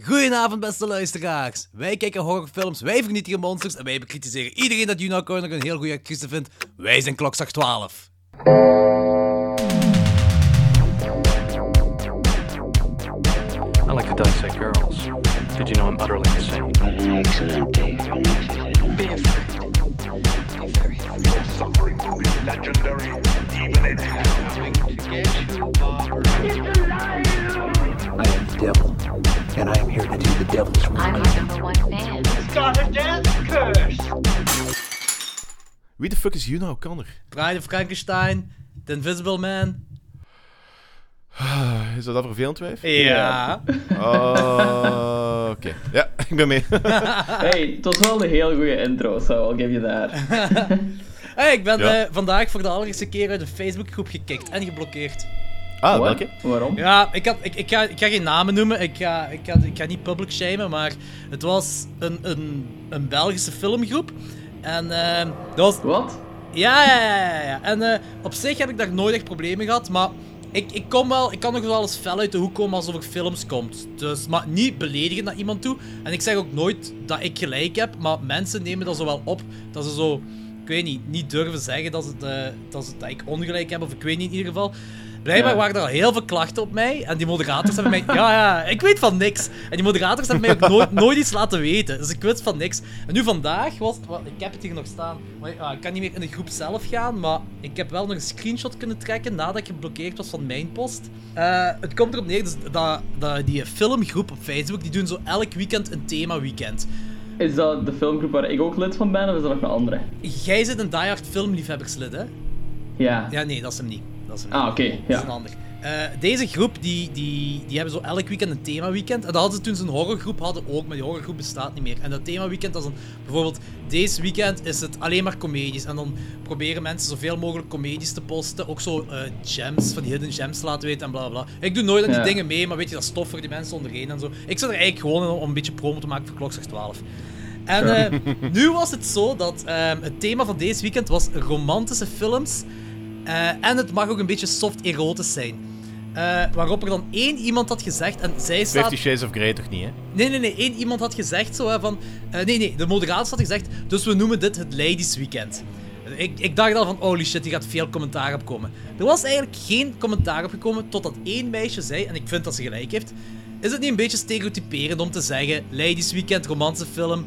Goedenavond, beste luisteraars. Wij kijken horrorfilms, wij vernietigen monsters en wij bekritiseren iedereen dat Juno Corner een heel goede actrice vindt. Wij zijn klokslag 12. I like to dissect girls. Did you know I'm utterly insane? Be afraid. Be very afraid. Suffering will be legendary, even in hell. I am the devil, and I am here to do the devil's work. I'm your number one fan. Wie de fuck is Yuna O'Connor? Bride of Frankenstein, The Invisible Man. Is dat dat vervelend wijf? Ja. Oh, oké. Ja, ik ben mee. Hey, het was wel een heel goede intro, so I'll give you that. Hey, ik ben Ja. eh, vandaag voor de allereerste keer uit een Facebookgroep gekikt en geblokkeerd. Ah, What? welke? Waarom? Ja, ik, had, ik, ik, ga, ik ga geen namen noemen, ik ga, ik, ga, ik ga niet public shamen, maar het was een, een, een Belgische filmgroep. En eh, dat was Wat? Ja, ja, ja, ja. ja. En eh, op zich heb ik daar nooit echt problemen gehad, maar ik, ik, kom wel, ik kan nog wel eens fel uit de hoek komen als er over films komt. Dus, maar niet beledigen naar iemand toe. En ik zeg ook nooit dat ik gelijk heb, maar mensen nemen dat zo wel op dat ze zo, ik weet niet, niet durven zeggen dat, ze, het, eh, dat, ze, dat ik ongelijk heb, of ik weet niet in ieder geval. Blijkbaar Ja. waren er al heel veel klachten op mij. En die moderators hebben mij... Ja, ja, ik weet van niks. En die moderators hebben mij ook nooit, nooit iets laten weten. Dus ik wist van niks. En nu vandaag was het... Ik heb het hier nog staan. Maar, ik kan niet meer in de groep zelf gaan. Maar ik heb wel nog een screenshot kunnen trekken nadat ik geblokkeerd was van mijn post. Eh, het komt erop neer dus dat, dat die filmgroep op Facebook... Die doen zo elk weekend een thema-weekend. Is dat de filmgroep waar ik ook lid van ben, of is dat nog een andere? Jij zit een diehard filmliefhebberslid, hè? Ja. Ja, nee, dat is hem niet. Dat is hem Ah, oké, Dat ja. is een ander. Eh, deze groep, die, die, die hebben zo elk weekend een themaweekend. En dat hadden ze toen ze een horrorgroep hadden ook, maar die horrorgroep bestaat niet meer. En dat themaweekend, dat is dan bijvoorbeeld, deze weekend is het alleen maar comedies. En dan proberen mensen zoveel mogelijk comedies te posten. Ook zo eh, gems, van die hidden gems laten weten en bla bla. Ik doe nooit aan die Ja. dingen mee, maar weet je, dat is tof voor die mensen onderheen en zo. Ik zit er eigenlijk gewoon in om een beetje promo te maken voor Klokslag 12. En eh, nu was het zo dat ehm, het thema van deze weekend was romantische films. Eh, en het mag ook een beetje soft erotisch zijn. Eh, waarop er dan één iemand had gezegd, en zij staat... Fifty Shades of Grey toch niet, hè? Nee, nee, nee, één iemand had gezegd zo hè, van... eh, nee, nee, de moderator had gezegd, dus we noemen dit het Ladies Weekend. Ik, ik dacht al van, holy shit, hier gaat veel commentaar op komen. Er was eigenlijk geen commentaar op gekomen, totdat één meisje zei, en ik vind dat ze gelijk heeft... Is het niet een beetje stereotyperend om te zeggen, Ladies Weekend, romantische film...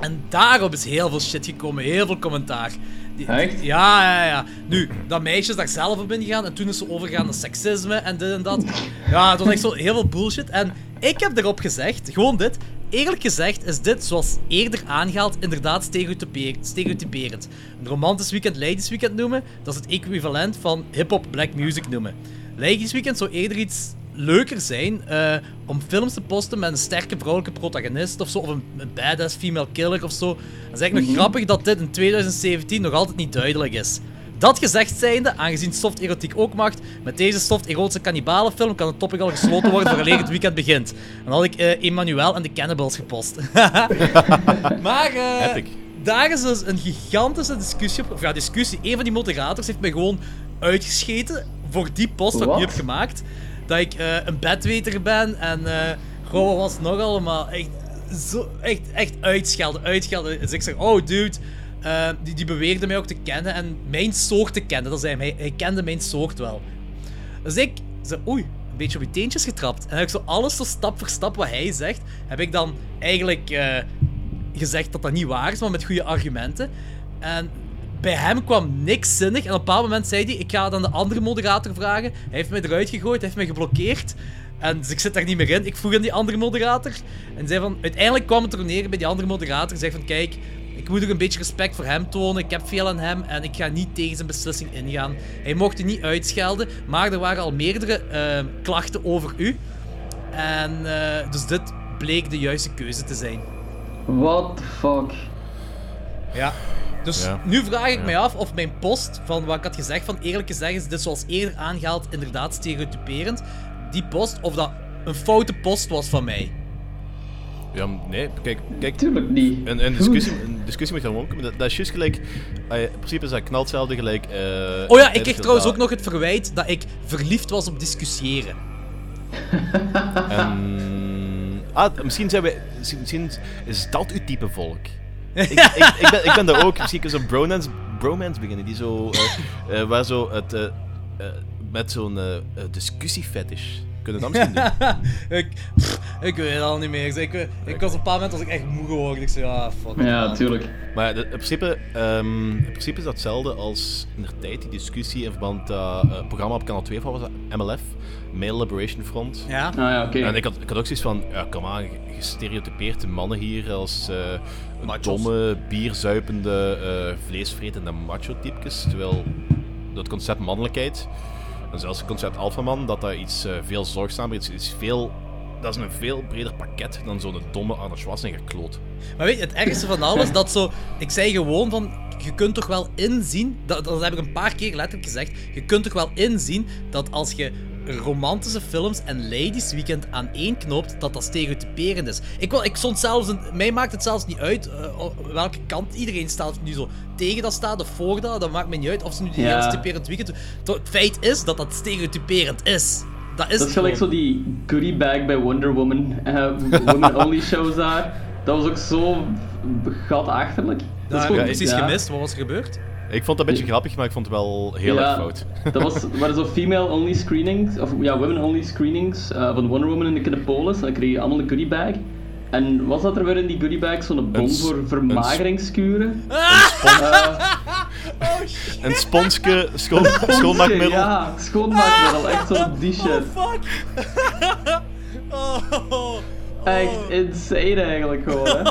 En daarop is heel veel shit gekomen, heel veel commentaar. Die- Echt? Ja, ja, ja. Nu, dat meisje is daar zelf op ingegaan en toen is ze overgegaan naar seksisme en dit en dat. Ja, het was echt zo heel veel bullshit. En ik heb erop gezegd, gewoon dit. Eerlijk gezegd is dit, zoals eerder aangehaald, inderdaad stereotyperend. Een romantisch weekend Ladies Weekend noemen, dat is het equivalent van hip-hop black music noemen. Ladies Weekend zou eerder iets leuker zijn eh, om films te posten met een sterke vrouwelijke protagonist of zo, of een, een badass female killer of zo. Het is eigenlijk nog grappig dat dit in 2017 nog altijd niet duidelijk is. Dat gezegd zijnde, aangezien soft erotiek ook mag, met deze soft erotische kannibalenfilm kan het topic al gesloten worden vooraleer het weekend begint. En dan had ik eh Emmanuel en de Cannibals gepost. maar Epic. daar is dus een gigantische discussie op. Of ja, discussie. Een van die moderators heeft mij gewoon uitgescheten voor die post wat ik nu heb gemaakt. Dat ik eh, een bedweter ben en eh gewoon was nog allemaal. Echt, zo, echt, echt uitschelden, uitschelden. Dus ik zeg, oh dude, eh, die, die beweerde mij ook te kennen en mijn soort te kennen. Dat zei hij, hij, kende mijn soort wel. Dus ik zei, oei, een beetje op je teentjes getrapt. En heb ik zo alles zo stap voor stap wat hij zegt, heb ik dan eigenlijk gezegd dat dat niet waar is, maar met goede argumenten. En bij hem kwam niks zinnig. En op een bepaald moment zei hij, ik ga het aan de andere moderator vragen. Hij heeft mij eruit gegooid, hij heeft mij geblokkeerd. En dus ik zit daar niet meer in. Ik vroeg aan die andere moderator. En zei van, uiteindelijk kwam het er neer bij die andere moderator. Zei van, kijk, ik moet ook een beetje respect voor hem tonen. Ik heb veel aan hem en ik ga niet tegen zijn beslissing ingaan. Hij mocht u niet uitschelden, maar er waren al meerdere eh, klachten over u. En eh, dus dit bleek de juiste keuze te zijn. What the fuck? Ja. Dus Ja. nu vraag ik mij af of mijn post, van wat ik had gezegd, van eerlijk gezegd is dit zoals eerder aangehaald inderdaad stereotyperend. Die post, of dat een foute post was van mij. Ja, nee, kijk, kijk Tuurlijk niet. een, een, discussie, een discussie moet gewoon komen. Dat, dat is juist gelijk. eh, in principe is dat knalt hetzelfde gelijk. eh, Oh ja, ik kreeg trouwens ook nog het verwijt dat ik verliefd was op discussiëren. En Ah, misschien zijn wij... Misschien, misschien is dat uw type volk. Ik, ik, ik, ben, ik ben daar ook. Misschien kunnen zo'n bromance, bromance beginnen. Die zo... eh, eh, waar zo het... eh, met zo'n discussiefetish. Kunnen we dat misschien doen? ik, pff, ik weet het al niet meer. Ik, was op een paar momenten was ik echt moe geworden. Ik zei, ja, fuck Ja, man. tuurlijk. Maar de- in, principe, ehm, in principe is dat hetzelfde als in de tijd die discussie in verband eh, programma op kanaal 2 van was MLF, Male Liberation Front. Ja? Ah ja, oké. En ik had, ik had ook zoiets van, ja, kom aan, gestereotypeerd de mannen hier als eh Machos. domme, bierzuipende, eh vleesvretende macho-typjes. Terwijl dat concept mannelijkheid, en zelfs het concept alphaman, dat dat iets eh, veel zorgzamer is, is veel... Dat is een veel breder pakket dan zo'n domme Arnold Schwarzenegger kloot. Maar weet je, het ergste van alles, dat zo... Ik zei gewoon van, je kunt toch wel inzien... Dat, dat heb ik een paar keer letterlijk gezegd. Je kunt toch wel inzien dat als je romantische films en ladies weekend aan één knoopt, dat dat stereotyperend is. Ik, wil, ik stond zelfs... Een, mij maakt het zelfs niet uit eh, welke kant iedereen staat. Of nu zo tegen dat staat of voor dat. Dat maakt me niet uit of ze nu die Ja. heel stereotyperend weekend doen. Het feit is dat dat stereotyperend is. Dat is Dat is gelijk zo die goodie bag bij Wonder Woman. eh, women only shows daar. Dat was ook zo gatachterlijk. Dat Dat is gewoon- precies ja. gemist. Wat was er gebeurd? Ik vond dat een beetje grappig, maar ik vond het wel heel erg fout. Dat was, waren zo female-only screenings, of ja, women-only screenings eh, van Wonder Woman in de Kinepolis. En dan kreeg je allemaal een goodie bag. En was dat er weer in die goodie bag zo'n bon Een voor een vermageringskuren? Een sponske schoon, schoonmaakmiddel. Ja, schoonmaakmiddel, echt zo die shit. Fuck! oh, oh, Echt insane eigenlijk gewoon, hè.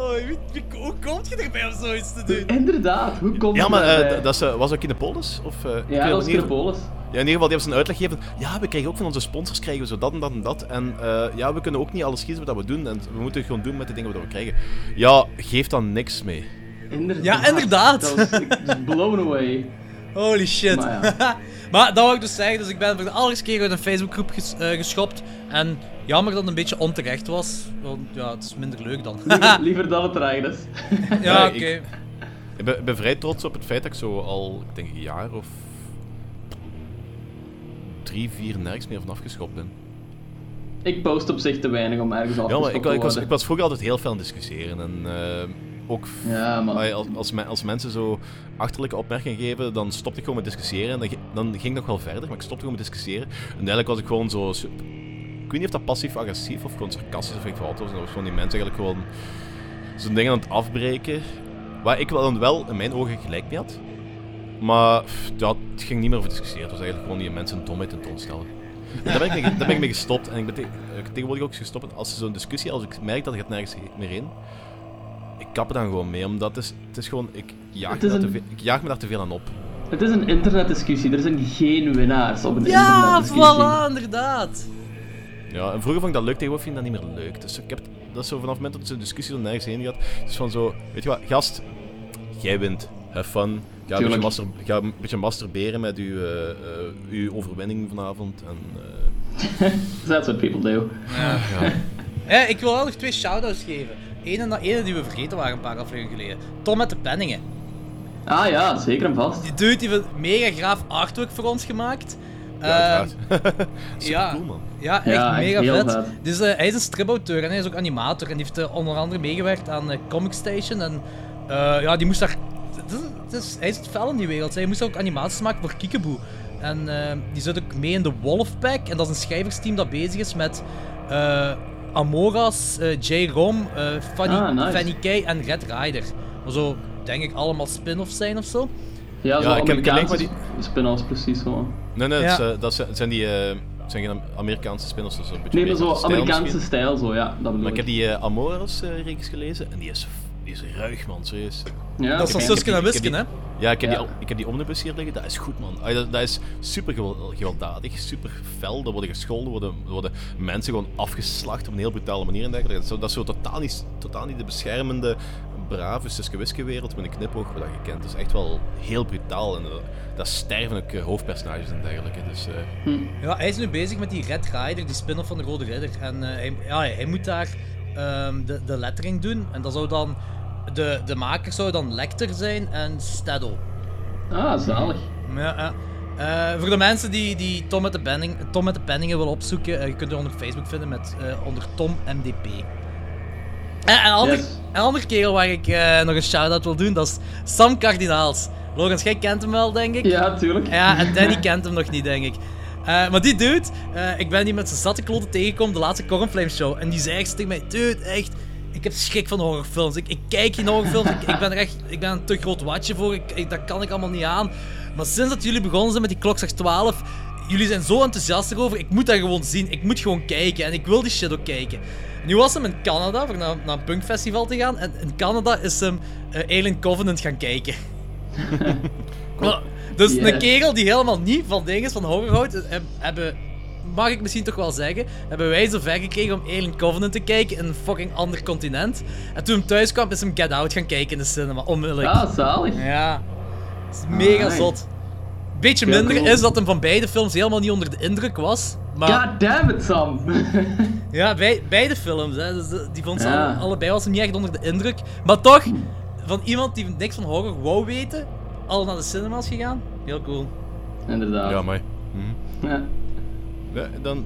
Oh, wie, wie, hoe komt je erbij om zoiets te doen? Inderdaad, hoe komt Ja, het maar eh, dat is, eh, was ook in de polis? Of, eh, ik weet Ja, dat was niet. Kinepolis. Ja, in ieder geval, die hebben ze een uitleg gegeven. Ja, we krijgen ook van onze sponsors krijgen we zo dat en dat en dat. En eh, ja, we kunnen ook niet alles kiezen wat we doen. En we moeten het gewoon doen met de dingen wat we krijgen. Ja, geef dan niks mee. Inderdaad. Ja, inderdaad. Dat was ik was blown away. Holy shit. Maar ja. maar dat wou ik dus zeggen, dus ik ben voor de allereerste keer uit een Facebookgroep ges, eh, geschopt. En jammer dat het een beetje onterecht was. Want ja, het is minder leuk dan. Liever, liever dan het is. ja, Ja, oké. ik- Ik ben, ik ben vrij trots op het feit dat ik zo al, ik denk een jaar of drie, vier nergens meer van afgeschopt ben. Ik post op zich te weinig om ergens af Ja, te ik, ik, was, ik was vroeger altijd heel veel aan het discussiëren. En eh, ook Ja, als, als, me- als mensen zo achterlijke opmerkingen geven, dan stopte ik gewoon met discussiëren. En dan, ging ik nog wel verder, maar ik stopte gewoon met discussiëren. En uiteindelijk was ik gewoon zo... Ik weet niet of dat passief-agressief of gewoon sarcastisch of ik wat was. En dat was gewoon die mensen eigenlijk gewoon zo'n dingen aan het afbreken. Waar ik wel dan wel in mijn ogen gelijk mee had. Maar ja, het ging niet meer over discussiëren. Het was eigenlijk gewoon die mensen domheid tentoonstellen. En daar ben ik mee, daar ben ik mee gestopt. En ik ben te- ik ben tegenwoordig ook gestopt. Als zo'n discussie, als ik merk dat het nergens meer heen, kap er dan gewoon mee. Omdat het is, het is gewoon, ik jaag, Het me is daar een- te veel, ik jaag me daar te veel aan op. Het is een internetdiscussie, er zijn geen winnaars op een Ja, internetdiscussie. voilà, inderdaad. Ja, en vroeger vond ik dat leuk, tegenwoordig vind ik dat niet meer leuk. Dus ik heb, dat is zo vanaf het moment dat zo'n discussie er nergens heen gaat. Het is van zo, weet je wat, gast, jij wint. Have fun. Ga een, beetje, master, ga een beetje masturberen met uw, eh, eh, uw overwinning vanavond. En, eh, That's what people do. Ja, ik wil wel nog twee shout-outs geven. Ene, na- ene die we vergeten waren een paar afleveringen geleden. Tom met de penningen. Ah ja, zeker en vast. Die dude die heeft een mega graaf artwork voor ons gemaakt. ja, Ehm, uiteraard. ja, cool, man. ja, echt Ja, echt mega vet. vet. Dus eh, hij is een stripauteur en hij is ook animator. En die heeft eh, onder andere meegewerkt aan eh, Comic Station. En eh, ja, die moest daar... Het is, het is- hij is het fel in die wereld. Hij moest ook animaties maken voor Kiekeboe. En eh, die zit ook mee in de Wolfpack. En dat is een schrijversteam dat bezig is met eh, Amoras, eh J. Rom, eh, Fanny, Ah, nice. Fanny Kay en Red Rider. Maar zo, denk ik, allemaal spin-offs zijn of zo. Ja, zo Ja, ik heb- maar spin-offs precies zo. Nee, nee, Ja. dat zijn, zijn die... eh, zijn geen Amerikaanse spin-offs, is een beetje Nee, maar meer zo stijl Amerikaanse misschien. stijl zo, ja. Dat bedoel Maar ik heb ik. die uh, Amoros-reeks gelezen en die is, die is ruig, man, serieus. Ja, dat is van oké. Susken en Wisken, hè? Ja, ik heb, Ja. Die, ik heb die omnibus hier liggen, dat is goed, man. Dat, dat is super gewel- gewelddadig, super fel. Er worden gescholden, worden, worden mensen gewoon afgeslacht op een heel brutale manier en dergelijke. Dat is zo, dat is zo totaal, niet, totaal niet de beschermende, brave Suske Wiske wereld met een knipoog wat je kent. Het is echt wel heel brutaal en eh, dat sterven ook hoofdpersonages en dergelijke. Dus, eh, Ja, hij is nu bezig met die Red Rider, die spin-off van de Rode Ridder. En eh, hij, ja, hij moet daar ehm, de, de lettering doen. En dat zou dan... De, de maker zou dan Lecter zijn en Staddle. Ah, zalig. Ja, ja. Eh, voor de mensen die, die Tom, met de Penning, Tom met de Penningen willen opzoeken, eh, je kunt hem op Facebook vinden met, eh, onder Tom MDP. En een ander, Yes. een ander kerel waar ik nog een shout-out wil doen, dat is Sam Cardinaals. Logans, jij kent hem wel, denk ik? Ja, tuurlijk. Ja, en Danny kent hem nog niet, denk ik. Maar die dude, ik ben die met zijn zatte kloten tegengekomen, de laatste Cornflame show. En die zei echt tegen mij, dude, echt, ik heb schrik van horrorfilms. Ik, ik kijk geen horrorfilms, ik, ik ben er echt, ik ben een te groot watje voor, ik, ik- dat kan ik allemaal niet aan. Maar sinds dat jullie begonnen zijn met die klokslag 12, jullie zijn zo enthousiast erover, ik moet dat gewoon zien. Ik moet gewoon kijken en ik wil die shit ook kijken. Nu was hem in Canada voor naar, naar een punkfestival te gaan. En in Canada is hem eh, Alien Covenant gaan kijken. Maar, dus Yes. een kerel die helemaal niet van dingen is, van horror houdt, eh, heb- hebben, mag ik misschien toch wel zeggen, hebben wij zo ver gekregen om Alien Covenant te kijken in een fucking ander continent. En toen hij thuis kwam, is hem Get Out gaan kijken in de cinema, onmiddellijk. Ah, zalig. Ja. Het is mega Alright. zot. Beetje Ja, minder cool. is dat hem van beide films helemaal niet onder de indruk was. Maar God damn it, Sam. ja, bij, beide films, hè, dus de- die vond ze Ja. alle- allebei was hem niet echt onder de indruk. Maar toch, van iemand die niks van horror wou weten, al naar de cinema's gegaan. Heel cool. Inderdaad. Ja, maar... Ja. Ja, dan,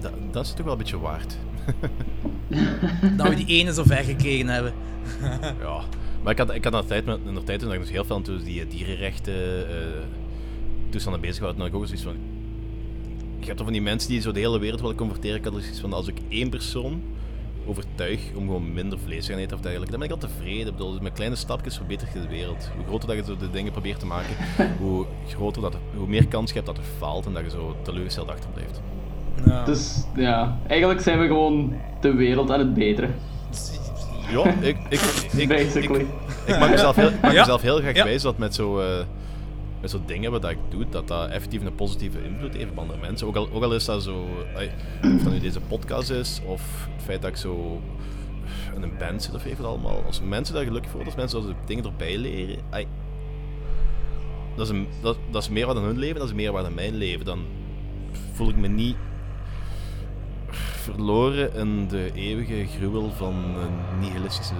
dat, dat is toch wel een beetje waard. Dat we die ene zo ver gekregen hebben. Ja. Maar ik had, ik had de tijd, met- in de tijd toen ik nog heel veel aan die eh, dierenrechten eh toestanden bezig was, dan had ik ook zoiets van... Je hebt toch van die mensen die zo de hele wereld willen converteren. Ik had zoiets van, als ik één persoon overtuig om gewoon minder vlees te gaan eten of dergelijke, dan ben ik al tevreden. Ik bedoel, met kleine stapjes verbetert je de wereld. Hoe groter dat je zo de dingen probeert te maken, hoe, groter dat, hoe meer kans je hebt dat het faalt en dat je zo teleurgesteld achterblijft. Ja. Dus ja, eigenlijk zijn we gewoon de wereld aan het beteren. Ja, ik, ik, ik, ik, Basically. ik, ik mag mezelf heel, ik Ja. mezelf heel graag Ja. dat met zo, eh, met zo dingen wat ik doe, dat dat effectief een positieve invloed heeft op andere mensen. Ook al, ook al is dat zo, of dat nu deze podcast is, of het feit dat ik zo in een band zit of even allemaal. Als mensen daar gelukkig worden, als mensen dat dingen erbij leren, dat, is een, dat, dat is meer wat aan hun leven, dat is meer wat aan mijn leven. Dan voel ik me niet verloren in de eeuwige gruwel van een nihilistische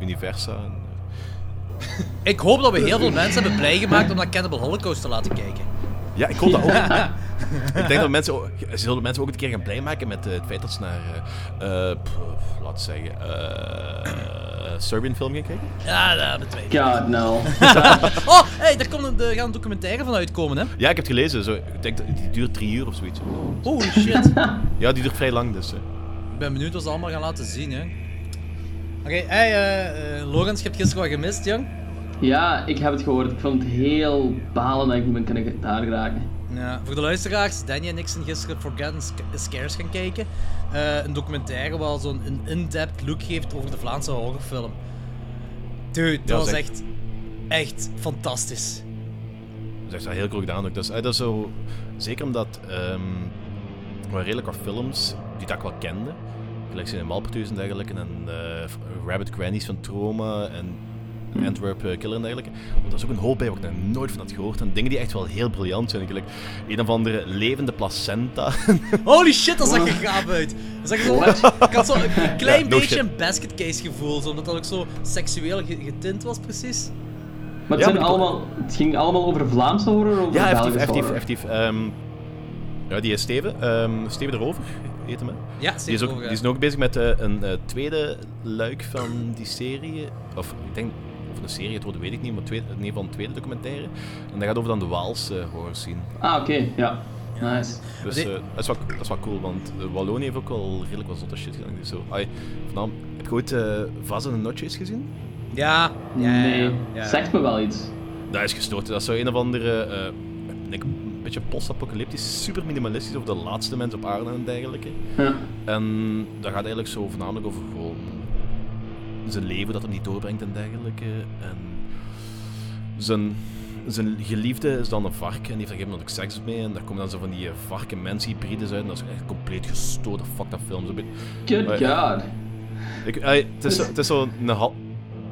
universa. Ik hoop dat we heel veel mensen hebben blij gemaakt om naar Cannibal Holocaust te laten kijken. Ja, ik hoop dat ook. ik denk dat mensen, ook- zullen mensen ook een keer gaan blij maken met eh, het feit dat ze naar, eh, eh, pff, laten we zeggen, eh, Serbian film gaan kijken. Ja, dat betwijfel ik. God, no. Oh, hey, daar komt een, er gaat een documentaire van uitkomen, hè? Ja, ik heb het gelezen. Zo, ik denk dat die duurt drie uur of zoiets. Holy shit. Ja, die duurt vrij lang dus. eh. Ik ben benieuwd wat ze allemaal gaan laten zien, hè. Oké, hey, eh eh, Logans, je hebt gisteren wat gemist, jong. Ja, ik heb het gehoord. Ik vond het heel balen dat ik niet ben kunnen daar geraken. Ja, voor de luisteraars, Danny en ik zijn gisteren Forgotten Sc- Scares gaan kijken. Eh, een documentaire waar zo'n een in-depth look geeft over de Vlaamse horrorfilm. Dude, dat Ja, was echt, echt fantastisch. Dat is echt heel cool gedaan ook. Dat is, dat is zo, zeker omdat ehm er waren redelijk wat films die dat ik wel kende. Gelijk zijn Malpertuis en dergelijke. En eh, Rabbit Grannies van Trauma en Antwerp eh, Killer en dergelijke. Maar dat is ook een hoop bij waar ik nog nooit van had gehoord. En dingen die echt wel heel briljant zijn. Gelijk een of andere levende placenta. Holy shit, dat zag er gaaf uit. Dat zag zo, ik had zo een klein Ja, no beetje shit. een basket case gevoel, zo, omdat dat ook zo seksueel ge- getint was, precies. Maar het, Ja, zijn allemaal, het ging allemaal over Vlaamse horror of over ja, Belgische effectief, horror? effectief, effectief. Ehm, ja, die is Steven. ehm, Steven erover, heet hem. hè. Ja, Die is, ook, die is nu ook bezig met eh, een eh, tweede luik van die serie. Of ik denk, of een serie, het wordt weet ik niet, maar tweede, in ieder geval een tweede documentaire. En dat gaat over dan de Waals eh horror scene. Ah, oké, ja. Nice. Dus eh, dat, is wel, dat is wel cool, want Wallonië heeft ook wel redelijk wat zotte shit gedaan. Dus zo, ai, vanavond, heb je ooit eh Vaz en Notches gezien? Ja, ja, ja, nee, ja, ja. zegt me wel iets. Dat is gestoord. Dat is zo een of andere, eh, ik een beetje post-apocalyptisch, super minimalistisch over de laatste mens op aarde en dergelijke. Ja. En dat gaat eigenlijk zo voornamelijk over gewoon zijn leven dat hij niet doorbrengt en dergelijke. En zijn, zijn geliefde is dan een vark en die heeft een gegeven moment ook seks mee. En daar komen dan zo van die eh, varken-mens-hybrides uit. En dat is echt compleet gestoorde fucked up film. Good Maar- god. ik, eh, het is, het is zo een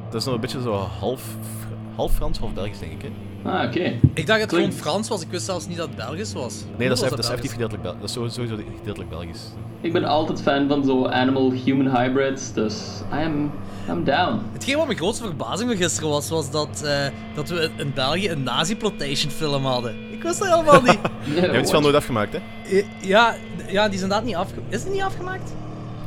het is nog een beetje zo half, half Frans, half Belgisch denk ik. Hè? Ah, oké. Ik dacht dat het gewoon Frans was, ik wist zelfs niet dat het Belgisch was. Nee, dat is, eff- dat is effectief gedeeltelijk Belgisch. Dat is sowieso sowieso gedeeltelijk Belgisch. Ik ben altijd fan van zo animal-human hybrids, dus I am, I'm down. Hetgeen wat mijn grootste verbazing van gisteren was, was dat, eh, dat we in België een nazi-plotation film hadden. Ik wist dat helemaal niet. Je hebt het wel nooit afgemaakt, hè? Eh, ja, ja, die is inderdaad niet afgemaakt. Is het niet afgemaakt?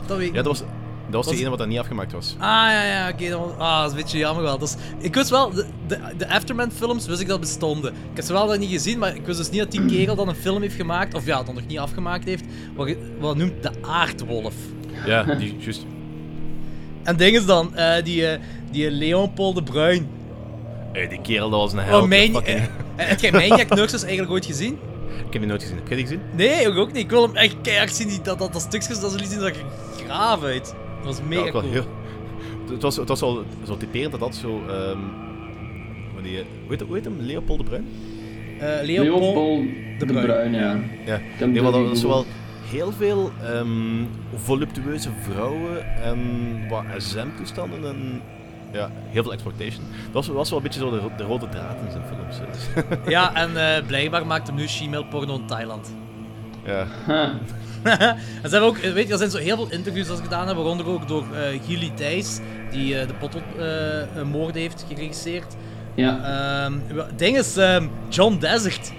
Dat weet ik Ja, dat niet. was, dat was Was- de ene wat dat niet afgemaakt was. Ah, ja, ja, oké. dat was- ah, dat is een beetje jammer wel. Dus, ik wist wel, de, de, de Afterman-films wist ik dat bestonden. Ik heb ze wel nog niet gezien, maar ik wist dus niet dat die kerel dan een film heeft gemaakt, of ja, dat nog niet afgemaakt heeft, wat, je- wat noemt de aardwolf. Ja, die, juist. En ding is dan, eh, die, eh, die Leon Paul de Bruin. Hey, die kerel, dat was een held. Oh, mijn, fucking- eh, heb jij Maniac Nurses eigenlijk ooit gezien? Ik heb die nooit gezien. Heb jij die gezien? Nee, ook niet. Ik wil hem echt keihard zien. Die, dat, dat, dat stukjes, dat ze zien, dat ik graaf uit. Dat was mega Ja, cool. heel... Het was, het was wel zo typerend dat dat zo... ehm wat die, hoe, heet, hoe heet hem? Leopold de Bruin? Eh, Leon, Paul. Leopold de de Bruin. Bruin, ja. Ja. heb Nee, maar dat was wel heel veel ehm, voluptueuze vrouwen en wat SM-toestanden en ja, heel veel exploitation. Dat was, was wel een beetje zo de, de rode draad in zijn films. hè. Ja, en eh, blijkbaar maakt hem nu shemale porno in Thailand. ja. Huh. en ze hebben ook, eh, weet je, er zijn zo heel veel interviews dat ze gedaan hebben, waaronder ook door eh Gilly Thijs, die eh, de Pottel-moord heeft geregisseerd. Ja. Ehm het ding is, ehm, John Desert.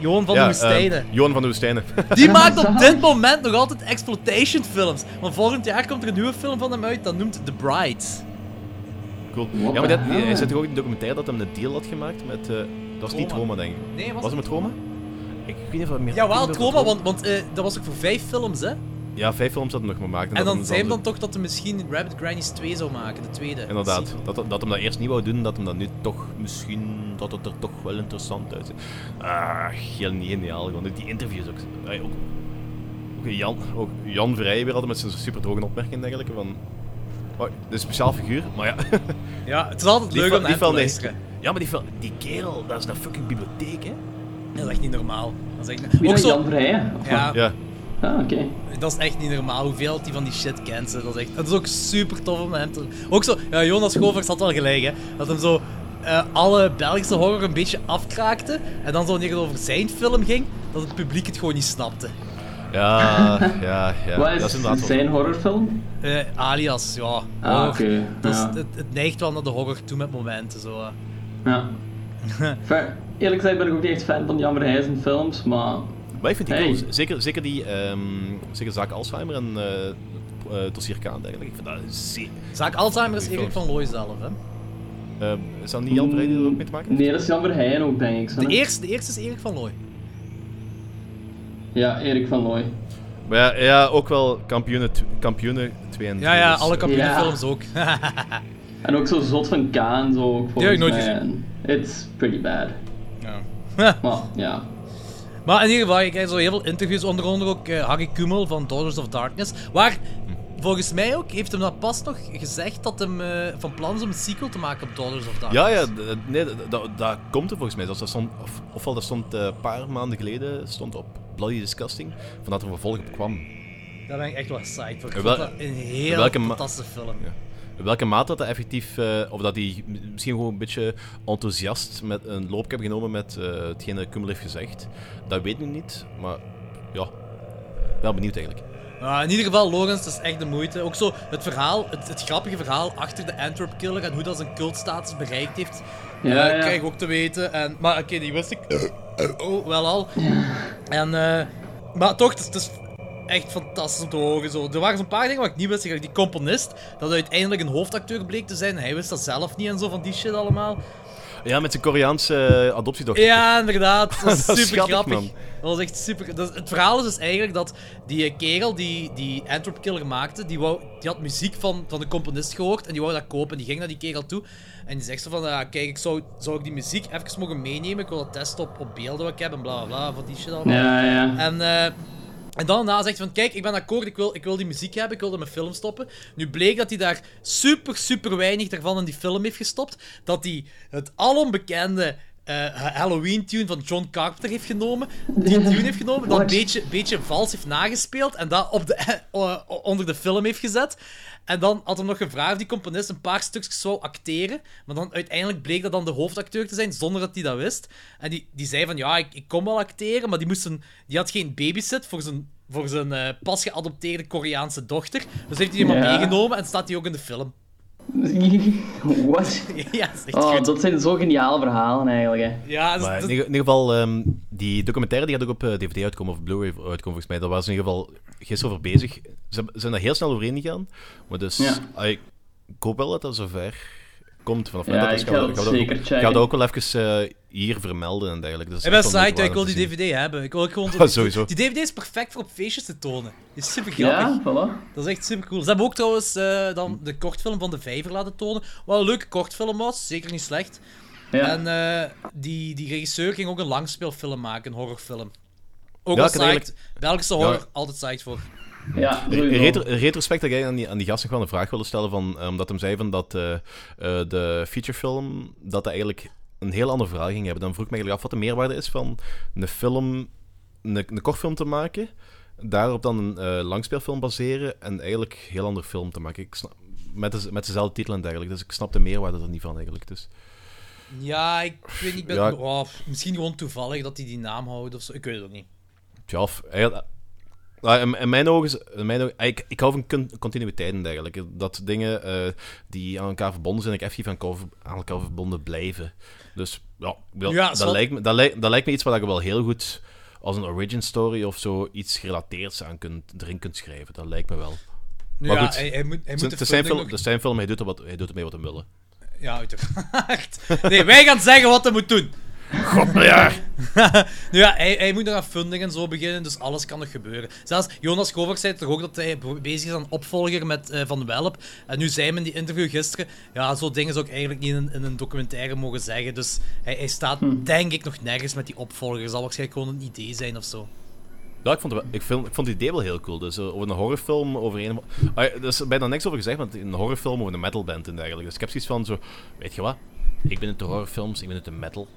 Johan van ja, de Woestijnen. ehm, Johan van de Woestijnen. Die maakt op dit moment nog altijd exploitation films. Want volgend jaar komt er een nieuwe film van hem uit, dat noemt The Bride. cool. What Ja, maar dat, hij zit toch ook in de documentaire dat hij een deal had gemaakt met... eh, dat was niet Troma. Roma, denk ik. Nee, was Was het met Roma? Ik weet niet of het meer... Ja, wel, Troma, want, want eh, dat was ook voor vijf films, hè? Ja, vijf films had hij nog gemaakt. En dat dan hem- zei hij zo- dan toch dat hij misschien Rabbit Grannies 2 zou maken, de tweede. Inderdaad, sequel. dat, dat hem dat eerst niet wou doen, dat hem dat nu toch misschien, dat het er toch wel interessant uitziet. Ah, heel niet geniaal, gewoon die interviews ook. Ook, ook Jan, ook Jan Vrij weer altijd met zijn super droge opmerking eigenlijk van... Oh, een speciaal figuur, maar ja. Ja, het is altijd leuk om die naar hem te luisteren. Ja, maar die, die kerel, dat is een fucking bibliotheek, hè? Dat is echt niet normaal. Dat is echt... Wie Ook dat, zo... Jan Vrijen? Of Ja? Ja. Ah, oké. dat is echt niet normaal hoeveel hij van die shit kent. hè. Dat is, echt... dat is ook super tof om hem te... Ook zo, ja, Jonas Govers had wel gelijk, hè. Dat hem zo eh, alle Belgische horror een beetje afkraakte. En dan zo wanneer het over zijn film ging, dat het publiek het gewoon niet snapte. Ja, ja, ja. Wat is, dat is inderdaad wel- zijn horrorfilm? Eh, alias, ja. Ah, horror. ja. het, het neigt wel naar de horror toe met momenten, zo. Ja. Enfin, eerlijk gezegd ben ik ook niet echt fan van Jan films, maar... Maar ik vind die Hey. cool. Zeker, zeker die, ehm zeker zaak Alzheimer en eh eh dossier Kaan eigenlijk. Ik vind dat zeer... Zaak Alzheimer is Erik van Looy zelf, hè. eh, is dat niet Jan Vrij die er ook mee te maken heeft? Nee, dat is Jan Vrijen ook, denk ik. zo, De eerste, de eerste is Erik van Looy. Ja, Erik van Looy. Maar ja, ja, ook wel kampioenen, kampioenen 2 en Ja, ja, dus, alle kampioenenfilms ook. En ook zo zot van Kaan, zo ook Die heb ik nooit mij. gezien. En It's pretty bad. Ja. Maar ja. Maar in ieder geval, je krijgt zo heel veel interviews, onder andere ook eh, Harry Kummel van Daughters of Darkness. Waar, volgens mij ook, heeft hem dat pas nog gezegd dat hem eh, van plan is om een sequel te maken op Daughters of Darkness. Ja, ja, nee, dat, dat komt er volgens mij. Dat, stond, of, ofwel dat stond eh, een paar maanden geleden stond op Bloody Disgusting, van dat er een vervolg op kwam. Daar ben ik echt wel psyched voor. Ik In vond wel- dat een heel welke ma- fantastische film. Ja. Welke mate dat hij effectief, eh, of dat hij misschien gewoon een beetje enthousiast met een loop heb genomen met eh hetgeen dat Kummel heeft gezegd, dat weet ik nu niet, maar ja, wel benieuwd eigenlijk. Ja, in ieder geval, Logans, dat is echt de moeite. Ook zo het verhaal, het, het grappige verhaal achter de Antwerp Killer en hoe dat zijn cultstatus bereikt heeft, Ja, eh, ja. krijg ik ook te weten. En, maar oké, die wist ik oh, wel al. En, eh, maar toch, het is, het is echt fantastisch om te horen. Zo. Er waren zo'n paar dingen wat ik niet wist. Die componist, dat uiteindelijk een hoofdacteur bleek te zijn. Hij wist dat zelf niet en zo van die shit allemaal. Ja, met zijn Koreaanse eh, adoptiedochter. Ja, inderdaad. Dat was Dat super schattig, grappig. man. Dat was echt super. Dat, het verhaal is dus eigenlijk dat die eh, kerel die die Antwerp Killer maakte, die, wou, die had muziek van, van de componist gehoord en die wou dat kopen. En die ging naar die kerel toe en die zegt zo van, ja, kijk, ik zou, zou ik die muziek even mogen meenemen? Ik wil dat testen op, op beelden wat ik heb en bla bla bla, van die shit allemaal. Ja, ja. En, eh, en dan daarna zegt hij van, kijk, ik ben akkoord, ik wil, ik wil die muziek hebben, ik wil dat mijn film stoppen. Nu bleek dat hij daar super, super weinig daarvan in die film heeft gestopt. Dat hij het alombekende eh, Halloween-tune van John Carpenter heeft genomen. Die tune heeft genomen, dan een beetje, beetje vals heeft nagespeeld en dat op de, onder de film heeft gezet. En dan had hij nog gevraagd of die componist een paar stukjes zou acteren. Maar dan uiteindelijk bleek dat dan de hoofdacteur te zijn, zonder dat hij dat wist. En die, die zei van, ja, ik, ik kom wel acteren, maar die, moest een, die had geen babysit voor zijn, voor zijn eh, pas geadopteerde Koreaanse dochter. Dus heeft hij maar Ja. meegenomen en staat hij ook in de film. What? ja, dat Oh, goed. dat zijn zo geniale verhalen eigenlijk. Hè. Ja, dat is- Maar in dat- ieder, in ieder geval, ehm, die documentaire die gaat ook op eh, DVD uitkomen, of Blu-ray uitkomen volgens mij. Daar waren ze in ieder geval gisteren over bezig. Ze zijn daar heel snel overheen gegaan. Maar dus, Ja. ah, ik hoop wel dat dat zover komt. Vanaf Ja, dat ik is, ga dat zeker ook- checken. gaan we dat ook wel even eh, hier vermelden en dergelijke. Dat is ik ben psyched, ik wil die zien. DVD hebben. Ik wil ook gewoon... Sowieso. Die DVD is perfect voor op feestjes te tonen. Die is super grappig. Ja, voilà. Dat is echt super cool. Ze hebben ook trouwens eh, dan de kortfilm van de Vijver laten tonen. Wat een leuke kortfilm was, zeker niet slecht. Ja. En eh, die, die regisseur ging ook een langspeelfilm maken, een horrorfilm. Ook Ja, al ik. Belgische horror, Ja. altijd psyched voor. Ja, retro- retrospect dat jij aan die, aan die gast nog wel een vraag wilde stellen, van, eh, omdat hem zei van dat eh, eh, de featurefilm, dat dat eigenlijk een heel ander verhaal ging hebben. Dan vroeg ik me eigenlijk af wat de meerwaarde is van een film, een, een kortfilm te maken, daarop dan een eh, langspeelfilm baseren en eigenlijk een heel ander film te maken. Ik snap, met, de, met dezelfde titel en dergelijke, dus ik snap de meerwaarde er niet van eigenlijk. Dus. Ja, ik weet niet. Ik ben, Ja. oh, misschien gewoon toevallig dat hij die naam houdt of zo. Ik weet het ook niet. Tja, of, eigenlijk- Ah, in, in mijn ogen, is- in mijn ogen ik, ik hou van con- continuïteit en dergelijke. Dat dingen eh, die aan elkaar verbonden zijn, ik effectief aan elkaar, aan elkaar verbonden blijven. Dus ja, Ja, dat, zal- lijkt me, dat, lijkt, dat lijkt me iets waar je wel heel goed als een origin story of zo iets gerelateerds aan kunt, erin kunt schrijven. Dat lijkt me wel. Maar ja, goed, hij, hij moet, hij moet het zijn film, nog- het is zijn film, hij doet, er wat, hij doet ermee wat hij wil. Ja, uiteraard. Nee, wij gaan zeggen wat hij moet doen. Ja. nu ja, hij, hij moet nog aan funding en zo beginnen, dus alles kan nog gebeuren. Zelfs Jonas Kovacs zei toch ook dat hij be- bezig is aan een opvolger met eh, Van Welp. En nu zei hem in die interview gisteren, ja, zo dingen zou ik eigenlijk niet in, in een documentaire mogen zeggen. Dus hij, hij staat, denk ik, nog nergens met die opvolger. Het zal waarschijnlijk gewoon een idee zijn of zo. Ja, ik vond, het ik, vind, ik vond het idee wel heel cool. Dus eh, over een horrorfilm, over een... Ah, er is bijna niks over gezegd, want een horrorfilm over een metalband en dergelijke. Dus ik heb zoiets van zo... Weet je wat? Ik ben het de horrorfilms, ik ben het de metal.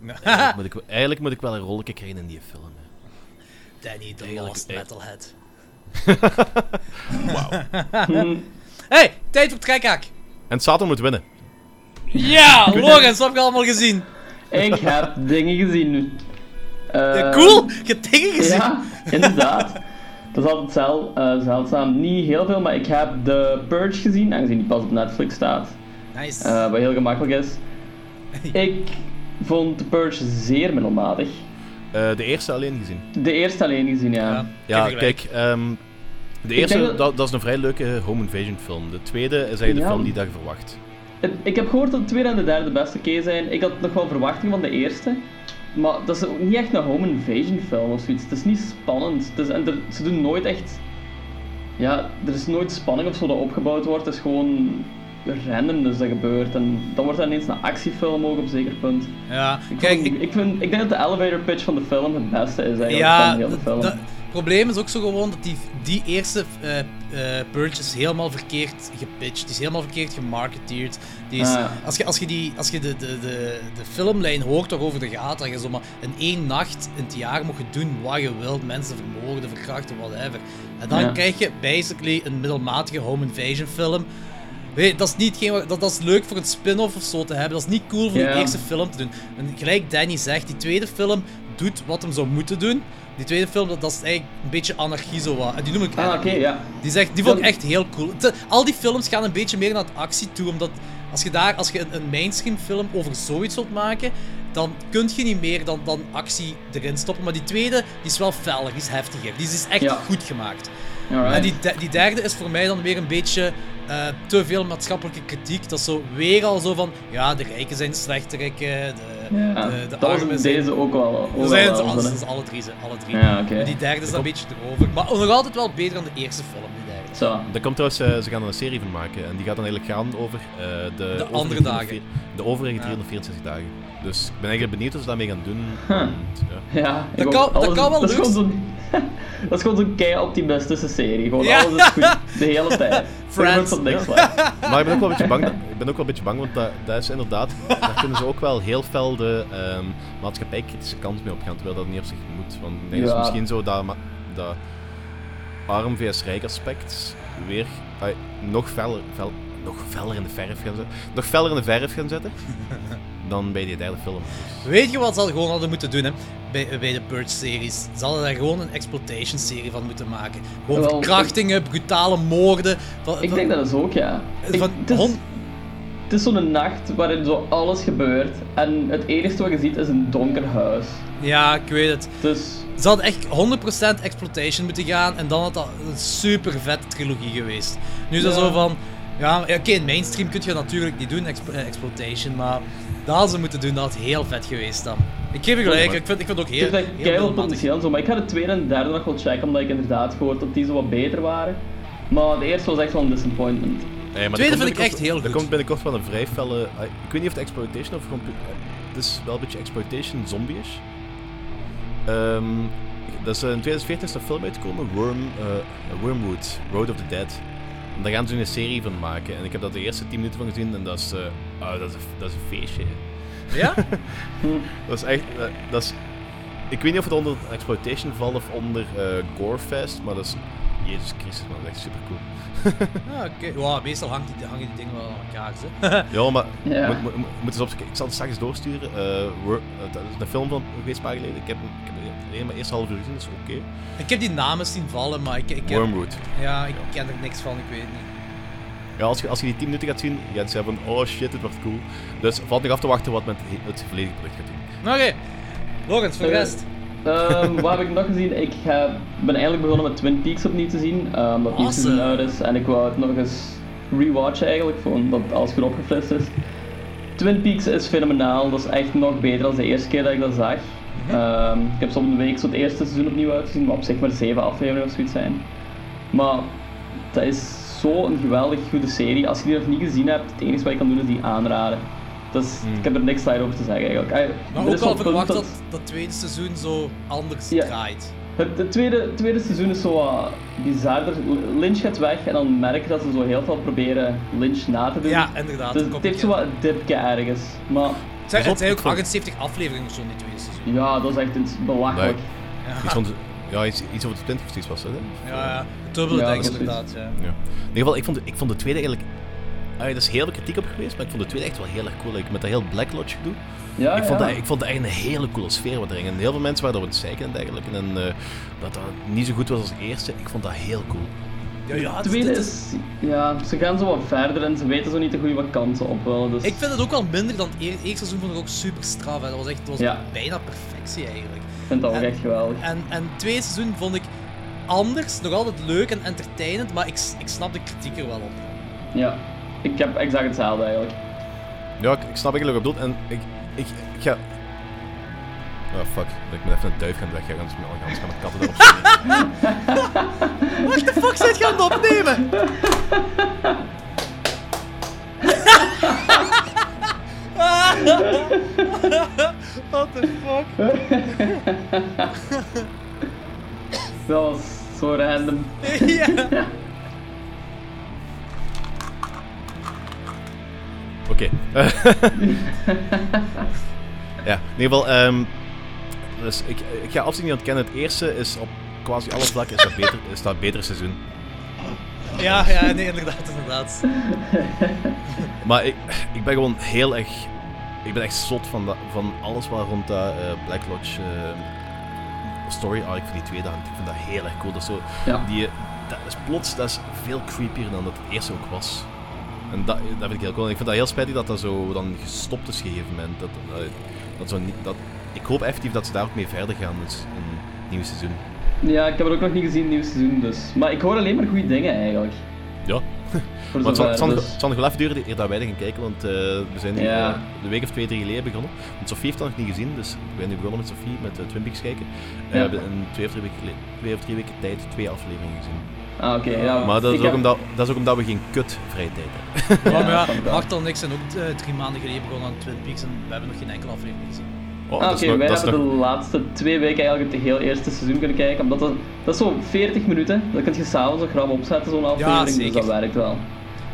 Eigenlijk moet, ik, eigenlijk moet ik wel een rolletje krijgen in die film. hè. Danny, the Eigenlijk, lost metalhead. Wauw. hey, tijd voor trekhaak. En Satan moet winnen. Ja, Lorenz, wat heb je allemaal gezien? Ik heb dingen gezien nu. Eh, cool, je hebt dingen gezien. Ja, inderdaad. Dat is altijd zel, eh, zeldzaam. Niet heel veel, maar ik heb The Purge gezien, aangezien die pas op Netflix staat. Nice. eh, wat heel gemakkelijk is. Ik vond The Purge zeer middelmatig. Eh, de eerste alleen gezien. De eerste alleen gezien, ja. Ja. Kijk... ehm, de eerste, dat- dat, dat is een vrij leuke home invasion film. De tweede is eigenlijk de film die dat je verwacht. Het- Ik heb gehoord dat de tweede en de derde de beste key zijn. Ik had nog wel verwachting van de eerste. Maar dat is ook niet echt een home invasion film of zoiets. Het is niet spannend. Het is, en er- ze doen nooit echt... Ja, er is nooit spanning of zo dat opgebouwd wordt. Het is gewoon random dus dat gebeurt. En dan wordt dat ineens een actiefilm ook op een zeker punt. Ja, Ik, kijk, ik, ik, vind, ik denk dat de elevator pitch van de film het beste is eigenlijk ja, van heel de film. het probleem is ook zo gewoon dat die, die eerste Purge is helemaal verkeerd gepitcht. Die is helemaal verkeerd gemarketeerd. Die is, Ah. als, je, als je, die, als je de, de, de, de filmlijn hoort waarover het gaat, dat je zomaar in één nacht in het jaar mag doen wat je wilt. Mensen vermoorden, verkrachten, whatever. En dan Ja. krijg je basically een middelmatige home invasion film. Weet, dat is niet wat- dat, dat is leuk voor een spin-off of zo te hebben. Dat is niet cool voor de eerste film te doen. En gelijk Danny zegt, die tweede film doet wat hem zou moeten doen. Die tweede film, dat, dat is eigenlijk een beetje anarchie zo wat. En die noem ik ah, anarchy. ja. Die, zegt, die vond ik echt heel cool. Al die films gaan een beetje meer naar het actie toe, omdat als je, daar, als je een, een mainstream film over zoiets wilt maken, dan kun je niet meer dan, dan actie erin stoppen. Maar die tweede, die is wel feller, die is heftiger. Die is echt Ja. goed gemaakt. Alright. En die, die derde is voor mij dan weer een beetje eh, te veel maatschappelijke kritiek. Dat is zo weer al zo van, ja, de rijken zijn de slechterikken, de, ja. de, de dat was armen zijn... deze ook wel. Ook zijn wel het, wel, alle drie, ze, alle drie. Ja, die derde is dan een beetje erover. Maar nog altijd wel beter dan de eerste film, die derde. Zo. Dat komt trouwens, eh, ze gaan er een serie van maken. En die gaat dan eigenlijk gaan over eh, de, overige andere 304 dagen. De overige Ja. 364 dagen. Dus ik ben eigenlijk benieuwd wat ze daarmee gaan doen. Huh. Want, ja. Ja, Dat kan- dat kan wel dat is leuk gewoon zo'n Dat is gewoon zo'n kei optimistische serie. Gewoon Ja. alles is goed, de hele tijd. Friends. Er niks. Maar ik ben ook wel een beetje bang, dat- ik ben ook wel een beetje bang want dat, dat is inderdaad, daar kunnen ze ook wel heel fel de ehm maatschappijkritische kant mee opgaan, terwijl dat niet op zich moet. Want ze Ja. misschien zo dat, ma- dat arm vs rijk aspect weer nog feller, fel, nog feller in de verf gaan zetten, nog feller in de verf gaan zetten dan bij die derde film. Weet je wat ze hadden gewoon hadden moeten doen hè? Bij, bij de Purge-series? Ze hadden daar gewoon een exploitation-serie van moeten maken. Gewoon Wel, verkrachtingen, brutale moorden. Van, Ik van- denk dat is ook, ja. Van het is, hon- het is zo'n nacht waarin zo alles gebeurt en het enige wat je ziet is een donker huis. Ja, ik weet het. Dus Ze hadden echt 100% exploitation moeten gaan en dan had dat een super vette trilogie geweest. Nu is dat Ja. zo van. Ja, oké, in mainstream kun je dat natuurlijk niet doen, exp- eh, exploitation, maar dat hadden ze moeten doen, dat had heel vet geweest dan. Ik geef je gelijk, ik vind, ik vind het ook het heel, heeft echt heel potentieel en zo. Maar ik ga de tweede en de derde nog wel checken, omdat ik inderdaad gehoord dat die zo wat beter waren. Maar de eerste was echt wel een disappointment. Nee, maar Tweede er komt vind ik echt heel Er goed. komt binnenkort wel een vrij felle... Ik weet niet of het exploitation of gewoon... Het is wel een beetje exploitation zombie-ish. Ehm, dat is, in 2014 is er een film uitgekomen, Worm, eh, Wormwood, Road of the Dead. Daar gaan ze een serie van maken. En ik heb daar de eerste 10 minuten van gezien en dat is, eh, ah, dat is, een, dat is een feestje. Ja? Dat is echt... eh, dat is, ik weet niet of het onder exploitation valt of onder eh, Gorefest, maar dat is... Jezus Christus, man, dat is echt super cool. Ah, oké. Ja, meestal hangt die, hangen die dingen wel aan elkaar. Hè. Ja, maar Ja. moet, moet, eens opzoeken. Ik zal het straks doorsturen. Eh, eh, dat is een film van geweest een paar geleden. Ik heb, hem- ik heb hem alleen maar eerst half uur gezien, dus oké. ik heb die namen zien vallen, maar ik, ik, heb, Wormwood. ja, ik ken er niks van, ik weet het niet. Ja, als je, als je die 10 minuten gaat zien, ga je zeggen van, oh shit, dit wordt cool. Dus valt nog af te wachten wat met he- het volledige product gaat doen. Oké, Logans, voor de Eh, rest. Ehm, wat heb ik nog gezien? Ik ga, ben eigenlijk begonnen met Twin Peaks opnieuw te zien, omdat die Awesome. seizoen uit is. En ik wou het nog eens rewatchen eigenlijk, voor dat alles goed opgefrist is. Twin Peaks is fenomenaal, dat is echt nog beter dan de eerste keer dat ik dat zag. Ehm, ik heb op een week zo het eerste seizoen opnieuw uitgezien, wat op zich maar zeven afleveringen of zoiets zijn. Maar dat is zo'n geweldig goede serie. Als je die nog niet gezien hebt, het enige wat je kan doen is die aanraden. Dus ik heb er niks slecht over te zeggen eigenlijk. Maar er ook al verwacht dat dat tweede seizoen zo anders Ja. draait. Het, het tweede, het tweede seizoen is zo wat bizarder. Lynch gaat weg en dan merk je dat ze zo heel veel proberen Lynch na te doen. Ja, inderdaad. Dus het heeft zo wat dipje ergens. Maar Het zijn, het zijn ook ik vond- 78 afleveringen zo in die tweede seizoen. ja, dat is echt belachelijk. Iets, van, ja, iets, iets over de 20 of zoiets was dat, hè? Ja, ja. Dubbele Ja, inderdaad, ja. Ja. In ieder geval, ik vond, de- ik vond de tweede eigenlijk... Ah, er is heel veel kritiek op geweest, maar ik vond de tweede echt wel heel erg cool. Like, met dat heel Black Lodge gedoe. Ja, ik, vond ja. dat, ik vond dat echt een hele coole sfeer wat erin. En heel veel mensen waren over het zeiken en dergelijke. En eh, dat dat niet zo goed was als de eerste. Ik vond dat heel cool. Ja, ja, Het tweede is, ja, ze gaan zo wat verder en ze weten zo niet de goede wat kansen op willen. Dus Ik vind het ook wel minder dan het eer- eerste seizoen vond ik ook super straf. hè. Dat was echt dat was Ja. bijna perfectie eigenlijk. ik vind dat ook en- echt geweldig. En, en het tweede seizoen vond ik anders, nog altijd leuk en entertainend, maar ik, ik snap de kritiek er wel op. Ja, ik heb exact hetzelfde eigenlijk. Ja, ik, ik snap eigenlijk wat je bedoelt. En ik, ik, ik ga... Oh, fuck. Ik moet even een duif gaan weggaan, anders anders gaan de katten erop. What the fuck zit je aan het opnemen? What the fuck? Dat was zo random. ja. Oké. ja, in ieder geval... ehm, dus ik, ik ga absoluut niet ontkennen. Het eerste is op quasi alle vlakken is dat beter, is dat beter seizoen. ja, ja, nee, inderdaad, inderdaad. Maar ik, ik ben gewoon heel erg... Ik ben echt zot van, dat, van alles wat rond dat eh, Black Lodge eh, story arc van die tweede hangt. Ik vind dat heel erg cool. Dat, is zo, Ja. die, dat is plots dat is veel creepier dan dat het eerste ook was. En dat, dat vind ik heel cool. En ik vind dat heel spijtig dat dat zo dan gestopt is op een gegeven moment. Dat, dat, zo niet, dat, ik hoop effectief dat ze daar ook mee verder gaan dus in het nieuwe seizoen. Ja, ik heb het ook nog niet gezien, het nieuwe seizoen, dus. Maar ik hoor alleen maar goede dingen eigenlijk. Ja. Maar het zal, het, dus- het zal nog wel even duren eer dat wij er gaan kijken, want eh, we zijn nu Ja. eh, een week of twee, drie geleden begonnen. Want Sofie heeft dat nog niet gezien, dus we zijn nu begonnen met Sofie, met uh, Twin Peaks kijken. Ja. we hebben in twee of, drie weken, twee of drie weken tijd twee afleveringen gezien. Ah, oké. ja. Maar dat is, ook heb- omdat, dat is ook omdat we geen kut vrije tijd hebben. Ja, maar ja, wel. Machtel en ik zijn ook eh, drie maanden geleden begonnen aan Twin Peaks en we hebben nog geen enkele aflevering gezien. Oh, Ah, Oké, wij hebben nog- de laatste twee weken eigenlijk het heel eerste seizoen kunnen kijken. Omdat dat, dat is zo 40 minuten. Dat kun je s'avonds ook grap opzetten, zo'n aflevering. Dus zeker. dat werkt wel.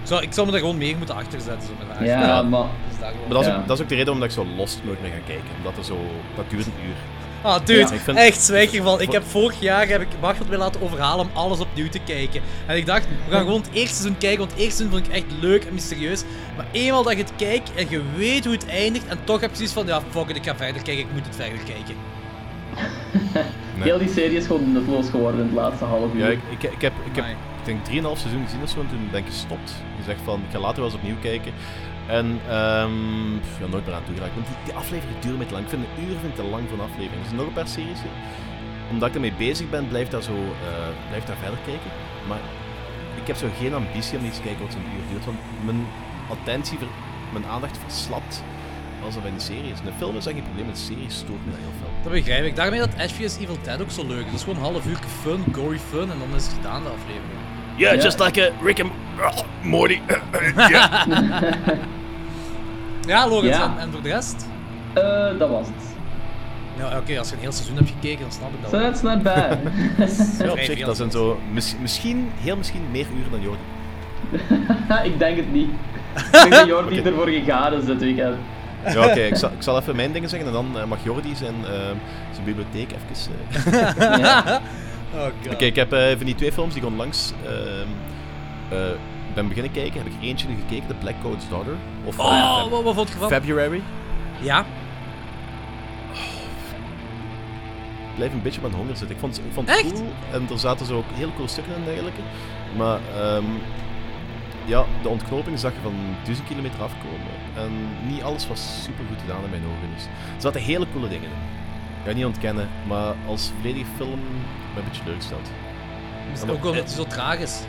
Zo, ik zou me er gewoon meer moeten achter zetten. Zo met. Ja, Ja. maar... Dus daar gewoon- Maar dat is, Ja. ook, dat is ook de reden omdat ik zo Lost nooit meer ga kijken. Omdat er zo... Dat duurt een uur. Ah, dude, Ja, ik vind- echt zwijg ervan. Ik heb vorig jaar heb ik Machtel weer laten overhalen om alles opnieuw te kijken. En ik dacht, we gaan gewoon het eerste seizoen kijken, want het eerste seizoen vond ik echt leuk en mysterieus. Maar eenmaal dat je het kijkt en je weet hoe het eindigt, en toch heb je zoiets van, ja, fuck it, ik ga verder kijken, ik moet het verder kijken. Nee. Heel die serie is gewoon nutteloos geworden in het laatste half uur. Ja, ik, ik, ik heb, ik heb ik denk 3,5 seizoen gezien of zo en toen ben ik gestopt. Gezegd van, ik ga later wel eens opnieuw kijken. En ehm pff, ja, nooit meer aan toegeraakt. Want die, die afleveringen duren me te lang. Ik vind een uur vind ik te lang voor een aflevering. Er zijn nog een paar series. hè. Omdat ik ermee bezig ben, blijf daar zo eh, blijf daar verder kijken. Maar ik heb zo geen ambitie om iets te kijken wat zo'n uur duurt. Want mijn attentie, ver- mijn aandacht verslapt als dat bij een serie is. In een film is dat geen probleem, een serie stoort me dat heel veel. Dat begrijp ik. Daarmee dat Ash vs Evil Dead ook zo leuk is. Het is gewoon een half uur fun, gory fun, en dan is het gedaan, de aflevering. Yeah, Ja. just like a Rick and Morty. Ja, Lorenz, Ja. En, en voor de rest? Eh, dat was het. Ja, oké, als je een heel seizoen hebt gekeken, dan snap ik dat So wel. that's not bad. Ja, op zich, dat zijn zo mis- misschien, heel misschien meer uren dan Jordi. ik denk het niet. Ik denk dat Jordi Oké. ervoor gegaan is dit weekend. Ja, oké, ik, zal, ik zal even mijn dingen zeggen en dan eh, mag Jordi zijn, ehm, zijn bibliotheek even... eh. Ja. Oh. Oké, ik heb eh, van die twee films die ik onlangs ehm, eh, ben beginnen kijken, heb ik eentje gekeken, The Black Coat's Daughter. Of Oh, wat, wat vond je van? February. Ja? Ik blijf een beetje op mijn honger zitten. Ik vond, ik vond het Echt? cool en er zaten zo ook heel cool stukken in en dergelijke. Maar ehm, ja, de ontknoping zag je van 1000 kilometer afkomen. En niet alles was super goed gedaan in mijn ogen. Dus er zaten hele coole dingen in. Ik ga niet ontkennen, maar als volledige film ben ik een beetje teleurgesteld. Is het ook omdat hij zo traag is.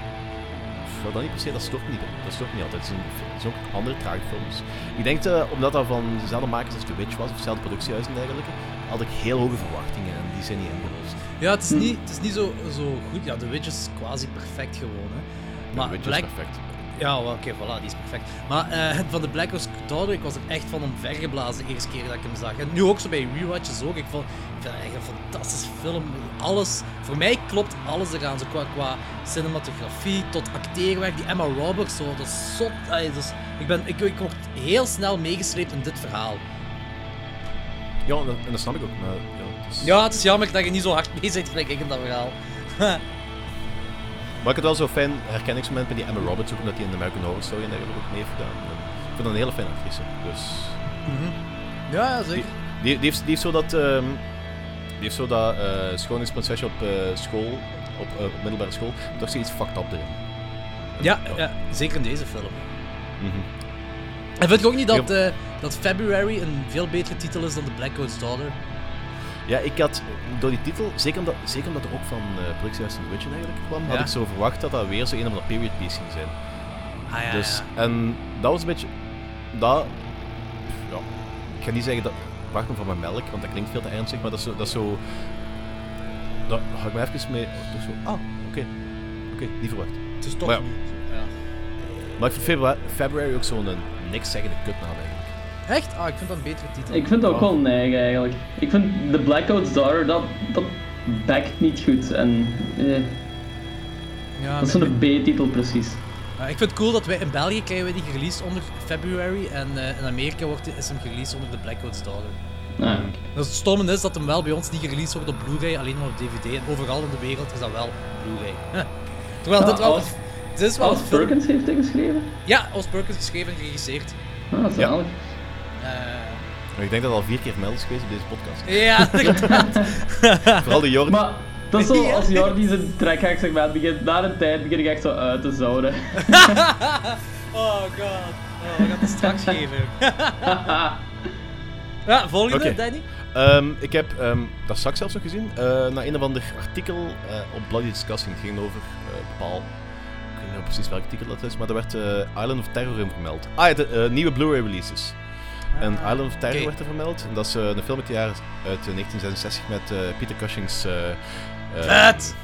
Pff, dat niet per se, dat stoort niet. Dat stoort niet altijd. Het zijn, ook andere trage films. Ik denk dat, omdat dat van dezelfde makers als The Witch was, of dezelfde productiehuis en dergelijke, had ik heel hoge verwachtingen en die zijn niet ingelost. Ja, het is niet, het is niet zo, zo goed. Ja, The Witch is quasi perfect gewoon, hè. Maar The Witch is perfect. Ja, wel, oké, voilà, die is perfect. Maar eh, van de Black Ops Daughter, ik was er echt van omvergeblazen de eerste keer dat ik hem zag. En nu ook zo bij rewatches ook. Ik vond, ik vind het echt een fantastische film. Alles, voor mij klopt alles eraan. Zo qua, qua cinematografie tot acteerwerk. Die Emma Roberts, zo, dat is zot. Ik, ben, ik, ik word heel snel meegesleept in dit verhaal. Ja, en dat, en dat snap ik ook. Maar, ja, het is- Ja, het is jammer dat je niet zo hard mee zit gelijk ik in dat verhaal. Maar ik had wel zo'n fijn herkenningsmoment met die Emma Roberts, ook omdat die in de American Horror Story en dergelijke ook mee heeft gedaan. En ik vind dat een hele fijne actrice. Dus Ja, ja, zeker. die, die, heeft, die heeft zo dat, ehm, die heeft zo dat schoonheidsprinsesje op eh, school, op eh, middelbare school, toch zoiets fucked up erin. Ja, ja, zeker in deze film. Mhm. En vind je ook niet dat, dat February een veel betere titel is dan The Black Coat's Daughter? Ja, ik had door die titel, zeker omdat, zeker omdat er ook van uh, productiehuis The Witch eigenlijk kwam, had ik zo verwacht dat dat weer zo een of andere period piece ging zijn. Ah ja, Dus, ja. en dat was een beetje. Dat. Ja, ik ga niet zeggen dat. Wacht me van mijn melk, want dat klinkt veel te ernstig, maar dat is zo. Dat is zo daar ga ik me even mee. toch zo, ah, oké. Oké, niet verwacht. Het is toch Maar niet. Maar ik vind February, February ook zo'n eh, niks zeggende kutnaam. Echt? Ah, ik vind dat een betere titel. Ik vind het ook Ja. wel neig eigenlijk. Ik vind The Blackout's Daughter, dat, dat backt niet goed. En eh, ja, dat is zo'n B-titel precies. Ja, ik vind het cool dat wij in België krijgen we die gereleased onder February en eh, in Amerika wordt, die- is hem gereleased onder The Black Coat's Daughter. Ah, Dus het stomme is dat hem wel bij ons niet gereleased wordt op Blu-ray, alleen maar op DVD. En overal in de wereld is dat wel Blu-ray. Huh. Terwijl Ja, dit wel... als- Dit is wel Als een film... Perkins heeft hij geschreven? Ja, als Perkins geschreven en geregisseerd. Ah, zalig. Maar ik denk dat het al vier keer vermeld is geweest op deze podcast. ja, inderdaad. Vooral de Jordi. Maar dat is zo, als Jordi zijn trekhaak-segment begint, na een tijd begin ik echt zo uit te zouden. Oh god. Oh, we gaan het straks geven. ja, volgende. Danny. Ehm, ik heb um, dat straks zelfs nog gezien. eh naar een of ander artikel eh, op Bloody Discussing. Het ging over eh bepaal. Ik weet niet precies welk artikel dat is, maar er werd eh, Island of Terror in vermeld. Ah ja, de eh, nieuwe Blu-ray releases. En Island of Terror oké. werd er vermeld. En dat is eh, een film uit het jaar uit eh, 1966 met eh, Peter Cushing's. eh, eh, Vet!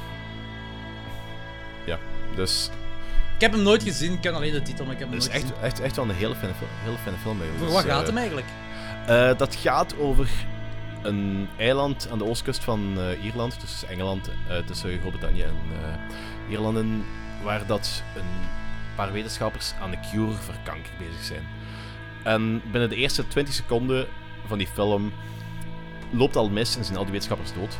Ja, Dus Ik heb hem nooit gezien, ik ken alleen de titel, maar ik heb hem het is nooit echt, gezien. echt, echt wel een hele fijne film, hele fijne film. Voor wat Dus, gaat eh, hem eigenlijk? Eh, dat gaat over een eiland aan de oostkust van eh, Ierland, dus Engeland, eh, tussen Groot-Brittannië en eh, Ierland, in, waar dat een paar wetenschappers aan de cure voor kanker bezig zijn. En binnen de eerste 20 seconden van die film loopt al mis en zijn al die wetenschappers dood.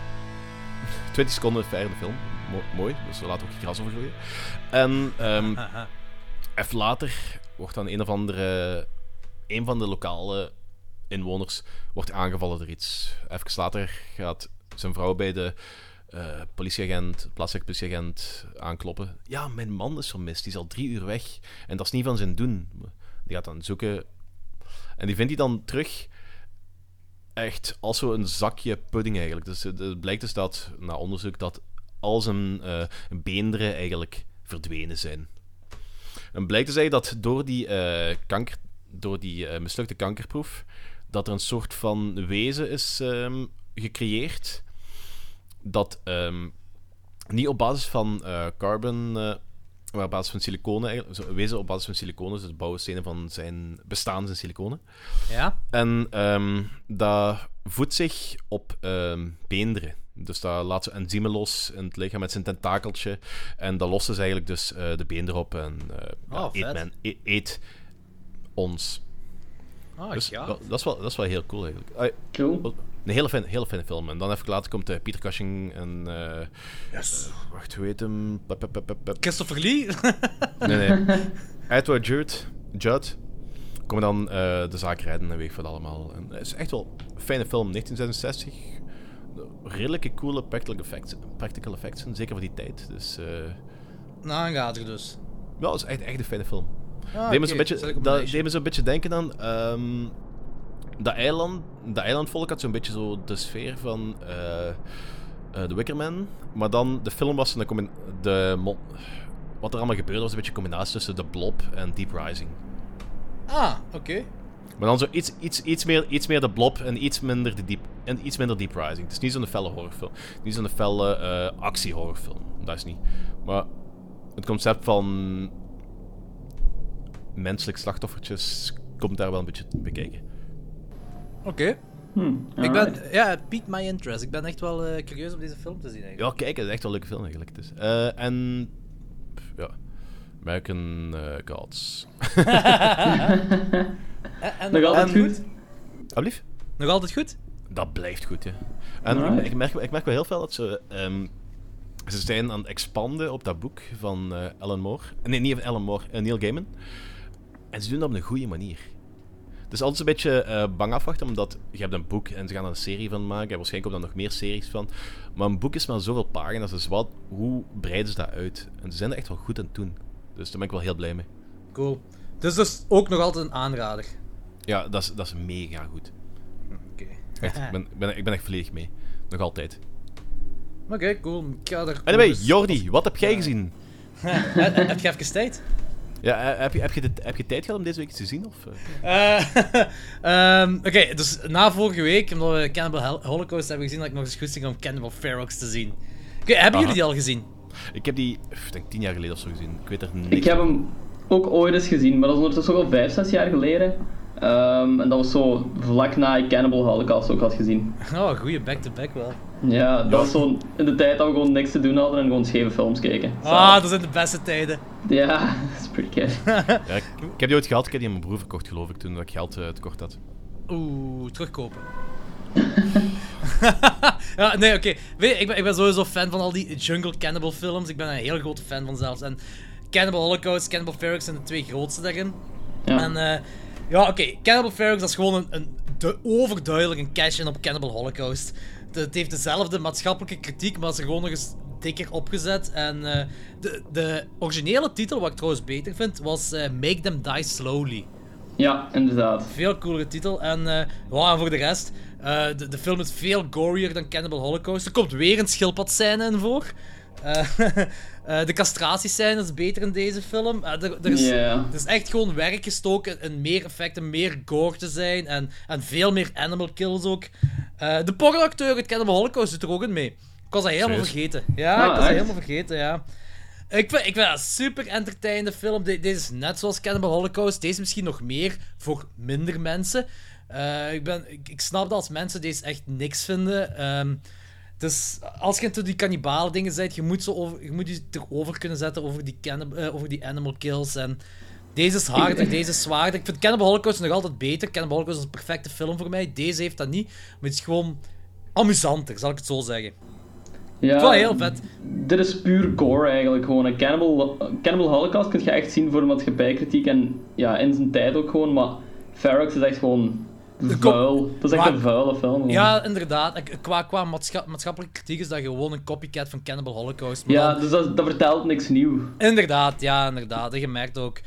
20 seconden verder de film. Mo- mooi, dus we laten ook geen gras over groeien. En ehm. Even later wordt dan een of andere. Een van de lokale inwoners wordt aangevallen door iets. Even later gaat zijn vrouw bij de eh, politieagent, plaatselijke politieagent, aankloppen. Ja, mijn man is vermist. Die is al drie uur weg. En dat is niet van zijn doen. Die gaat dan zoeken. En die vindt hij dan terug. Echt als zo'n zakje pudding eigenlijk. Dus het het blijkt dus dat, na onderzoek, dat al zijn eh, beenderen eigenlijk verdwenen zijn. En blijkt dus eigenlijk dat door die, eh, kanker, door die eh, mislukte kankerproef, dat er een soort van wezen is ehm, gecreëerd. Dat ehm, niet op basis van eh, carbon, maar op basis van siliconen, wezen op basis van siliconen, dus de bouwstenen van zijn bestaan zijn siliconen. Ja? En ehm, dat voedt zich op ehm, beenderen. Dus dat laat ze enzymen los in het lichaam met zijn tentakeltje. En dat lost dus eigenlijk dus eh, de beenderen op en eh, ja, Oh, eet, men, e- eet ons. Ah, Dus ja. dat, dat, is wel, dat is wel heel cool eigenlijk. Ah, Cool. Een hele fijne, hele fijne film. En dan even later komt uh, Peter Cushing en... eh, Yes. eh, wacht, hoe heet hem? Christopher Lee? Nee, nee. Edward Judd, Judd komen dan eh, de zaak redden en weet ik wat allemaal. En het is echt wel een fijne film, 1966. Redelijke coole practical effects, practical effects zeker voor die tijd. Dus eh een aanrader dus. ja, het is echt, echt een fijne film. Ah, deed, me zet beetje, deed me zo'n beetje denken aan... ehm dat eiland, dat eilandvolk had zo'n beetje zo de sfeer van eh eh, The Wicker Man. Maar dan, de film was een de Wat er allemaal gebeurde was een beetje een combinatie tussen The Blob en Deep Rising. Ah, oké. Maar dan zo iets, iets, iets, meer, iets meer de blob en iets minder, de deep, en iets minder deep rising. Het is niet zo'n felle horrorfilm. Niet zo'n felle eh actiehorrorfilm. Dat is niet. Maar het concept van menselijk slachtoffertjes komt daar wel een beetje bekijken. Oké. Hmm, Ik ben, ja, het piqued my interest. Ik ben echt wel eh, curieus om deze film te zien eigenlijk. Ja, kijk, het is echt wel een leuke film eigenlijk. Dus. Eh, en pff, ja, American eh, Gods. En, en Nog altijd en- goed? Alblieft? Nog altijd goed? Dat blijft goed, ja. En ik, merk, ik merk wel heel veel dat ze... ehm, ze zijn aan het expanden op dat boek van eh Alan Moore. Nee, niet van Alan Moore, Neil Gaiman. En ze doen dat op een goede manier. Het is altijd een beetje eh, bang afwachten, omdat je hebt een boek en ze gaan er een serie van maken. En waarschijnlijk komt er nog meer series van. Maar een boek is maar zoveel pagina's, dus wat, hoe breiden ze dat uit? En ze zijn er echt wel goed aan het doen. Dus daar ben ik wel heel blij mee. Cool. Dus dus ook nog altijd een aanrader. Ja, dat is, dat is mega goed. Oké. Echt, ik, ben, ik, ben, ik ben echt volledig mee. Nog altijd. Oké, cool. Ik ga er... Anyway, dus- Jordi, wat heb jij gezien? Heb heb je even tijd? Ja, eh, heb je, heb, je de, heb je tijd gehad om deze week iets te zien? Of, eh? Eh, ehm, Oké, dus na vorige week, omdat we Cannibal Hol- Holocaust hebben gezien, had ik nog eens goesting om Cannibal Ferox te zien. Oké, hebben Aha. jullie die al gezien? Ik heb die, ik denk tien jaar geleden of zo gezien. Ik weet er niks Ik heb hem ook ooit eens gezien, maar dat is ondertussen ook al 5, 6 jaar geleden. Ehm, en dat was zo vlak na ik Cannibal Holocaust ook had gezien. Oh, goede back-to-back wel. Ja, dat was zo in de tijd dat we gewoon niks te doen hadden en gewoon scheve films keken. Ah, dat zijn de beste tijden. Ja, dat is pretty good. Ja, ik, ik heb die ooit gehad. Ik heb die aan mijn broer verkocht, geloof ik, toen ik geld eh, tekort had. Oeh, terugkopen. ja, nee, oké. Ik ben, ik ben sowieso fan van al die Jungle Cannibal films. Ik ben een heel grote fan van zelfs. En Cannibal Holocaust, Cannibal Ferox zijn de twee grootste daarin. Ja. En eh, ja, oké, Cannibal Ferox dat is gewoon een, een du- overduidelijk een cash-in op Cannibal Holocaust. Het, heeft dezelfde maatschappelijke kritiek, maar er gewoon nog eens dikker opgezet. En eh, de, de originele titel, wat ik trouwens beter vind, was eh, Make Them Die Slowly. ja, inderdaad. Veel coolere titel. En, en voor de rest, de, de film is veel gorier dan Cannibal Holocaust. Er komt weer een schildpadscène in voor. Eh, eh, de castratiescène is beter in deze film. Eh, er, er, is, er is echt gewoon werk gestoken in meer effecten, meer gore te zijn. En, en veel meer animal kills ook. Eh, de pornoacteur uit Cannibal Holocaust doet er ook in mee. Ik was dat helemaal vergeten. Ja, Ah, ik was dat echt? helemaal vergeten, ja. Ik vind, ik vind dat een super entertainende film. De- deze is net zoals Cannibal Holocaust. Deze misschien nog meer voor minder mensen. Eh, ik, ben, ik, ik snap dat als mensen deze echt niks vinden. Ehm, dus als je into die kannibalen dingen bent, je moet, zo over, je moet je erover kunnen zetten over die, eh, over die animal kills. En deze is harder, deze is zwaarder. Ik vind Cannibal Holocaust nog altijd beter. Cannibal Holocaust is een perfecte film voor mij. Deze heeft dat niet. Maar het is gewoon amusanter, zal ik het zo zeggen. Ja, Het was heel vet. Dit is puur gore eigenlijk gewoon. Een Cannibal, Cannibal Holocaust kun je echt zien voor maatschappijkritiek en ja, in zijn tijd ook gewoon, maar Ferox is echt gewoon vuil. Dat is echt Maar- een vuile film. Ja, inderdaad. Ik- Qua, qua maatscha- maatschappelijke kritiek is dat gewoon een copycat van Cannibal Holocaust. Maar Ja, dan- dus dat, dat vertelt niks nieuw. Inderdaad, ja, inderdaad. Je merkt ook.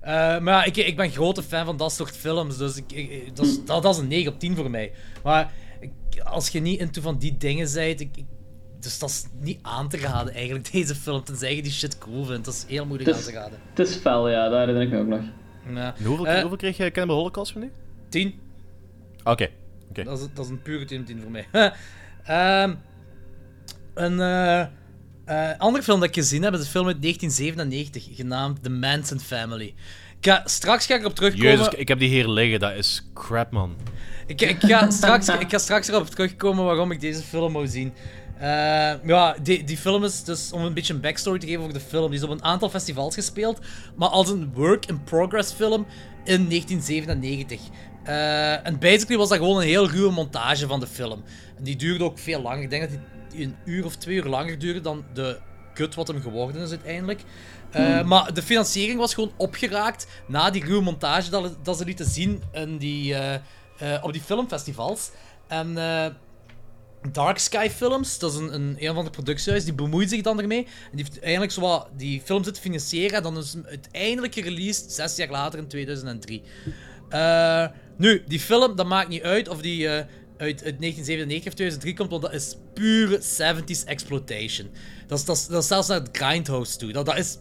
Eh, maar ja, ik, ik ben grote fan van dat soort films, dus ik, ik- dat, is, dat, dat is een 9 op 10 voor mij. Maar ik- als je niet into van die dingen bent, ik, ik- dus dat is niet aan te raden eigenlijk, deze film, tenzij je die shit cool vindt. Dat is heel moeilijk aan te raden. het is fel, ja, dat herinner ik me ook nog. Ja. En hoeveel, Eh, hoeveel kreeg je Cannibal Holocaust van nu? 10. Oké. Dat is, dat is een pure 10 op 10 voor mij. Ehm, een eh, eh, andere film dat ik gezien heb is een film uit 1997, genaamd The Manson Family. Ik ga, straks ga ik erop terugkomen. Jezus, ik heb die hier liggen, dat is crap, man. Ik, ik, ga straks, ik ga straks erop terugkomen waarom ik deze film wou zien. Eh, ja, die, die film is dus, om een beetje een backstory te geven over de film, die is op een aantal festivals gespeeld, maar als een work-in-progress film in 1997. Eh, en basically was dat gewoon een heel ruwe montage van de film. En die duurde ook veel langer. Ik denk dat die een uur of twee uur langer duurde dan de kut wat hem geworden is uiteindelijk. Eh, Maar de financiering was gewoon opgeraakt na die ruwe montage dat, dat ze lieten zien in die, eh, op die filmfestivals. En Dark Sky Films, dat is een, een, een van de productiehuis, die bemoeit zich dan ermee. En die heeft eigenlijk zo wat die film zitten financieren en dan is hem uiteindelijk gereleased zes jaar later in 2003. Eh, nu, die film, dat maakt niet uit of die eh, uit, uit 1997 of 2003 komt, want dat is pure 70s exploitation. Dat is, dat is, dat is zelfs naar het Grindhouse toe. Dat, dat is...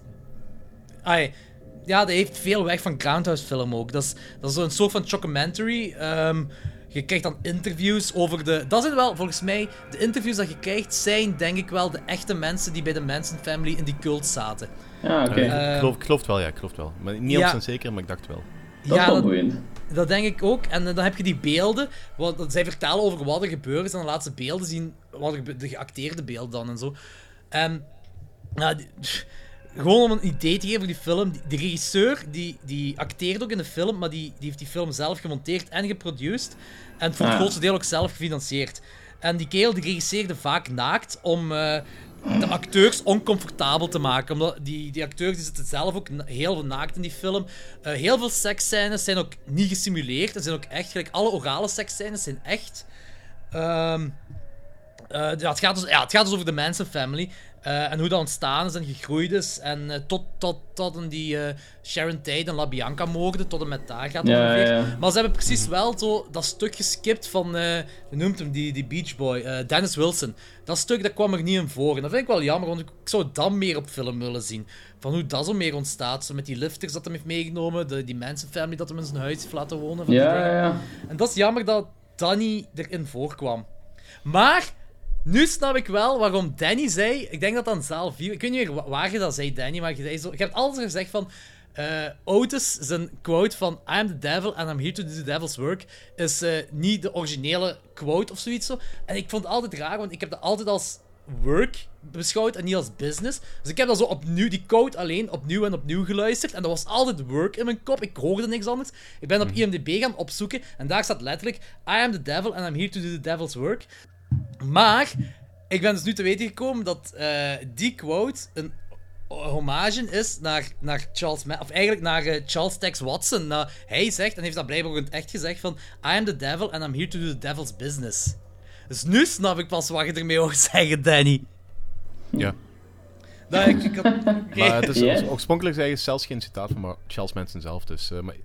Ai, ja, dat heeft veel weg van Grindhouse film ook. Dat is, dat is zo'n soort van documentary. Ehm, je krijgt dan interviews over de... Dat zijn wel, volgens mij, de interviews dat je krijgt, zijn denk ik wel de echte mensen die bij de Manson Family in die cult zaten. Ja, oké. Eh, ik, geloof, ik geloof het wel, ja, ik geloof het wel. Maar niet Ja. 100% zeker, maar ik dacht wel. Dat wel dat, boeiend. dat denk ik ook. En eh, dan heb je die beelden, wat, dat zij vertellen over wat er gebeurd is. En dan laten ze beelden zien, wat er, de geacteerde beelden dan en zo. En ja, die- gewoon om een idee te geven voor die film. Die, die regisseur, die, die acteert ook in de film, maar die, die heeft die film zelf gemonteerd en geproduceerd. En voor het Ah. grootste deel ook zelf gefinancierd. En die kerel die regisseerde vaak naakt om eh, de acteurs oncomfortabel te maken. Omdat die, die acteurs die zitten zelf ook heel naakt in die film. Eh, heel veel seksscènes zijn ook niet gesimuleerd. En zijn ook echt, gelijk alle orale seksscènes zijn echt. Ehm, eh, ja, het, gaat dus, ja, het gaat dus over de Manson Family. Eh, en hoe dat ontstaan is en gegroeid is. En eh, tot, tot, tot in die eh, Sharon Tate en La Bianca moorden. Tot en met daar gaat Ja, ongeveer. ja, ja. Maar ze hebben precies wel zo dat stuk geskipt van, hoe noemt hem, die, die Beach Boy, Dennis Wilson. Dat stuk dat kwam er niet in voor. En dat vind ik wel jammer, want ik zou dat meer op film willen zien. Van hoe dat zo meer ontstaat. Zo met die lifters dat hem heeft meegenomen, de, die Manson Family dat hem in zijn huis heeft laten wonen. Van Ja, ja, ja. En dat is jammer dat Danny erin voorkwam. Maar, nu snap ik wel waarom Danny zei... Ik denk dat dan zaal 4... Ik weet niet meer waar je dat zei, Danny, maar je, zei zo, je hebt altijd gezegd van... eh Otis, zijn quote van I am the devil and I'm here to do the devil's work... is eh, niet de originele quote of zoiets zo. En ik vond het altijd raar, want ik heb dat altijd als work beschouwd en niet als business. Dus ik heb dat zo opnieuw, die quote alleen opnieuw en opnieuw geluisterd. En dat was altijd work in mijn kop. Ik hoorde niks anders. Ik ben op IMDb gaan opzoeken en daar staat letterlijk: I am the devil and I'm here to do the devil's work. Maar ik ben dus nu te weten gekomen dat eh, die quote een hommage is naar, naar Charles Ma of eigenlijk naar eh, Charles Tex Watson. Nou, hij zegt, en heeft dat blijkbaar ook in het echt gezegd, van I am the devil and I'm here to do the devil's business. Dus nu snap ik pas wat je ermee hoort zeggen, Danny. Ja. Nou, ik, ik had-. Maar het is Ja. oorspronkelijk is eigenlijk zelfs geen citaat van maar Charles Manson zelf. Dus, eh, maar,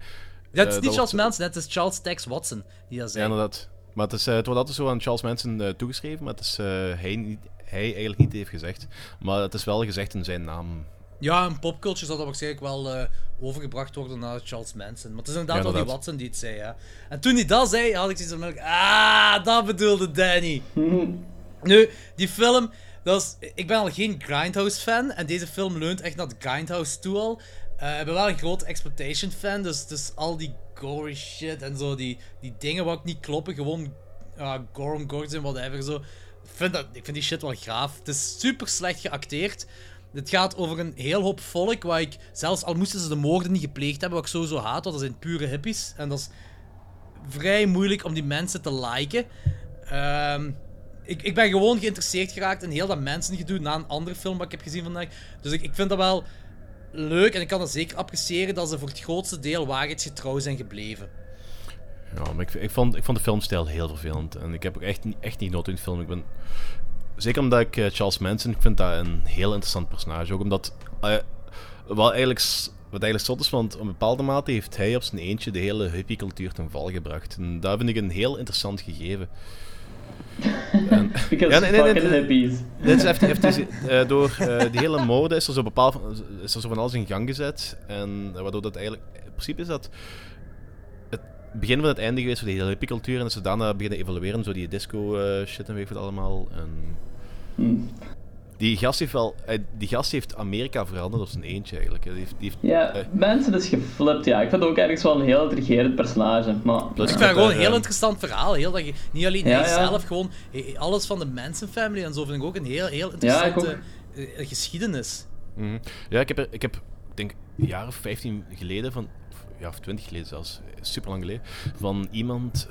Ja, het is niet dat Charles wordt- Manson, het is Charles Tex Watson die dat Ja, zei. inderdaad. Maar het, is, eh, het wordt altijd zo aan Charles Manson eh, toegeschreven, maar het is eh, hij, niet, hij eigenlijk niet heeft gezegd. Maar het is wel gezegd in zijn naam. Ja, in popculture zal dat waarschijnlijk wel eh, overgebracht worden naar Charles Manson. Maar het is inderdaad Ja, wel die. Watson die het zei, ja. En toen hij dat zei, had ik zoiets van... Ah, dat bedoelde Danny. nu, die film... dat is, ik ben al geen Grindhouse-fan. En deze film leunt echt naar de Grindhouse toe al. Eh, ik ben wel een grote exploitation-fan. Dus, dus al die gory shit en zo, die, die dingen wat niet kloppen. Gewoon uh, Gorum Gords en whatever. Zo. Ik, vind dat, ik vind die shit wel gaaf. Het is super slecht geacteerd. Het gaat over een heel hoop volk waar ik, zelfs al moesten ze de moorden niet gepleegd hebben, wat ik sowieso haat, want dat zijn pure hippies. En dat is vrij moeilijk om die mensen te liken. Ehm, ik, ik ben gewoon geïnteresseerd geraakt in heel dat mensengedoe na een andere film wat ik heb gezien vandaag. Dus ik, ik vind dat wel leuk en ik kan dat zeker appreciëren dat ze voor het grootste deel waarheidsgetrouw zijn gebleven. Ja, maar ik, ik, vond, ik vond de filmstijl heel vervelend. En ik heb ook echt, niet- echt niet genoten in de film. Ik ben, zeker omdat ik eh, Charles Manson, ik vind dat een heel interessant personage. Ook omdat, eh, wat, eigenlijk, wat eigenlijk zot is, want op een bepaalde mate heeft hij op zijn eentje de hele hippie-cultuur ten val gebracht. Dat vind ik een heel interessant gegeven. Because Ja, nee, nee, nee, hippies. Dit is even, even eh, door eh, die hele mode is er zo bepaald is er zo van alles in gang gezet. En eh, waardoor dat eigenlijk. In principe is dat het begin van het einde geweest voor die hele hippiecultuur. En dat ze daarna beginnen evalueren, zo die disco shit en weet ik wat allemaal. En Hmm. Die gast heeft wel. eh, die gast heeft Amerika veranderd op zijn eentje eigenlijk. Die heeft, die heeft, Ja, eh, mensen is geflipt, ja. Ik vind het ook ergens wel een heel intrigerend personage. Maar, Plus Ik vind het gewoon een heel interessant verhaal. Heel dat je, niet alleen Ja, hij ja. zelf, gewoon eh, alles van de Manson-family en zo vind ik ook een heel, heel interessante geschiedenis. Mhm. Ja, ik heb, er, ik heb, denk, een jaar of 15 geleden, van, of- ja, of 20 geleden zelfs, super lang geleden, van iemand.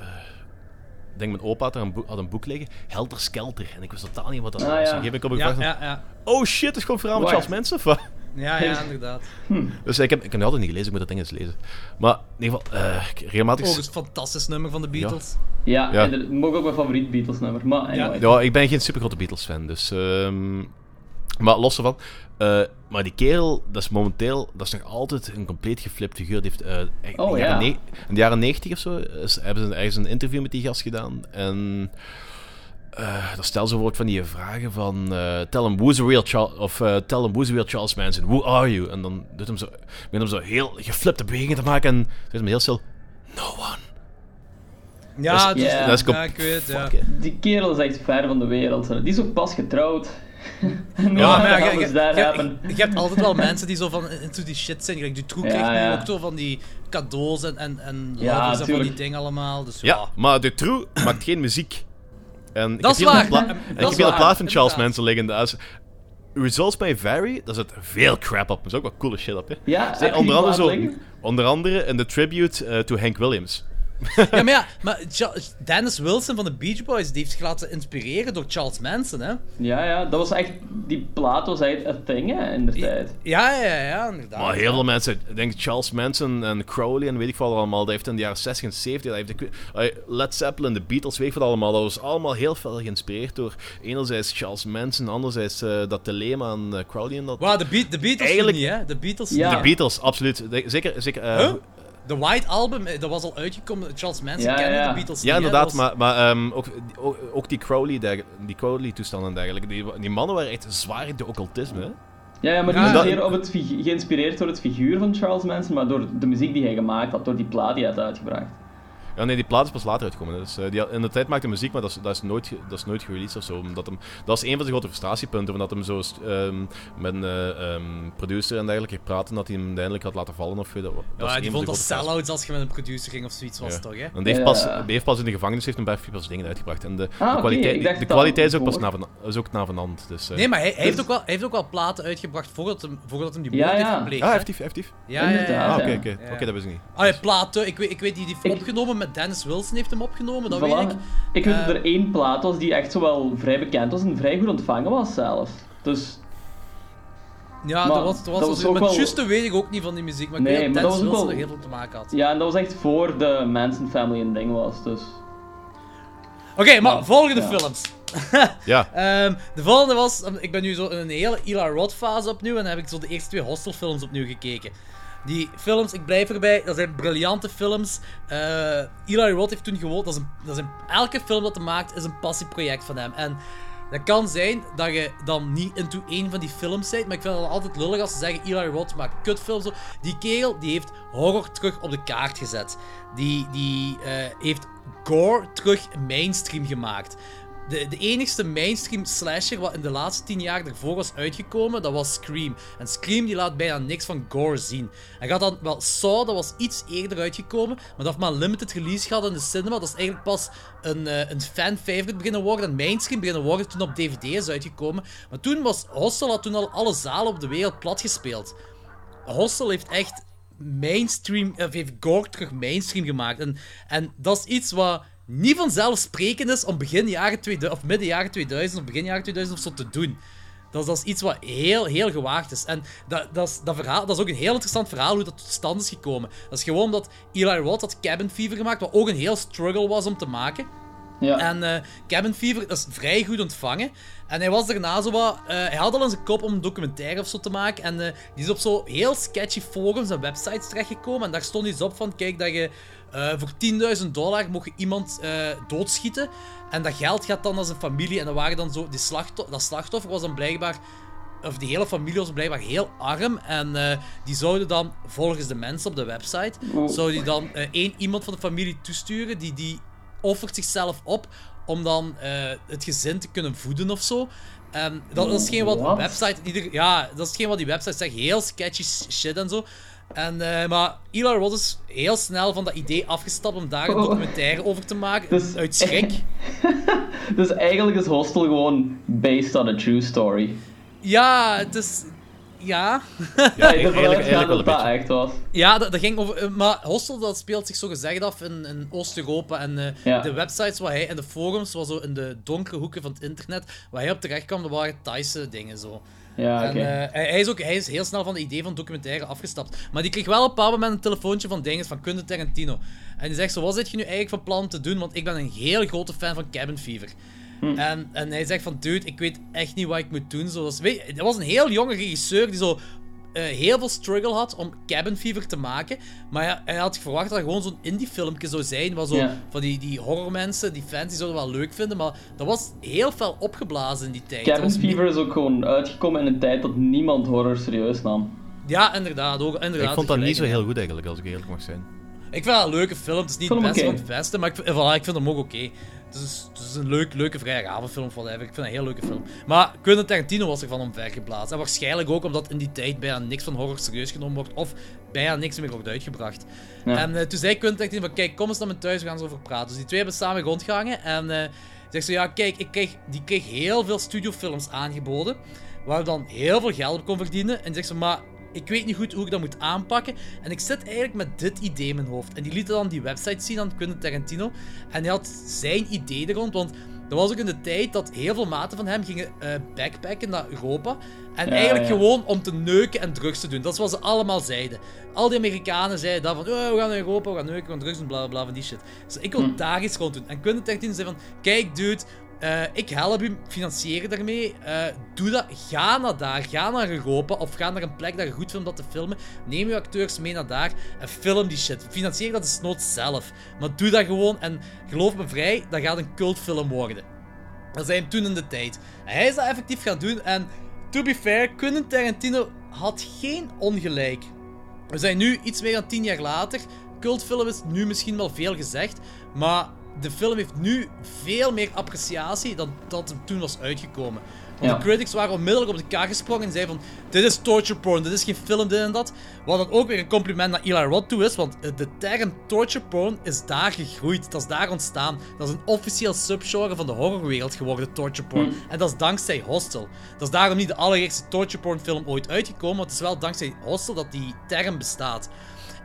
Denk mijn opa had, er een, boek, had een boek liggen, Helter Skelter. En ik wist totaal niet wat dat Ah, was. ja. En op ik Ja, ja, ja. Oh shit, het is gewoon verhaal met Wacht. Charles Manson. of wat? Ja, ja, inderdaad. Dus ik heb, ik heb het altijd niet gelezen, ik moet dat ding eens lezen. Maar in ieder geval, eh, ik- regelmatig. Ook een fantastisch nummer van de Beatles. ja, Ja. mag ook mijn favoriet Beatles nummer. Maar anyway. Ja, ik ben geen super grote Beatles fan, dus. ehm, maar los ervan. Eh, maar die kerel, dat is momenteel, dat is nog altijd een compleet geflipt figuur. Die heeft, eh, Oh, in, de jaren ja. ne- in de jaren 90 of zo is, hebben ze ergens een interview met die gast gedaan. En eh dan stellen ze woord van die vragen van eh tell him who's the real Charles of eh, tell him who's the real Charles Manson, who are you? En dan doet hem zo, begint hem zo heel geflipte bewegingen te maken en zegt hem heel stil, no one. Ja, Dat is- dus, ja, dat is ja, ik weet, ja. Die kerel is echt ver van de wereld. Die is ook pas getrouwd. Ja, maar je, je, hebt altijd wel mensen die zo van into die shit zijn. Dutroux Ja, krijgt nu ja. ook zo van die cadeaus en, en, en Ja, lovers en van die dingen allemaal. Dus Ja, ja. maar de True maakt geen muziek. En ik Dat is waar. en ik heb een plaat van Charles. Manson liggen. Dat is, Results may vary, daar zit veel crap op. Er is ook wat coole shit op, hè. Ja, onder, die andere zo, onder andere in de tribute eh, to Hank Williams. ja, maar ja, maar Dennis Wilson van de Beach Boys die heeft zich laten inspireren door Charles Manson, hè? Ja, ja, dat was echt... Die plaat was echt een thing, hè, in de tijd. Ja, ja, ja, inderdaad. Maar heel veel mensen, ik denk Charles Manson en Crowley en weet ik wat allemaal, dat heeft in de jaren 60 en 70, dat heeft, eh, Led Zeppelin, de Beatles, weet ik wat allemaal, dat was allemaal heel veel geïnspireerd door enerzijds Charles Manson, anderzijds eh, dat dilemma aan eh, Crowley en dat... Wauw, de, Be- de Beatles Eigenlijk- niet, hè? De Beatles Ja. De Beatles, absoluut. De- zeker, zeker eh, Huh? De White Album, eh, dat was al uitgekomen. Charles Manson Ja, kende ja. de Beatles Ja, niet, inderdaad, was- maar, maar ehm, ook, ook, ook die Crowley, derg- die Crowley toestanden en dergelijke, die, die mannen waren echt zwaar in de occultisme. Hè? Ja, ja maar Ja, niet dat- zozeer op het geïnspireerd door het figuur van Charles Manson, maar door de muziek die hij gemaakt had, door die plaat die hij had uitgebracht. Ja, nee, die plaat is pas later uitgekomen. Dus, eh, die, had- in de tijd maakte hij muziek, maar dat is, dat is nooit, dat is nooit gereleased of zo. Omdat hem, dat is een van zijn grote frustratiepunten, omdat hem zo ehm, met een eh, ehm, producer en dergelijke praat en dat hij hem uiteindelijk had laten vallen. Of, dat Ja, een die van vond dat sell-outs als je met een producer ging of zoiets was, Ja. toch, hè? En die heeft, Ja. pas, die heeft pas in de gevangenis heeft een paar pas dingen uitgebracht. En de, de oké, kwaliteit, dacht de dat kwaliteit is ook pas navenant. Is ook navenant dus, eh. Nee, maar hij, hij heeft Dus- ook wel, hij heeft ook wel platen uitgebracht voordat hem, voordat hem die moord ja. heeft gepleegd. Ah, effectief, effectief. Ja, ja, Ah, ja. oké, oké. Dat wist ik niet. Ah platen. Ik weet, ik weet die die heeft opgenomen met Dennis Wilson heeft hem opgenomen, dat Voilà. weet ik. Ik weet dat Eh, er één plaat was die echt zo wel vrij bekend was en vrij goed ontvangen was zelfs. Dus Ja, Maar dat was, dat was, dat was zo- ook maar wel- het juiste weet ik ook niet van die muziek, maar ik Nee, weet dat maar Dennis Wilson er heel veel te maken had. ja, en dat was echt voor de Manson family een ding was. Dus. Oké, maar Maar- volgende ja. films. Ja, Ehm, de volgende was, ik ben nu zo in een hele Eli Roth fase opnieuw en dan heb ik zo de eerste twee Hostel films opnieuw gekeken. Die films, ik blijf erbij, dat zijn briljante films. Eh Eli Roth heeft toen gewoon, dat is een, dat elke film dat hij maakt is een passieproject van hem. En dat kan zijn dat je dan niet into één van die films bent, maar ik vind het altijd lullig als ze zeggen Eli Roth maakt kutfilms. Die kerel, die heeft horror terug op de kaart gezet. Die, die eh, heeft gore terug mainstream gemaakt. De, de enigste mainstream slasher wat in de laatste tien jaar ervoor was uitgekomen, dat was Scream. En Scream die laat bijna niks van gore zien. En gaat dan, wel, Saw, dat was iets eerder uitgekomen, maar dat heeft maar een limited release gehad in de cinema. Dat is eigenlijk pas een, eh, een fan-favorite beginnen worden, een mainstream beginnen worden toen op DVD is uitgekomen. Maar toen was Hostel had toen al alle zalen op de wereld plat gespeeld. Hostel heeft echt mainstream, of heeft gore terug mainstream gemaakt. En, en dat is iets wat niet vanzelfsprekend is om begin jaren 2000, of midden jaren 2000 of begin jaren 2000 of zo te doen. Dat is, dat is iets wat heel, heel gewaagd is. En dat, dat, is, dat, verhaal, dat is ook een heel interessant verhaal hoe dat tot stand is gekomen. Dat is gewoon omdat Eli Roth had Cabin Fever gemaakt, wat ook een heel struggle was om te maken. Ja. En eh, Cabin Fever is vrij goed ontvangen. En hij was daarna zo wat... eh, hij had al in zijn kop om een documentaire of zo te maken. En eh, die is op zo heel sketchy forums en websites terechtgekomen. En daar stond iets op van... Kijk, dat je eh, voor 10.000 dollar mocht je iemand eh, doodschieten. En dat geld gaat dan naar zijn familie. En dat waren dan zo... Die slachtoffer, dat slachtoffer was dan blijkbaar... Of die hele familie was blijkbaar heel arm. En eh, die zouden dan, volgens de mensen op de website... Oh. Zou die dan één iemand van de familie toesturen... Die, die offert zichzelf op om dan het gezin te kunnen voeden of zo. En dat, dat is geen wat Wat? website... Ieder, ja, dat is geen wat die website zegt. Heel sketchy shit en zo. En, eh, maar Eli Roth is heel snel van dat idee afgestapt om daar een Oh. documentaire over te maken. Dus- uit schrik. Dus eigenlijk is Hostel gewoon based on a true story. Ja, het is... Ja. Ja, ik eigenlijk- dat echt was. Ja, dat, dat ging over. Maar Hostel dat speelt zich zo gezegd af in, in Oost-Europa. En eh, Ja. de websites waar hij en de forums, was zo in de donkere hoeken van het internet, waar hij op terecht kwam, dat waren Thaise dingen zo. Ja, oké. Eh, hij, is ook, hij is heel snel van het idee van documentaire afgestapt. Maar die kreeg wel op een bepaald moment een telefoontje van dinges van Quentin Tarantino. En die zegt zo, wat zit je nu eigenlijk van plan te doen? Want ik ben een heel grote fan van Cabin Fever. Hm. En, en hij zegt van, dude, ik weet echt niet wat ik moet doen. Zo, weet, dat was een heel jonge regisseur die zo eh, heel veel struggle had om Cabin Fever te maken. Maar ja, hij had verwacht dat het gewoon zo'n indie filmpje zou zijn. Waar zo van die, die horrormensen, die fans, die zouden wel leuk vinden. Maar dat was heel fel opgeblazen in die tijd. Cabin was Fever is ook gewoon uitgekomen in een tijd dat niemand horror serieus nam. Ja, inderdaad. Ook, inderdaad Ik vond dat niet zo heel goed eigenlijk, als ik eerlijk mag zijn. Ik vind dat een leuke film. Het is niet het beste van het beste, maar ik, voilà, ik vind hem ook oké. Het is, het is een leuk, leuke vrijdagavondfilm, whatever. Ik vind het een heel leuke film. Maar Quentin Tarantino was ervan omvergeblazen. En waarschijnlijk ook omdat in die tijd bijna niks van horror serieus genomen wordt. Of bijna niks meer wordt uitgebracht. Ja. En eh, toen zei Quentin Tarantino van, kijk, kom eens naar mijn thuis, we gaan eens over praten. Dus die twee hebben samen rondgehangen. En eh zegt ze, ja, kijk, ik kreeg, die kreeg heel veel studiofilms aangeboden. Waar we dan heel veel geld op kon verdienen. En zegt ze, maar ik weet niet goed hoe ik dat moet aanpakken. En ik zit eigenlijk met dit idee in mijn hoofd. En die liet dan die website zien aan Quentin Tarantino. En hij had zijn idee er rond, want dat was ook in de tijd dat heel veel maten van hem gingen eh, backpacken naar Europa. En Ja, eigenlijk ja. gewoon om te neuken en drugs te doen. Dat is wat ze allemaal zeiden. Al die Amerikanen zeiden dat van, oh, we gaan naar Europa, we gaan neuken, we gaan drugs doen, bla bla bla, van die shit. Dus ik wil Hm. daar iets rond doen. En Quentin Tarantino zei van, kijk dude, eh, ik help u financieren daarmee. Eh, doe dat. Ga naar daar. Ga naar Europa. Of ga naar een plek dat je goed vindt om dat te filmen. Neem je acteurs mee naar daar. En film die shit. Financier dat desnoods zelf. Maar doe dat gewoon. En geloof me vrij, dat gaat een cultfilm worden. Dat hem toen in de tijd. Hij is dat effectief gaan doen. En to be fair, Quentin Tarantino had geen ongelijk. We zijn nu iets meer dan 10 jaar later. Cultfilm is nu misschien wel veel gezegd. Maar de film heeft nu veel meer appreciatie dan dat hem toen was uitgekomen. Want Ja. de critics waren onmiddellijk op de kaart gesprongen en zeiden van... Dit is torture porn, dit is geen film, dit en dat. Wat dan ook weer een compliment naar Eli Roth toe is. Want eh, de term torture porn is daar gegroeid. Dat is daar ontstaan. Dat is een officieel subgenre van de horrorwereld geworden, torture porn. En dat is dankzij Hostel. Dat is daarom niet de allereerste torture porn film ooit uitgekomen. Maar het is wel dankzij Hostel dat die term bestaat.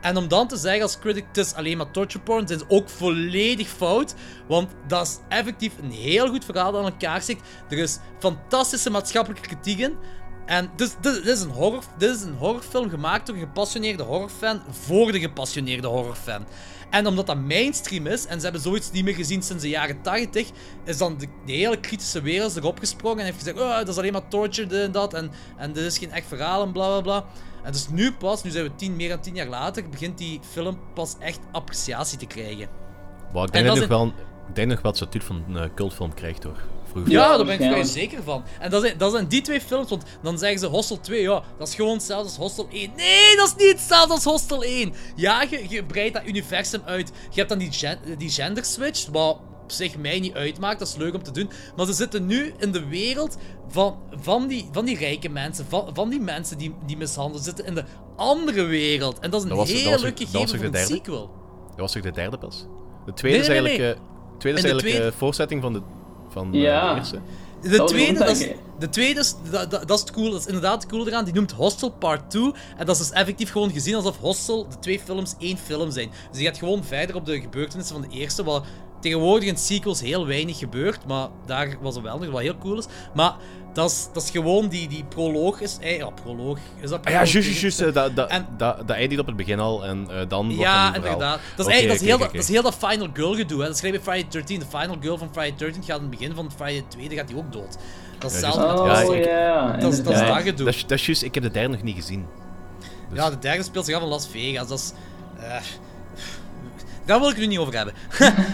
En om dan te zeggen als critic, het is alleen maar torture porn, zijn ze ook volledig fout. Want dat is effectief een heel goed verhaal dat aan elkaar zit. Er is fantastische maatschappelijke kritiek in. En dus, dit, dit, is een horror, dit is een horrorfilm gemaakt door een gepassioneerde horrorfan voor de gepassioneerde horrorfan. En omdat dat mainstream is, en ze hebben zoiets niet meer gezien sinds de jaren 80, is dan de, hele kritische wereld erop gesprongen en heeft gezegd: oh, dat is alleen maar torture, dit en dat, en, en dit is geen echt verhaal en bla bla bla. En dus nu pas, nu zijn we tien, meer dan tien jaar later, begint die film pas echt appreciatie te krijgen. Maar ik En denk, dat nog wel, ik denk nog wel het statuut van een eh, cultfilm krijgt hoor. Vroeger. Ja, daar ben ik vrij zeker van. En dat zijn, dat zijn die twee films, want dan zeggen ze Hostel 2, ja, dat is gewoon hetzelfde als Hostel 1. Nee, dat is niet hetzelfde als Hostel 1. Ja, je, je breidt dat universum uit. Je hebt dan die, gen, die gender switch, wat zich mij niet uitmaakt. Dat is leuk om te doen. Maar ze zitten nu in de wereld van, van, die, van die rijke mensen. Van, van die mensen die, die mishandelen. Ze zitten in de andere wereld. En dat is een Dat was- dat heel leuk gegeven was ook voor de een derde? sequel. Dat was toch de derde pas? De tweede Nee, nee, is nee, eigenlijk, eh, tweede is eigenlijk tweede- eh, voorzetting van de, van eh, Ja. de eerste. De tweede, dat is, de tweede is, dat, dat, dat is het cool, dat is inderdaad het coole eraan. Die noemt Hostel Part 2. En dat is dus effectief gewoon gezien alsof Hostel, de twee films, één film zijn. Dus je gaat gewoon verder op de gebeurtenissen van de eerste, wat tegenwoordig in sequels heel weinig gebeurt. Maar daar was er wel nog, wat heel cool is. Maar dat is, dat is gewoon die, die proloog is... Eh, ja, proloog. Is dat Ah ja, proloog? juist, juist, juist. eh, Dat, dat, En- dat, dat eindigt op het begin al en eh, dan wordt Ja, inderdaad. Dat is, eigenlijk, dat, is heel, dat, is heel dat Final Girl gedoe. Hè. Dat gelijk bij Friday 13. De Final Girl van Friday 13 gaat in het begin van Friday 2 gaat die ook dood. Dat is Ja, hetzelfde met Oh, ik-. Dat is- dat is dat gedoe. Dat is, dat is juist, ik heb de derde nog niet gezien. Dus- Ja, de derde speelt zich af in Las Vegas. Dat is. eh, daar wil ik het nu niet over hebben.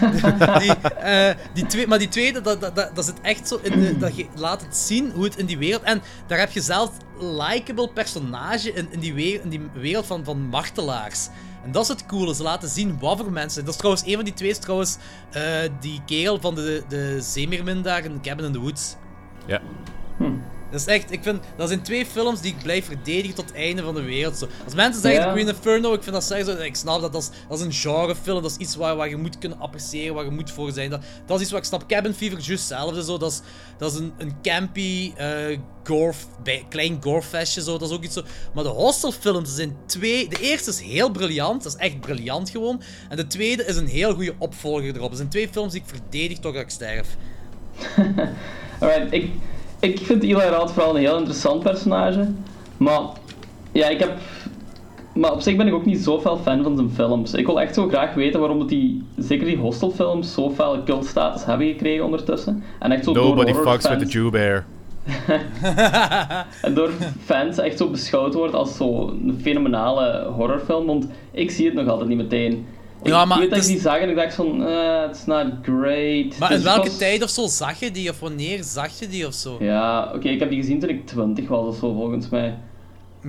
die, eh, die twee, maar die tweede, dat, dat, dat, dat zit echt zo in de, dat je laat het zien hoe het in die wereld. En daar heb je zelf likable personage in, in, die, wereld, in die wereld van, van martelaars. En dat is het coole, ze laten zien wat voor mensen. Dat is trouwens, een van die twee is trouwens eh, die kerel van de, de zeemeermin daar in Cabin in the Woods. Ja. Dat is echt, ik vind, dat zijn twee films die ik blijf verdedigen tot het einde van de wereld. Zo. Als mensen zeggen. Green Inferno, ik vind dat zeggen, zo, ik snap dat, dat is, dat is een genrefilm, dat is iets waar, waar je moet kunnen appreciëren, waar je moet voor zijn. Dat, dat is iets wat ik snap. Cabin Fever, juist hetzelfde, zo. Dat is, dat is een, een campy, gore, bij, klein gorefestje, zo. Dat is ook iets zo. Maar de Hostel-films zijn twee, de eerste is heel briljant, dat is echt briljant gewoon. En de tweede is een heel goede opvolger erop. Dat zijn twee films die ik verdedig tot ik sterf. Alright, ik, ik vind Eli Roth vooral een heel interessant personage. Maar ja, ik heb. Maar op zich ben ik ook niet zo fel fan van zijn films. Ik wil echt zo graag weten waarom dat die, zeker die hostelfilms, zo fel cultstatus hebben gekregen ondertussen. En echt zo Nobody door fucks with horrorfans- the Jew Bear. En door fans echt zo beschouwd wordt als zo een fenomenale horrorfilm. Want ik zie het nog altijd niet meteen. Ik Ja, maar weet dat het ik die zag en ik dacht van, eh, it's not great. Maar Dus in welke het was- tijd of zo zag je die? Of wanneer zag je die of zo? Ja, oké, ik heb die gezien toen ik 20 was of zo, volgens mij.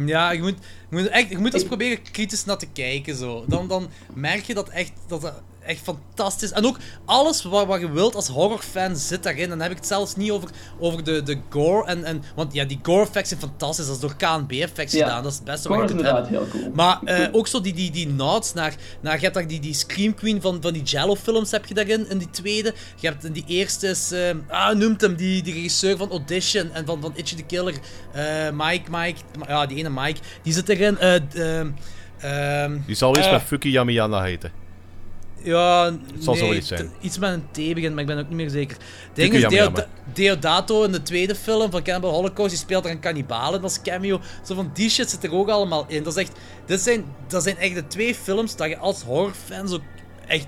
Ja, je moet, je moet, echt, je moet eens Ik- proberen kritisch naar te kijken. Zo. Dan, dan merk je dat echt, dat echt fantastisch En ook alles wat, wat je wilt als horrorfan zit daarin. Dan heb ik het zelfs niet over, over de, de gore. En, en, want ja, die gore-effects zijn fantastisch. Dat is door KNB-effects Ja. gedaan. Dat is het beste Gore wat je kunt hebben. heel cool. Maar eh, ook zo die, die, die nods naar, naar... Je hebt daar die, die Scream Queen van, van die Jello-films heb je daarin, in die tweede. Je hebt in die eerste is... eh, ah, noemt hem, die, die regisseur van Audition en van, van Itchy the Killer. eh, Mike, Mike... Ja, die ene Mike. Die zit erin. eh, ehm, ehm, Die zal iets eh, met Fuki Yamiyana heten. Ja, zal nee, iets zijn. t- Iets met een T begint, maar ik ben ook niet meer zeker. Ding is, Deodato in de tweede film van Cannibal Holocaust, die speelt er een kannibalen als cameo. Zo van die shit zit er ook allemaal in. Dat is echt... Dit zijn, dat zijn echt de twee films dat je als horrorfan zo echt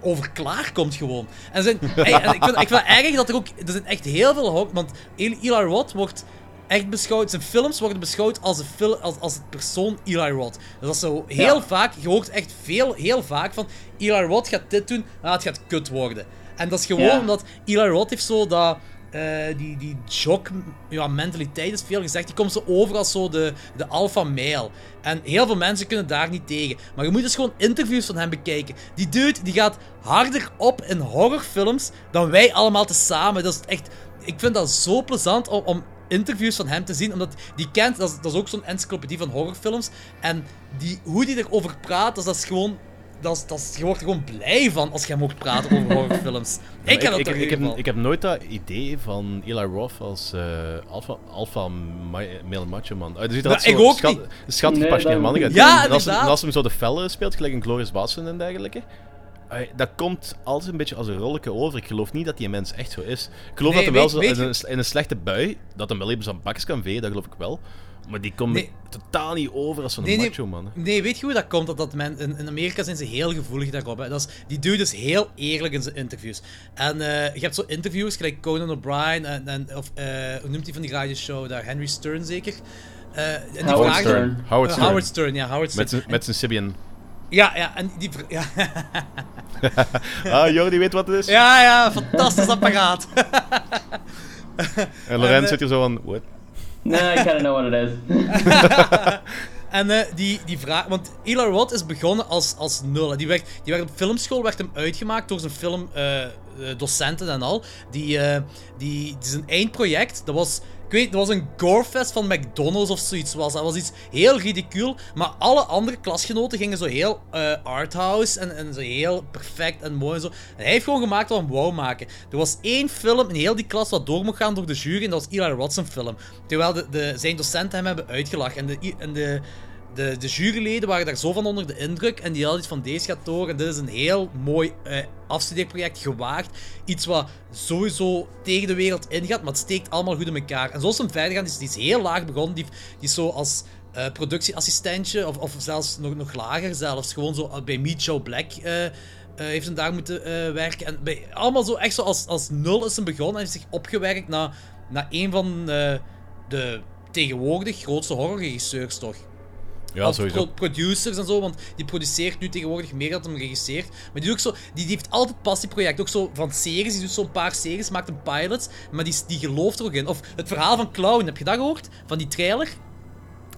over klaar komt gewoon. En, zijn, en ik, vind, ik vind het erg dat er ook... Er zijn echt heel veel horror... Want Eli Roth wordt echt beschouwd... Zijn films worden beschouwd als, een als, als het persoon Eli Roth. Dus dat is zo heel Ja. vaak... Je hoort echt veel, heel vaak van... Eli Roth gaat dit doen, ah, het gaat kut worden. En dat is gewoon Ja. omdat Eli Roth heeft zo dat... eh, die, die jock ja, mentaliteit is veel gezegd. Die komt zo over als zo de, de alpha male. En heel veel mensen kunnen daar niet tegen. Maar je moet dus gewoon interviews van hem bekijken. Die dude die gaat harder op in horrorfilms dan wij allemaal tezamen. Dat is echt... Ik vind dat zo plezant om, om interviews van hem te zien. Omdat die kent... Dat is, dat is ook zo'n encyclopedie van horrorfilms. En die, hoe die erover praat, dat is, dat is gewoon... Dat is, dat is, je wordt er gewoon blij van als je mocht praten over horrorfilms. Ik heb dat ik, toch in ik, ieder heb, ik heb nooit dat idee van Eli Roth als eh alpha, alpha ma- male macho man. Uh, altijd ik ook schat, niet. schat Nee, gepassioneerd dat- man. Ja, en als, inderdaad. als hem zo de felle speelt, gelijk een Glorious Bastion en dergelijke. Dat komt altijd een beetje als een rolletje over. Ik geloof niet dat die mens echt zo is. Ik geloof Nee, dat hij wel zo in, een, in een slechte bui, dat hem wel even zijn bakjes kan vegen, dat geloof ik wel. Maar die komt Nee. totaal niet over als zo'n Nee, macho man. hè. Nee, weet je hoe dat komt? Dat, dat men, in, in Amerika zijn ze heel gevoelig daarop. Hè. Dat is, die dude is heel eerlijk in zijn interviews. En eh, je hebt zo interviews, gelijk Conan O'Brien en, en of, eh, hoe noemt hij van die radioshow daar? Henry Stern zeker? Eh, en die Howard vragen- Stern. Howard Stern. Howard Stern, ja, Howard Stern. Met zijn- Met zijn Sibian. Ja, ja, en die... Ja, Ah, Jordi weet wat het is. ja, ja fantastisch apparaat. En Lorenz En, zit hier zo van, what? Nee, I kinda know what it is. En eh, die, die vraag... Want Eli Roth is begonnen als, als nul. hè. Die werd, die werd op filmschool werd hem uitgemaakt door zijn filmdocenten en al. Die, eh, die, die zijn eindproject, dat was... Ik weet, dat was een gorefest van McDonald's of zoiets was. Dat was iets heel ridicuul. Maar alle andere klasgenoten gingen zo heel eh, arthouse en, en zo heel perfect en mooi en zo. En hij heeft gewoon gemaakt wat hij wou maken. Er was één film in heel die klas wat door mocht gaan door de jury. En dat was Eli Roth's film. Terwijl de, de, zijn docenten hem hebben uitgelachen. En de, en de, de, de juryleden waren daar zo van onder de indruk. En die hadden iets van deze gaat door. En dit is een heel mooi eh, afstudeerproject gewaagd. Iets wat sowieso tegen de wereld ingaat, maar het steekt allemaal goed in elkaar. En zoals ze verder gaan, die is, die is heel laag begonnen. Die, die is zo als eh, productieassistentje, of, of zelfs nog, nog lager zelfs. Gewoon zo eh, bij Meet Joe Black. heeft hem daar moeten werken. En bij, allemaal zo echt zo als, als nul is hem begonnen. En heeft zich opgewerkt naar, naar een van de tegenwoordig grootste horrorregisseurs, toch? Ja, Of sowieso. pro- producers en zo, want die produceert nu tegenwoordig meer dan hem regisseert. Maar die, doet ook zo, die, die heeft altijd passieproject, ook zo van series. Die doet zo'n paar series, maakt een pilot, maar die, die gelooft er ook in. Of het verhaal van Clown, heb je dat gehoord? Van die trailer?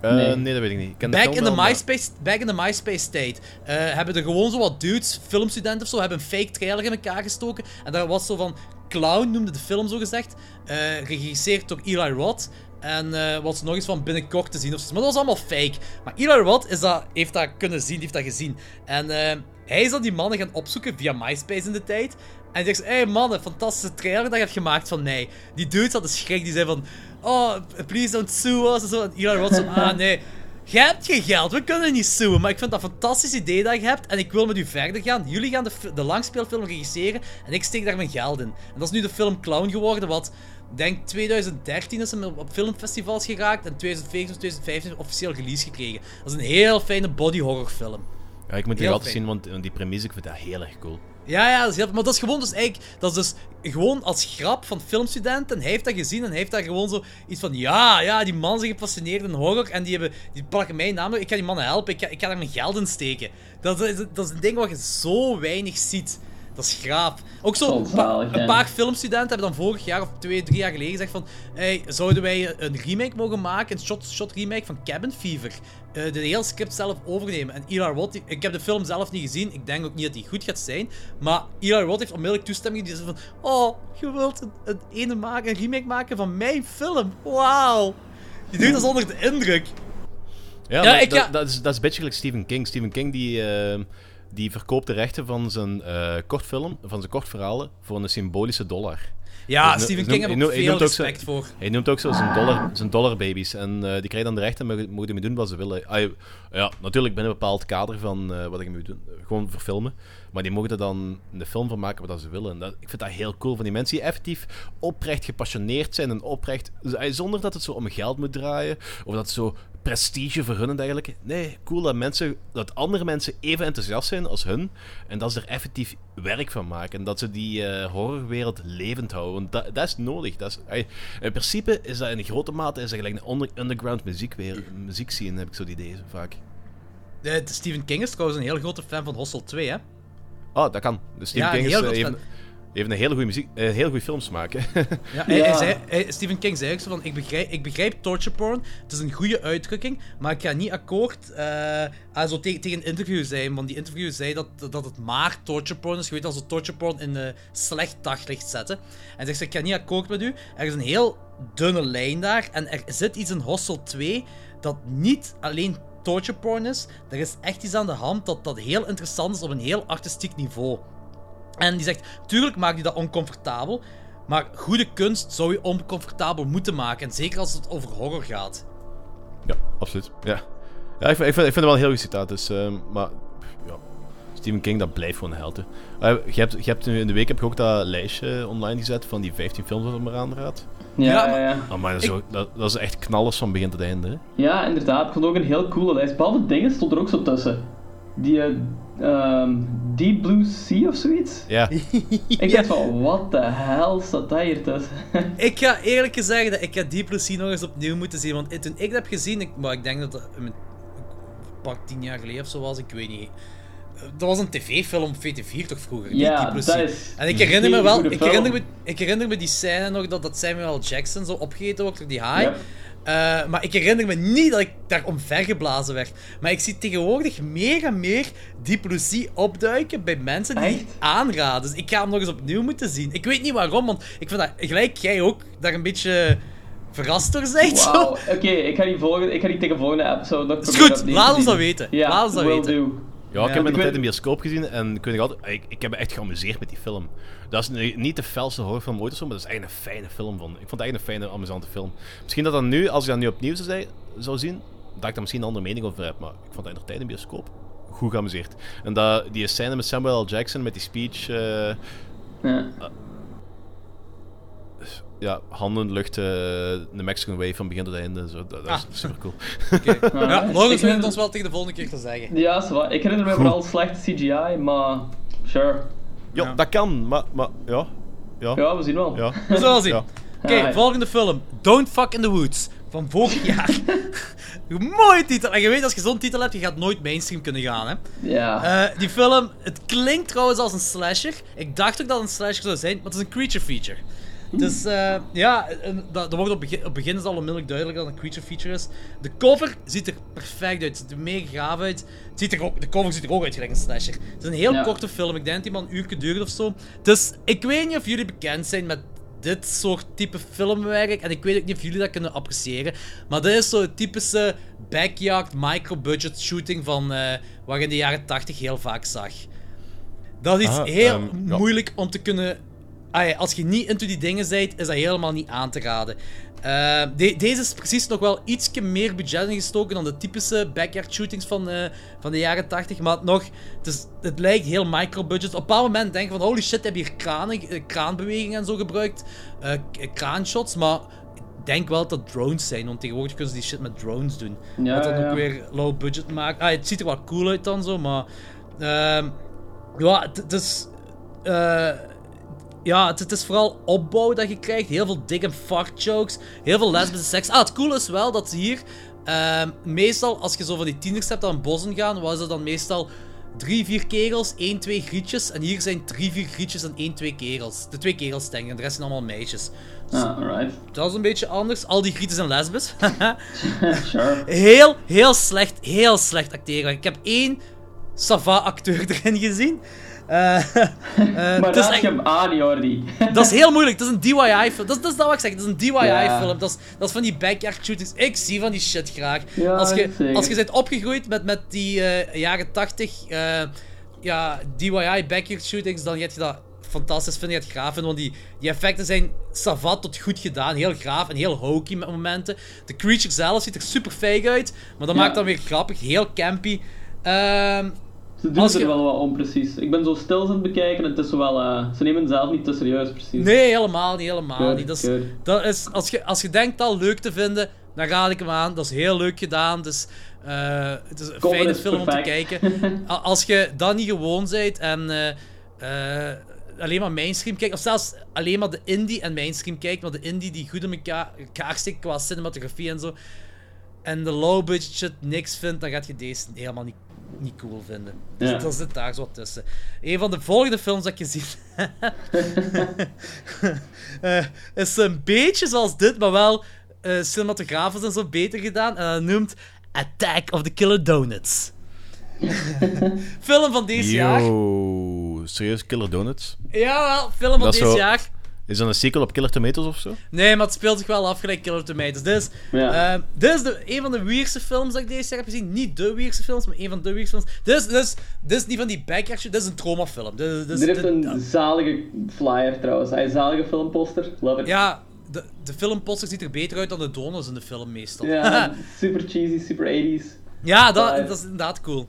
Eh, Nee. nee. dat weet ik niet. Ik ken de Back in, the wel, maar- MySpace, back in the MySpace tijd eh, hebben er gewoon zo wat dudes, filmstudenten of zo, hebben een fake trailer in elkaar gestoken. En daar was zo van, Clown noemde de film zo gezegd, eh geregisseerd door Eli Roth. En eh was nog eens van binnenkort te zien of. Maar dat was allemaal fake. Maar Eli Roth is dat, heeft dat kunnen zien, heeft dat gezien. En eh, hij is dan die mannen gaan opzoeken via MySpace in de tijd. En zegt: Hé hey mannen, fantastische trailer dat je hebt gemaakt van mij. Die dudes hadden schrik, die zei van: Oh, please don't sue us. En, zo. en Eli Roth zo: Ah nee. Jij hebt geen geld, we kunnen niet suen, maar ik vind dat een fantastisch idee dat je hebt en ik wil met u verder gaan. Jullie gaan de, de langspeelfilm regisseren en ik steek daar mijn geld in. En dat is nu de film Clown geworden, wat denk 2013 is hem op filmfestivals geraakt en 2014 of 2015 officieel release gekregen. Dat is een heel fijne body horror film. Ja, ik moet die Heel altijd fijn. zien, want die premisse, ik vind dat heel erg cool. Ja, ja, dat is heel, maar dat is gewoon dus eigenlijk, dat is dus gewoon als grap van filmstudenten. En hij heeft dat gezien en hij heeft daar gewoon zo iets van, ja, ja, die man zijn gepassioneerd in horror en die, hebben, die plakken mijn naam, ik ga die mannen helpen, ik ga, ik ga daar mijn geld in steken. Dat is, dat is een ding wat je zo weinig ziet. Dat is graaf. Ook zo, een, pa- paar filmstudenten hebben dan vorig jaar of twee, drie jaar geleden gezegd van hey, zouden wij een remake mogen maken, een shot-shot remake van Cabin Fever? Eh, de hele script zelf overnemen. En Eli Roth, ik heb de film zelf niet gezien, ik denk ook niet dat die goed gaat zijn, maar Eli Roth heeft onmiddellijk toestemming die zei van oh, je wilt een, een, ene maken, een remake maken van mijn film, wauw. Die doet dat onder de indruk. Ja, Ja, maar ik dat, ga- dat, is, dat is een beetje gelijk Stephen King. Stephen King die, eh, die verkoopt de rechten van zijn eh kortfilm, van zijn kortverhalen, voor een symbolische dollar. Ja, Dus Stephen King je veel respect voor. Hij noemt ook zo zijn, dollar, zijn dollarbabies. En eh, die krijgen dan de rechten en mogen ermee doen wat ze willen. Ah, ja, natuurlijk binnen een bepaald kader van eh, wat ik moet doen. Gewoon verfilmen. Maar die mogen er dan een film van maken wat ze willen. En dat, ik vind dat heel cool van die mensen die effectief oprecht gepassioneerd zijn. En oprecht, zonder dat het zo om geld moet draaien. Of dat het zo prestige voor hun en dergelijke. Nee, cool dat, mensen, dat andere mensen even enthousiast zijn als hun. En dat ze er effectief werk van maken. En dat ze die eh, horrorwereld levend houden. Want dat, dat is nodig. Dat is, in principe is dat in grote mate is dat gelijk een underground muziekwereld, muziekscene, heb ik zo die idee vaak. De, de Stephen King is trouwens een heel grote fan van Hostel 2, hè? Oh, dat kan. Dus Stephen Ja, King is, eh, heeft, fan. Heeft een hele goede muziek, eh, heel goede films maken. Ja, hij, Ja. hij zei, hij- Stephen King zei ook zo van, ik begrijp, ik begrijp torture porn, het is een goede uitdrukking, maar ik ga niet akkoord eh aan zo tegen, tegen een interview zijn, want die interview zei dat, dat het maar torture porn is, je weet als we torture porn in een slecht daglicht zetten. En hij zegt, ik ga niet akkoord met u, er is een heel dunne lijn daar, en er zit iets in Hostel 2 dat niet alleen torture porn is, er is echt iets aan de hand dat, dat heel interessant is op een heel artistiek niveau. En die zegt, tuurlijk maakt je dat oncomfortabel, maar goede kunst zou je oncomfortabel moeten maken. En zeker als het over horror gaat. ja, absoluut. Ja, ja ik, vind, ik, vind, ik vind het wel een heel goed citaat. Dus, ehm, maar ja, Stephen King, dat blijft gewoon een held. Eh, je, hebt, je hebt nu in de week heb je ook dat lijstje online gezet van die 15 films dat er maar aanraadt. Ja, Ja, ja, maar- ja. Oh, maar dat, is ook- dat, dat is echt knallers van begin tot einde. Hè? Ja, inderdaad. Ik vond het ook een heel coole lijst. Behalve dingen stond er ook zo tussen. Die eh, ehm, Deep Blue Sea of zoiets. Ja, Ik dacht van, what the hell staat dat hier tussen? Ik ga eerlijk gezegd dat ik ga Deep Blue Sea nog eens opnieuw moeten zien. Want toen ik dat heb gezien, ik, maar ik denk dat dat een pak tien jaar geleden of zo was, ik weet niet. Dat was een tv-film op VT4 toch vroeger? die Ja, Deep Blue dat Sea. is En ik herinner me wel, ik herinner me, ik herinner me die scène nog dat, dat Samuel. Jackson zo opgegeten wordt door die haai. Eh, maar ik herinner me niet dat ik daar omvergeblazen werd. Maar ik zie tegenwoordig meer en meer diplomatie opduiken bij mensen die Echt? aanraden. Dus ik ga hem nog eens opnieuw moeten zien. Ik weet niet waarom, want ik vind dat gelijk jij ook daar een beetje verrast door bent. Wauw, oké, ik ga die volgende, ik ga die tegen volgende episode nog Is goed, laat ons dat weten. Ja, Laat ons dat weten. do. Ja, ik heb me ik nog tijd weet- in de bioscoop gezien en ik, weet nog altijd, ik, ik heb me echt geamuseerd met die film. Dat is niet de felste horrorfilm ooit of zo, maar dat is eigenlijk een fijne film van. Ik vond het eigenlijk een fijne, amusante film. Misschien dat dat nu, als ik dat nu opnieuw zou, zou zien, dat ik daar misschien een andere mening over heb, maar ik vond dat in de tijd in bioscoop goed geamuseerd. En dat, die scène met Samuel L. Jackson, met die speech, eh, Ja. Ja, handen de lucht, eh, de Mexican Wave van begin tot einde, zo, dat, dat is Ah. super cool. Ja, Lorenz weet vind- het ons wel tegen de volgende keer te zeggen. Ja, is waar. ik herinner me vooral slechte CGI, maar sure. Ja, Ja. dat kan, maar, maar ja. Ja. Ja, we zien wel. Ja. We zullen wel zien. Ja. Oké, Ja. volgende film. Don't Fuck in the Woods. Van vorig jaar. Mooie titel. En je weet, als je zo'n titel hebt, je gaat nooit mainstream kunnen gaan, hè. Ja. Eh, die film, het klinkt trouwens als een slasher. Ik dacht ook dat het een slasher zou zijn, maar het is een creature feature. Dus eh, ja, en dat, dat wordt op, begin, op begin is al onmiddellijk duidelijk dat het een creature feature is. De cover ziet er perfect uit, het ziet er mega gaaf uit. Het ziet er ook, de cover ziet er ook uit gelijk een slasher. Het is een heel Ja. korte film, ik denk dat die maar een uur duurt of zo. Dus ik weet niet of jullie bekend zijn met dit soort type filmwerk. En ik weet ook niet of jullie dat kunnen appreciëren. Maar dit is zo'n typische backyard micro-budget shooting van eh wat je in de jaren 80 heel vaak zag. Dat is Ah, heel ehm, ja. moeilijk om te kunnen. Ah ja, als je niet into die dingen bent, is dat helemaal niet aan te raden. Eh, de- deze is precies nog wel ietsje meer budget ingestoken dan de typische backyard shootings van, eh, van de jaren 80. Maar nog, het, is, het lijkt heel micro-budget. Op een bepaald moment denk je van, holy shit, heb je hier kranen, eh, kraanbewegingen en zo gebruikt. k- kraanshots, maar ik denk wel dat dat drones zijn. Want tegenwoordig kunnen ze die shit met drones doen. Ja, wat dan ja. ook weer low budget maakt. Ah, het ziet er wel cool uit dan zo, maar... ehm, ja, het- is... ja, het, het is vooral opbouw dat je krijgt. Heel veel dik en fart jokes. Heel veel lesbische seks. Ah, het coole is wel dat ze hier... ehm, meestal, als je zo van die tieners hebt aan bossen gaan, was het dan meestal drie, vier kegels, één, twee grietjes. En hier zijn drie, vier grietjes en één, twee kegels. De twee kegels denk ik, en de rest zijn allemaal meisjes. Ah, alright. Dat is een beetje anders. Al die grieten zijn lesbis. Sure. heel, heel slecht, heel slecht acteren. Ik heb één Sava-acteur erin gezien. Eh, eh, Maar het is je hem aan, Jordi. dat is heel moeilijk. Dat is een DIY-film. Dat, is- dat is dat wat ik zeg. Dat is een. DIY-film. Dat, is, dat is van die backyard shootings. Ik zie van die shit graag. Ja, als, je, als je bent opgegroeid met, met die eh, jaren 80 eh, ja, DIY backyard shootings, dan gaat je dat fantastisch vinden. Je het graaf vinden, want die, die effecten zijn savat tot goed gedaan. Heel graaf en heel hokey met momenten. De creature zelf ziet er super fake uit, maar dat Ja. maakt dan weer grappig. Heel campy. Ehm, Ze doen Als je- er wel wat onprecies. Ik ben zo stil aan het bekijken en het is wel... eh, ze nemen het zelf niet te serieus, precies. Nee, helemaal niet, helemaal niet. Dat is, dat is, als, je, als je denkt dat leuk te vinden, dan raad ik hem aan. Dat is heel leuk gedaan. Dus, eh, het is een fijne film om te kijken. Als je dat niet gewoon bent en eh, alleen maar mainstream kijkt, of zelfs alleen maar de indie en mainstream kijkt, maar de indie die goed in elkaar, elkaar qua cinematografie en zo, en de low budget shit niks vindt, dan gaat je deze helemaal niet, niet cool vinden. Dus Ja. dat zit daar zo tussen. Een van de volgende films dat je ziet eh, is een beetje zoals dit, maar wel eh cinematografisch en zo beter gedaan. En dat noemt Attack of the Killer Donuts. film van deze jaar. Yo, serieus, Killer Donuts? Jawel, film van deze zo- jaar. Is dat een sequel op Killer Tomatoes of zo? Nee, maar het speelt zich wel af gelijk Killer Tomatoes. Dit is, Ja. eh, dit is de, een van de weirdste films dat ik deze jaar heb gezien. Niet de weirdste films, maar een van de weirdste films. Dit is, dit is, dit is niet van die backyard shit, dit is een traumafilm. Dit, dit, heeft een zalige flyer trouwens. Hij zalige filmposter. Love it. Ja, de, de filmposter ziet er beter uit dan de donuts in de film meestal. Ja, super cheesy, super 80s. Ja, dat, dat is inderdaad cool.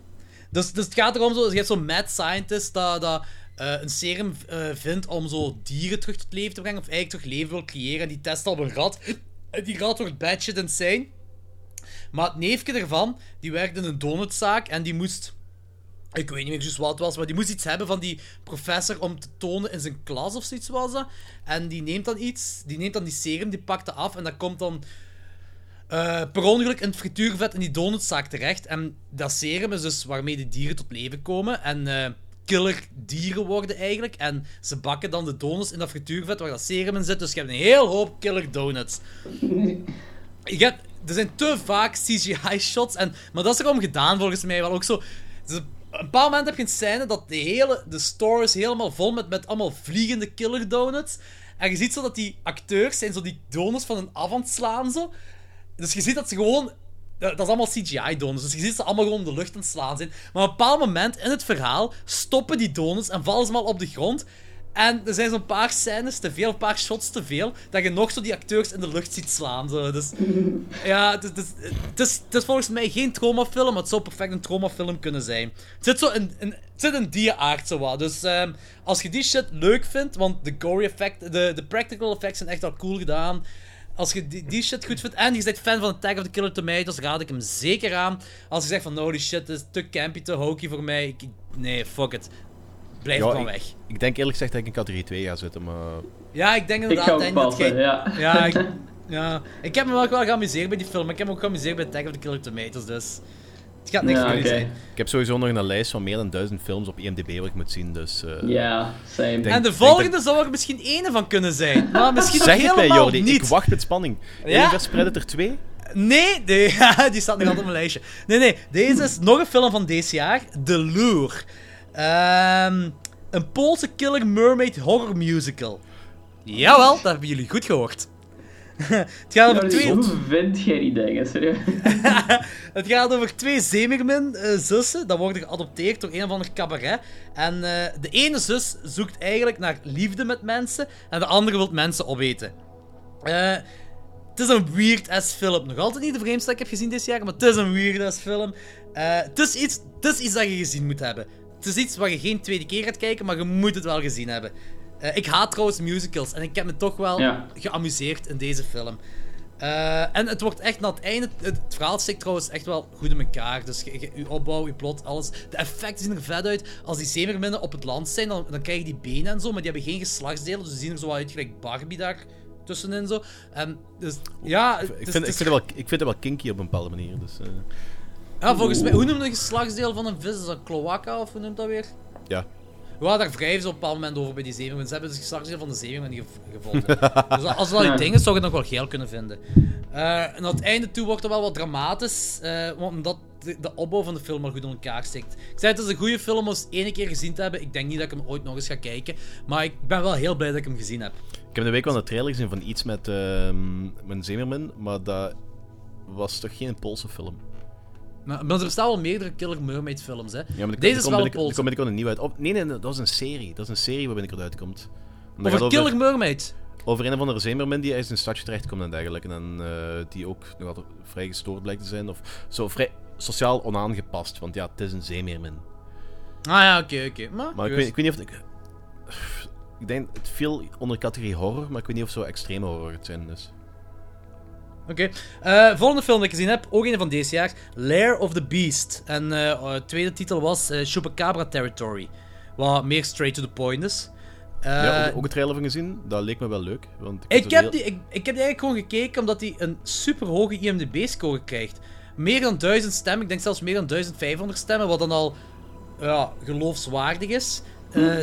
Dus, dus het gaat erom, zo, je hebt zo'n mad scientist dat, dat eh, een serum eh, vindt om zo dieren terug tot leven te brengen, of eigenlijk terug leven wil creëren. En die test al een rat. En die rat wordt batshit insane. Maar het neefje ervan, die werkte in een donutzaak en die moest... Ik weet niet meer juist wat het was, maar die moest iets hebben van die professor om te tonen in zijn klas of zoiets was dat. En die neemt dan iets, die neemt dan die serum, die pakt af en dat komt dan eh, per ongeluk in het frituurvet in die donutzaak terecht. En dat serum is dus waarmee de dieren tot leven komen. En eh, killer dieren worden eigenlijk. En ze bakken dan de donuts in dat frituurvet waar dat serum in zit. Dus je hebt een heel hoop killer donuts. Je hebt, er zijn te vaak CGI-shots. En, maar dat is erom gedaan volgens mij wel ook zo. Dus op een bepaald moment heb je een scène dat de hele de store is helemaal vol met, met allemaal vliegende killer donuts. En je ziet zo dat die acteurs zijn zo die donuts van een af aan het slaan zo. Dus je ziet dat ze gewoon. Dat is allemaal CGI-donuts. Dus je ziet ze allemaal gewoon de lucht aan slaan zijn. Maar op een bepaald moment in het verhaal stoppen die donuts en vallen ze maar op de grond. En er zijn zo'n paar scènes te veel, een paar shots te veel, dat je nog zo die acteurs in de lucht ziet slaan. Dus, ja, het is, volgens mij geen traumafilm, maar het zou perfect een traumafilm kunnen zijn. Het zit zo in, in, het zit in die aard zo. Dus ehm, als je die shit leuk vindt, want de gory effect, de, de practical effects zijn echt al cool gedaan. Als je die, die shit goed vindt en je bent fan van Attack of the Killer Tomatoes, raad ik hem zeker aan. Als je zegt van, nou die shit is te campy, te hokey voor mij. Ik, nee, fuck it. Blijf Ja, gewoon ik, weg. ik denk eerlijk gezegd dat ik in categorie 2 ga zitten, maar... Ja, ik denk Ik inderdaad Danny, dat jij- ja. Ja, ik, ja, ik heb me wel, wel geamuseerd bij die film, maar ik heb me ook geamuseerd bij Attack of the Killer Tomatoes, dus... Het gaat niks Ja, zijn. Ik heb sowieso nog een lijst van meer dan duizend films op IMDb wat ik moet zien, dus... eh, Ja, same. Denk- En de volgende zou er misschien ene van kunnen zijn, maar misschien Zeg het mij, helemaal Jordi. niet. Ik wacht met spanning. Ja? Predator 2? Nee, nee die staat nog altijd op mijn lijstje. Nee, nee, deze is nog een film van deze jaar, The Lure. Ehm, een Poolse killer mermaid horror musical. Jawel, dat hebben jullie goed gehoord. het, gaat over twee, Hoe vind jij die dingen, serieus? het gaat over twee Zemermin-zussen. dat worden geadopteerd door een of ander cabaret. En eh, de ene zus zoekt eigenlijk naar liefde met mensen. En de andere wil mensen opeten. Eh, het is een weird-ass film. Nog altijd niet de vreemdste dat ik heb gezien dit jaar, maar het is een weird-ass film. Eh, het, is iets, het is iets dat je gezien moet hebben. Het is iets waar je geen tweede keer gaat kijken, maar je moet het wel gezien hebben. Eh, ik haat trouwens musicals en ik heb me toch wel Ja. geamuseerd in deze film. Eh, en het wordt echt na het einde. Het verhaal steekt trouwens echt wel goed in elkaar. Dus je, je- je opbouw, je plot, alles. De effecten zien er vet uit. Als die zeemerminnen op het land zijn, dan, dan krijg je die benen en zo, maar die hebben geen geslachtsdelen. Dus die zien er zo uit gelijk Barbie daar tussenin zo. En dus ja, het Ik is- vind, het ik, vind het wel, ik vind het wel kinky op een bepaalde manier. Dus, eh, ja, volgens mij, hoe noemt een geslachtsdeel van een vis? Is dat cloaca of hoe noemt dat weer? ja. Ja, daar wrijven ze op een bepaald moment over bij die zeemermin. Ze hebben dus geslachtsdeel van de zeemermin gev- gevonden. dus als dat je ding is, zou je het nog wel geel kunnen vinden. Eh, en aan het einde toe wordt het wel wat dramatisch, eh, want omdat de, de opbouw van de film al goed in elkaar steekt. Ik zei, het is een goede film om eens één keer gezien te hebben. Ik denk niet dat ik hem ooit nog eens ga kijken, maar ik ben wel heel blij dat ik hem gezien heb. Ik heb de week wel een trailer gezien van iets met ehm mijn Zemerman, maar dat was toch geen Poolse film? Maar, maar er bestaan wel meerdere Killer Mermaid films, hè. Ja, maar Deze is wel een Poolse. komt binnenkort een nieuw uit. Oh, nee, nee, nee, dat was een serie. Dat is een serie waar binnenkort uitkomt. Over Killer Mermaid. over een of andere zeemermin die uit zijn stadje terechtkomt en dergelijke. En eh, die ook nog altijd vrij gestoord blijkt te zijn. Of zo vrij sociaal onaangepast. Want ja, het is een zeemeermin. Ah ja, oké, oké. Maar, Maar ik weet, ik weet niet of... Ik, ik denk, het viel onder categorie horror, maar ik weet niet of het zo extreme horror het zijn. Dus. Oké. Eh, volgende film die ik gezien heb, ook een van deze jaar. Lair of the Beast. En de tweede titel was eh Chupacabra Territory. Wat meer straight to the point is. Ja, ook, ook een trailer van gezien. Dat leek me wel leuk. Want ik, ik, heb heel- die, ik, ik heb die eigenlijk gewoon gekeken omdat hij een super hoge IMDb-score krijgt. Meer dan 1000 stemmen, ik denk zelfs meer dan 1500 stemmen, wat dan al ja, geloofswaardig is. Eh,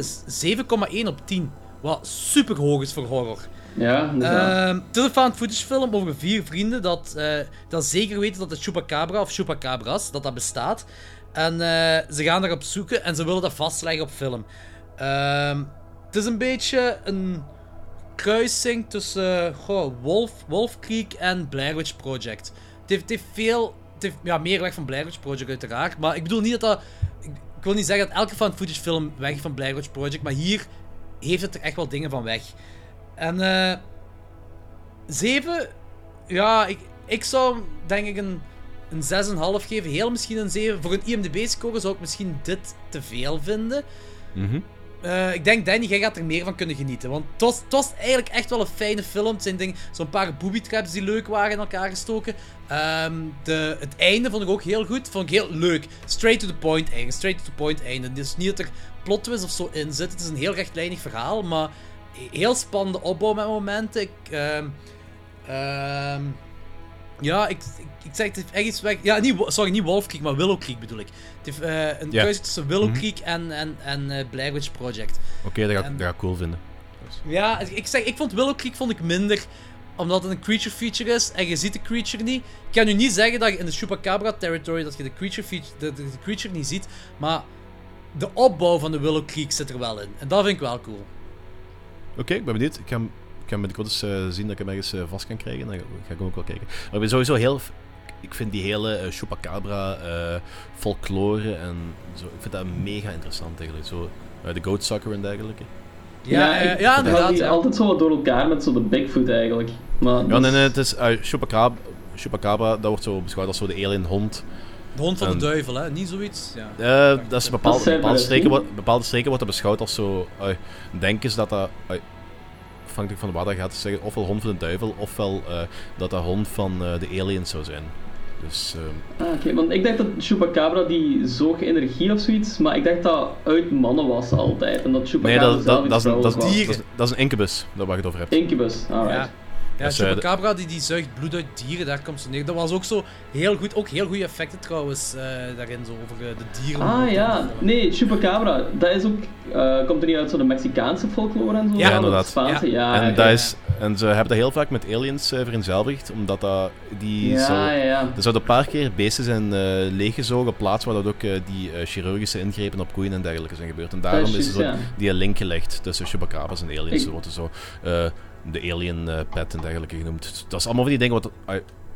7,1 op 10. Wat super hoog is voor horror. Ja, het een found footage over vier vrienden dat, eh, dat zeker weten dat de Chupacabra of Chupacabras, dat dat bestaat. En eh, ze gaan erop zoeken en ze willen dat vastleggen op film. Ehm, het is een beetje een kruising tussen goh, Wolf, Wolf Creek en Blair Witch Project. Het heeft, het veel... Het heeft ja, meer weg van Blair Witch Project uiteraard, maar ik bedoel niet dat dat... Ik, wil niet zeggen dat elke found footage film weg van Blair Witch Project, maar hier heeft het er echt wel dingen van weg. En eh 7, ja, ik, ik zou denk ik een, een 6,5 geven. Heel misschien een 7. Voor een IMDb-score zou ik misschien dit te veel vinden. Mhm. Eh, ik denk, Danny, jij gaat er meer van kunnen genieten. Want het was, het was eigenlijk echt wel een fijne film. Het zijn dingen- zo'n paar booby traps die leuk waren in elkaar gestoken. Ehm, de, het einde vond ik ook heel goed. Vond ik heel leuk. Straight to the point einde. Straight to the point einde. Het is niet dat er plot twist of zo in zit. Het is een heel rechtlijnig verhaal. Maar heel spannende opbouw met momenten. Ik, ehm, ehm, ja, ik, ik, ik zeg het heeft echt iets weg. Ja, niet, sorry, niet Wolf Creek, maar Willow Creek bedoel ik. Het heeft eh, een keuze tussen Willow Mhm. Creek en, en, en eh, Blair Witch Project. Oké, dat, ga En- dat ga ik cool vinden. Ja, ik zeg, ik vond Willow Creek vond ik minder omdat het een creature feature is en je ziet de creature niet. Ik kan nu niet zeggen dat je in de Chupacabra territory dat je de creature, feature, de, de, de creature niet ziet, maar de opbouw van de Willow Creek zit er wel in. En dat vind ik wel cool. Oké, ik ben benieuwd. Ik ga, hem- ik ga binnenkort eens eh, zien dat ik hem ergens eh, vast kan krijgen. Dan ga ik hem ook wel kijken. Maar ik ben sowieso heel... Ik vind die hele eh, Chupacabra eh, folklore en zo... Ik vind dat mega interessant eigenlijk. Zo, de Goat Sucker en dergelijke. Ja, ik ja, haal inderdaad. die ja. altijd zo wat door elkaar met zo de Bigfoot eigenlijk. Maar Ja, nee, is- nee, het is... Chupacabra, Chupacabra, dat wordt zo beschouwd als zo de alien hond. De hond van En- de duivel, hè? Niet zoiets. Ja. Eh, dat is bepaalde, zijn bepaalde, streken, bepaalde streken wordt dat beschouwd als zo. denken ze dat dat. eh, afhankelijk van waar dat gaat, zeggen ofwel hond van de duivel, ofwel eh, dat dat hond van eh, de aliens zou zijn. Dus. eh, Ah, oké, want ik dacht dat Chupacabra die zoog energie of zoiets, maar ik dacht dat uit mannen was altijd. En dat nee, Chupacabra dat, zelf dat, dat, is een, dat, dat, is, dat is een incubus, dat waar je het over hebt. Incubus, alright. Ja. Ja, Dus, eh, Chupacabra die, die zuigt bloed uit dieren, daar komt ze neer. Dat was ook zo heel goed, ook heel goede effecten trouwens, eh, daarin zo over eh, de dieren. Ah ja, nee, Chupacabra, dat is ook, komt er niet uit zo de Mexicaanse folklore en zo? Ja, dat inderdaad. Spaanse, ja. en, dat is, en ze hebben dat heel vaak met aliens uh, vereenzelvigd, omdat dat, die Ja, zo, ja, ja. Er zouden een paar keer beesten zijn eh leeggezogen op plaatsen waar dat ook die chirurgische ingrepen op koeien en dergelijke zijn gebeurd. En daarom Dat is is er zo die link gelegd tussen chupacabras en aliens. Ik- zo eh, de alien eh, pet en dergelijke genoemd. Dat is allemaal van die dingen wat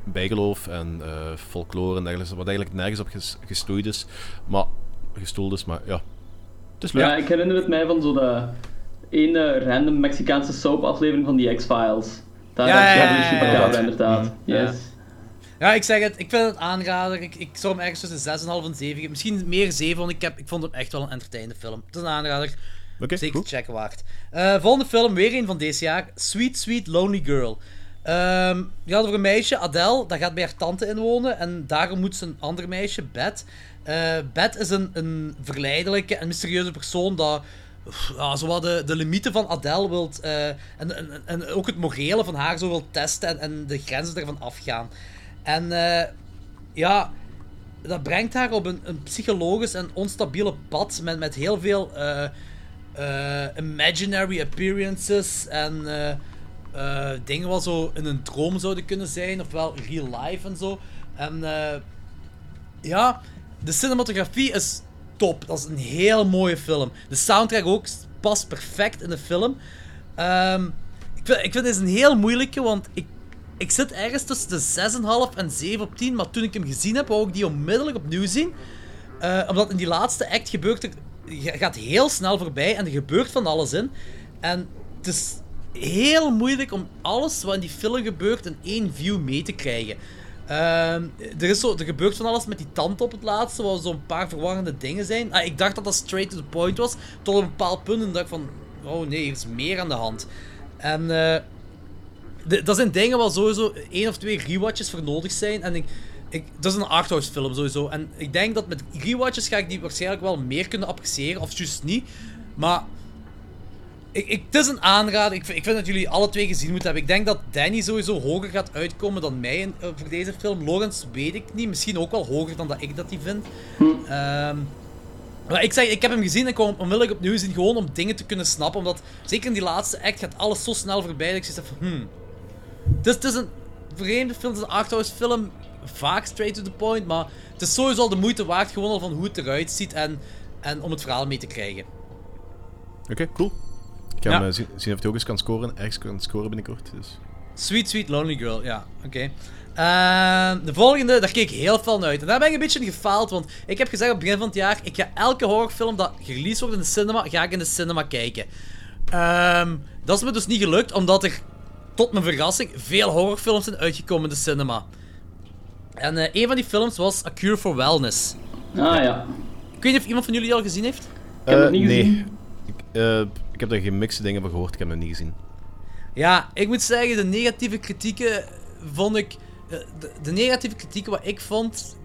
bijgeloof en eh, folklore en dergelijke, wat eigenlijk nergens op ges- gestoeid is, maar gestoeld is, maar ja. Het is leuk. Ja, ik herinner het mij van zo de ene random Mexicaanse soap aflevering van die X-Files. Daar Ja, ja, ja, ja, inderdaad. Ja. Yes. Ja, ik zeg het, ik vind het aanrader. Ik, ik zou hem ergens tussen 6,5 en 7 geven. Misschien meer 7, want ik, heb, ik vond hem echt wel een entertainende film. Het is een aanrader. Oké, Zeker goed. te checken waard. Eh, volgende film, weer een van deze jaar. Sweet Sweet Lonely Girl. Ehm die gaat over een meisje, Adele, dat gaat bij haar tante inwonen. En daarom moet ze een ander meisje, Beth. Eh Beth is een, een verleidelijke en mysterieuze persoon dat ja, de, de limieten van Adele wilt, eh, en, en, en ook het morele van haar zo wil testen en, en de grenzen ervan afgaan. En ja, dat brengt haar op een, een psychologisch en onstabiele pad met, met heel veel eh, imaginary appearances en eh, eh, dingen wat zo in een droom zouden kunnen zijn, ofwel real life en zo. En ja, de cinematografie is top. Dat is een heel mooie film. De soundtrack ook past perfect in de film. Ehm, ik, vind, ik vind het een heel moeilijke, want ik, ik zit ergens tussen de 6,5 en 7 op 10. Maar toen ik hem gezien heb, wou ik die onmiddellijk opnieuw zien. Omdat in die laatste act gebeurt er... je gaat heel snel voorbij en er gebeurt van alles in. En het is heel moeilijk om alles wat in die film gebeurt in één view mee te krijgen. Ehm, er, is zo, er gebeurt van alles met die tand op het laatste, waar zo'n paar verwarrende dingen zijn. Ah, ik dacht dat dat straight to the point was, tot een bepaald punt en dacht van... Oh nee, er is meer aan de hand. En eh, dat zijn dingen waar sowieso één of twee rewatches voor nodig zijn. En ik, ik, dat is een arthouse film sowieso. En ik denk dat met rewatches ga ik die waarschijnlijk wel meer kunnen appreciëren, of juist niet. Maar ik, ik, het is een aanrader. Ik, ik vind dat jullie alle twee gezien moeten hebben. Ik denk dat Danny sowieso hoger gaat uitkomen dan mij eh, voor deze film. Lawrence weet ik niet. Misschien ook wel hoger dan dat ik dat die vind. Ehm, maar ik zeg, ik heb hem gezien en ik kwam onmiddellijk opnieuw zien. Gewoon om dingen te kunnen snappen. Omdat zeker in die laatste act gaat alles zo snel voorbij. Dat ik heb van, hmm. Het is, het is een vreemde film. Het is een film. Vaak straight to the point. Maar het is sowieso al de moeite waard. Gewoon al van hoe het eruit ziet. En, en om het verhaal mee te krijgen. Oké, cool. Ik ga Ja. hem eh, zien, zien of hij ook eens kan scoren. Ergens kan scoren binnenkort. Dus. Sweet Sweet Lonely Girl, ja, oké. Ehm, de volgende, daar keek ik heel veel naar uit. En daar ben ik een beetje in gefaald, want ik heb gezegd op het begin van het jaar, ik ga elke horrorfilm dat gereleased wordt in de cinema, ga ik in de cinema kijken. Ehm, dat is me dus niet gelukt, omdat er, tot mijn verrassing, veel horrorfilms zijn uitgekomen in de cinema. En eh, een van die films was A Cure for Wellness. Ah ja. Ik weet niet of iemand van jullie die al gezien heeft? heb het Eh, niet nee. gezien. Ik, eh, ik heb daar gemixte dingen van gehoord. Ik heb hem niet gezien. Ja, ik moet zeggen, de negatieve kritieken vond ik. eh, De, de negatieve kritieken wat ik vond.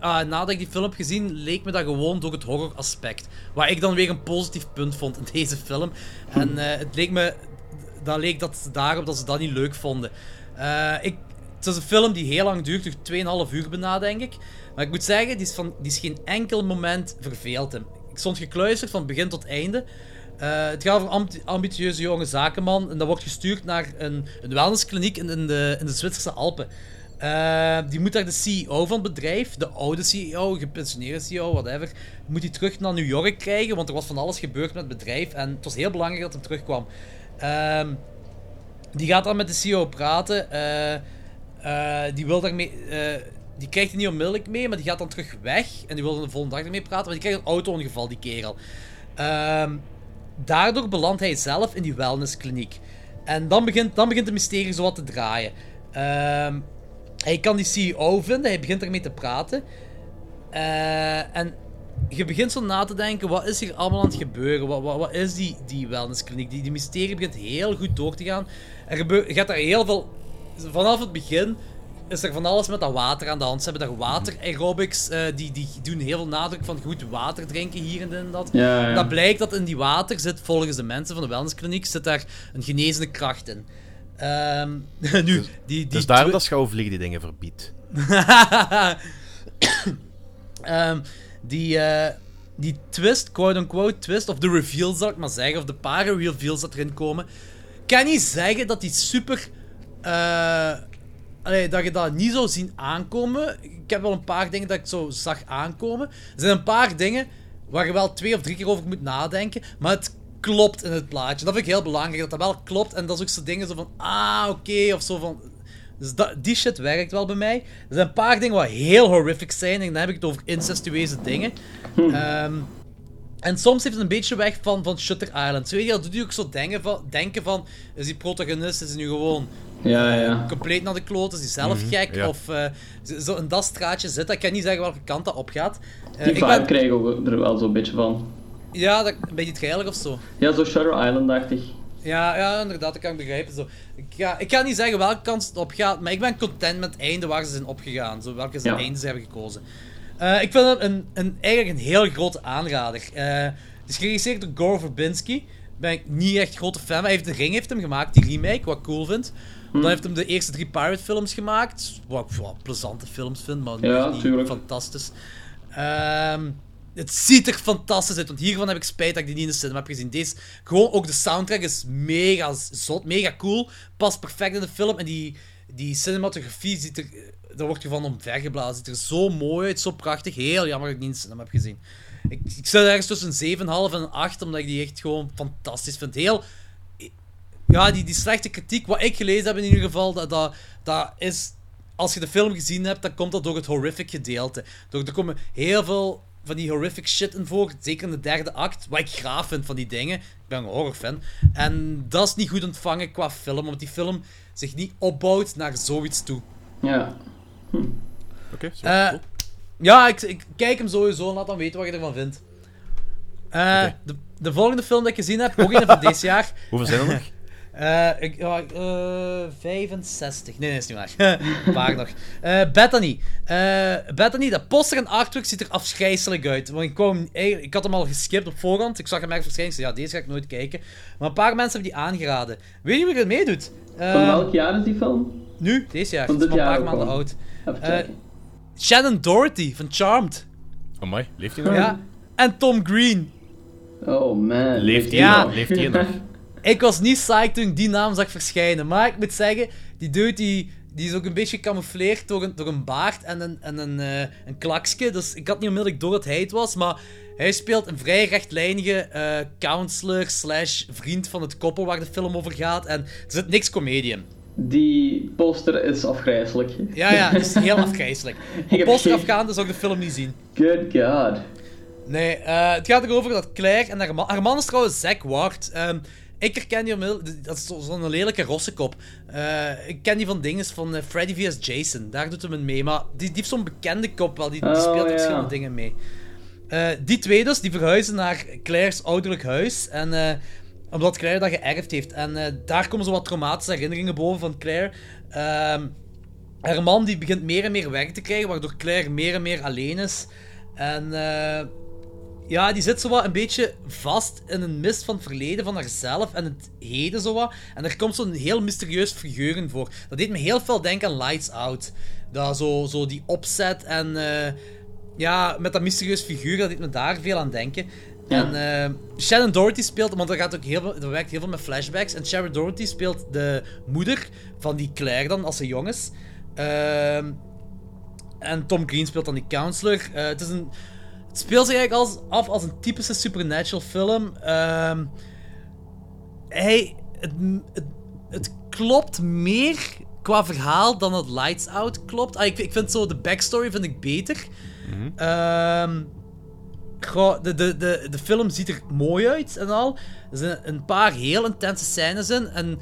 ah, nadat ik die film heb gezien, leek me dat gewoon door het horror aspect. Waar ik dan weer een positief punt vond in deze film. En eh, het leek me. Dan leek dat daarop dat ze dat niet leuk vonden. Eh, ik, het is een film die heel lang duurt, duurt 2,5 uur bijna, denk ik. Maar ik moet zeggen, die is, van, die is geen enkel moment verveeld. Ik stond gekluisterd van begin tot einde. Eh, het gaat over een ambi- ambitieuze jonge zakenman. En dat wordt gestuurd naar een, een wellnesskliniek in, in, de, in de Zwitserse Alpen. Eh, die moet daar de CEO van het bedrijf, de oude CEO, gepensioneerde CEO, whatever, moet hij terug naar New York krijgen, want er was van alles gebeurd met het bedrijf en het was heel belangrijk dat hij terugkwam. Ehm, die gaat dan met de CEO praten. eh, eh, die wil eh, die krijgt hij niet onmiddellijk mee, maar die gaat dan terug weg. En die wil de volgende dag ermee praten. Maar die krijgt een auto-ongeval, die kerel. Ehm, daardoor belandt hij zelf in die wellnesskliniek. En dan begint, dan begint de mysterie zo wat te draaien. Ehm, hij kan die CEO vinden, hij begint ermee te praten. Eh, en je begint zo na te denken, wat is hier allemaal aan het gebeuren? Wat, wat, wat is die, die wellnesskliniek? Die, die mysterie begint heel goed door te gaan. Er gaat daar heel veel... Vanaf het begin is er van alles met dat water aan de hand. Ze hebben daar water aerobics, eh, die, die doen heel veel nadruk van goed water drinken hier en dit en dat. Ja, ja. Dat blijkt dat in die water zit, volgens de mensen van de wellnesskliniek, zit daar een genezende kracht in. Ehm, nu, die, die Dus daarom dat schouwvlieg die dingen verbiedt. Ehm, die, eh, die twist, quote-unquote twist, of de reveals zal ik maar zeggen, of de paar reveals dat erin komen, kan niet zeggen dat die super. Allee, dat je dat niet zou zien aankomen. Ik heb wel een paar dingen dat ik zo zag aankomen. Er zijn een paar dingen waar je wel twee of drie keer over moet nadenken, maar het klopt in het plaatje. Dat vind ik heel belangrijk, dat dat wel klopt. En dat is ook zo dingen zo van, ah, oké, of zo van... Dus dat, die shit werkt wel bij mij. Er zijn een paar dingen wat heel horrific zijn. En dan heb ik het over incestueuze dingen. Ehm, en soms heeft het een beetje weg van, van Shutter Island. Zo, weet je, dat doet je ook zo denken van, denken van... Is die protagonist is nu gewoon Ja, ja. compleet naar de kloot? Is hij zelf gek? ja. Of eh, zo in dat straatje zit. Ik kan niet zeggen welke kant dat opgaat. Eh, Die ik vibe ben, krijg ik ook er wel zo'n beetje van. ja, dat, een beetje trailer of zo. Ja, zo Shutter Island dacht ik. Ja, ja, inderdaad, dat kan ik begrijpen. Zo. Ik, ga, ik ga niet zeggen welke kant het op gaat, maar ik ben content met het einde waar ze zijn opgegaan. Zo, welke zijn Ja. einde ze hebben gekozen. Eh, ik vind het een, een, eigenlijk een heel grote aanrader. Eh, het is geregisseerd door Gore Verbinski. Ben ik niet echt grote fan. Hij heeft de Ring heeft hem gemaakt, die remake, wat ik cool vind. Hm. Dan heeft hem de eerste drie Pirate films gemaakt. Wat ik wel plezante films vind, maar Ja, niet tuurlijk. fantastisch. Ehm, het ziet er fantastisch uit, want hiervan heb ik spijt dat ik die niet in de cinema heb gezien. Deze, gewoon ook de soundtrack is mega zot, mega cool, past perfect in de film en die, die cinematografie ziet er, daar word je van omvergeblazen, ziet er zo mooi uit, zo prachtig. Heel jammer dat ik die niet in de cinema heb gezien. Ik, ik zit ergens tussen een 7,5 en een 8, omdat ik die echt gewoon fantastisch vind. Heel, ja, die, die slechte kritiek, wat ik gelezen heb in ieder geval, dat, dat, dat is... Als je de film gezien hebt, dan komt dat door het horrific gedeelte. Door, er komen heel veel van die horrific shit in voor, zeker in de derde act, wat ik graag vind van die dingen. Ik ben een horrorfan. En dat is niet goed ontvangen qua film, omdat die film zich niet opbouwt naar zoiets toe. Ja. Oké, zo. Eh, cool. ja, ik, ik kijk hem sowieso en laat dan weten wat je ervan vindt. Eh, de, de volgende film die ik gezien heb, ook een van dit jaar, Hoeveel zijn er nog? Eh, ik, ja, eh, 65. Nee, nee, is niet waar. Een paar nog. Eh, Bethany. Eh, Bethany, dat poster en artwork ziet er afschrijselijk uit. Want ik, kwam, ik had hem al geskipt op voorhand. Ik zag hem ergens verschijnen. Ik zei, ja, deze ga ik nooit kijken. Maar een paar mensen hebben die aangeraden. Weet je wie er meedoet? Eh, Van welk jaar is die film? Nu, deze jaar. Van Het is dit maar een paar maanden al. oud. Eh. Shannon Doherty van Charmed. Amai, leeft hij nog? Ja. En Tom Green. Oh man. Leeft hij Ja. nog? Leeft hij nog? Ik was niet psyched toen ik die naam zag verschijnen. Maar ik moet zeggen, die dude die, die is ook een beetje gecamoufleerd door een, door een baard en een, en een, eh, een klaksje. Dus ik had niet onmiddellijk door dat hij het was. Maar hij speelt een vrij rechtlijnige eh, counselor slash vriend van het koppel waar de film over gaat. En er zit niks comedie in. Die poster is afgrijzelijk. Ja, ja, het is heel afgrijselijk. Op poster afgaande zou ik de film niet zien. Good god. Nee, eh, het gaat erover dat Claire en haar man... Haar man is trouwens Zack Ward. Ehm, ik herken die onmiddellijk... Dat is zo- zo'n lelijke rossekop. Eh, ik ken die van dingen van eh, Freddy vs. Jason. Daar doet hem in mee. Maar die, die heeft zo'n bekende kop wel. Die, die Oh, speelt ja. verschillende dingen mee. Eh, die twee dus, die verhuizen naar Claire's ouderlijk huis. En... omdat Claire dat geërfd heeft. En daar komen zo wat traumatische herinneringen boven van Claire. Ehm, haar man die begint meer en meer werk te krijgen, waardoor Claire meer en meer alleen is. En eh, ja, die zit zo wat een beetje vast in een mist van het verleden van haarzelf en het heden zo wat. En er komt zo'n heel mysterieus figuur in voor. Dat deed me heel veel denken aan Lights Out. Dat zo, zo die opzet en... eh, ja, met dat mysterieus figuur, dat deed me daar veel aan denken. Ja. En eh, Shannon Doherty speelt, want er, gaat ook heel veel, er werkt heel veel met flashbacks. En Sharon Doherty speelt de moeder van die Claire dan, als ze jong is. Ehm, en Tom Green speelt dan die counselor. Eh, het, is een, speelt zich eigenlijk als, af als een typische supernatural film. Ehm, hij, het, het, het klopt meer qua verhaal dan het Lights Out klopt. Ah, ik, ik vind zo de backstory vind ik beter. Ehm, goh, de, de, de, de film ziet er mooi uit en al. Er zijn een paar heel intense scènes in. En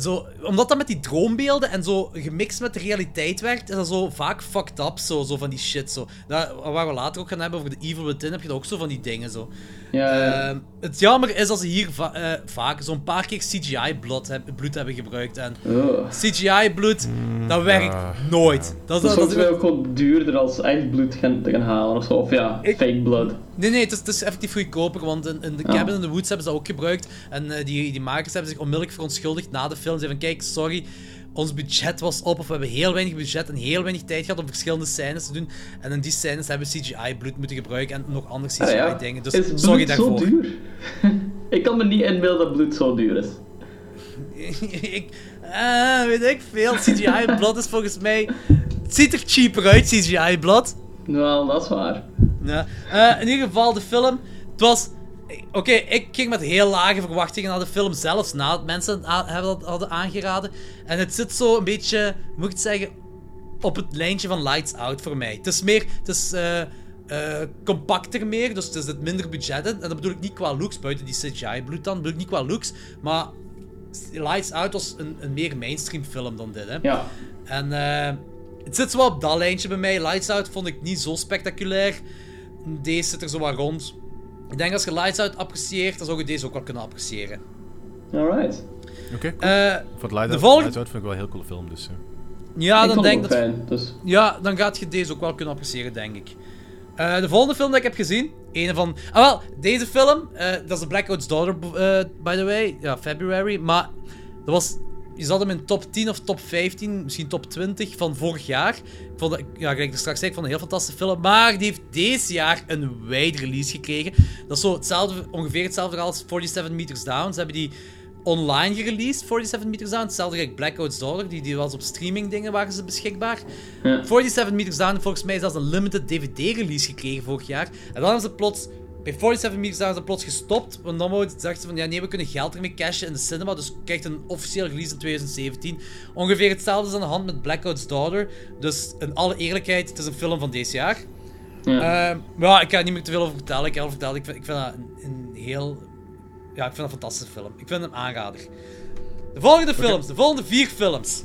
zo, omdat dat met die droombeelden en zo gemixt met de realiteit werkt, is dat zo vaak fucked up, zo, zo van die shit. Zo. Waar we later ook gaan hebben over de Evil Within, heb je ook zo van die dingen. Zo. Ja, ja. Ehm, het jammer is dat ze hier va- eh, vaak zo'n paar keer CGI-bloed heb, bloed hebben gebruikt. En Oh. CGI-bloed, dat werkt nooit. Dat, Dat dat, is dat- soms wel ook gewoon duurder als echt bloed gaan, te gaan halen of zo. Of ja, Ik- fake blood. Nee, nee, het is, het is effectief goedkoper, want in, in de Ja. Cabin in the Woods hebben ze dat ook gebruikt. En eh, die, die makers hebben zich onmiddellijk verontschuldigd na de film. Ze van, kijk, sorry, ons budget was op, of we hebben heel weinig budget en heel weinig tijd gehad om verschillende scènes te doen. En in die scènes hebben we CGI-bloed moeten gebruiken en nog andere Ah. CGI-dingen. Dus is bloed sorry zo daarvoor. duur? ik kan me niet inbeelden dat bloed zo duur is. ik, eh, weet ik veel, CGI-blad is volgens mij... Het ziet er cheaper uit, CGI-blad. Nou, dat is waar. Ja. Eh, in ieder geval, de film. Het was. Oké, ik ging met heel lage verwachtingen naar de film, zelfs nadat mensen het hebben dat hadden aangeraden. En het zit zo een beetje, moet ik het zeggen, op het lijntje van Lights Out voor mij. Het is meer, het is eh, eh, compacter meer, dus er zit minder budget. En dat bedoel ik niet qua looks, buiten die CGI-bloed dan, bedoel ik niet qua looks. Maar Lights Out was een, een meer mainstream film dan dit, hè. Ja. En eh, het zit zo wel op dat lijntje bij mij. Lights Out vond ik niet zo spectaculair. Deze zit er zo wat rond. Ik denk als je Lights Out apprecieert, dan zou je deze ook wel kunnen appreciëren. Alright. Oké, cool. Eh, Voor het Light de volgende- Lights Out vind ik wel een heel coole film, dus... eh. ja, ik dan denk dat, fijn, dus... ja, dan gaat je deze ook wel kunnen appreciëren, denk ik. Eh, de volgende film die ik heb gezien, een van... Ah wel, deze film, eh, dat is The Blackout's Daughter, eh, by the way. Ja, February. Maar dat was... Je zat hem in top 10 of top 15, misschien top 20 van vorig jaar. Ik vond dat, ja, gelijk ik straks zei, ik vond een heel fantastische film. Maar die heeft deze jaar een wide release gekregen. Dat is zo hetzelfde, ongeveer hetzelfde als 47 Meters Down. Ze hebben die online gereleased, 47 Meters Down. Hetzelfde gelijk Blackout's Daughter, die, die was op streaming dingen waren ze beschikbaar. Ja. 47 Meters Down volgens mij zelfs een limited DVD-release gekregen vorig jaar. En dan hebben ze plots... Bij 47 Meters is ze plots gestopt. Want dan wou- dachten ze van, ja nee, we kunnen geld ermee cashen in de cinema. Dus krijgt een officieel release in 2017. Ongeveer hetzelfde is aan de hand met Blackout's Daughter. Dus in alle eerlijkheid, het is een film van deze jaar. Ja. Ehm, maar ja, ik ga er niet meer te veel over vertellen. Ik heb al verteld, ik vind, ik vind dat een, een heel... Ja, ik vind dat een fantastische film. Ik vind hem aanrader. De volgende films, de volgende vier films.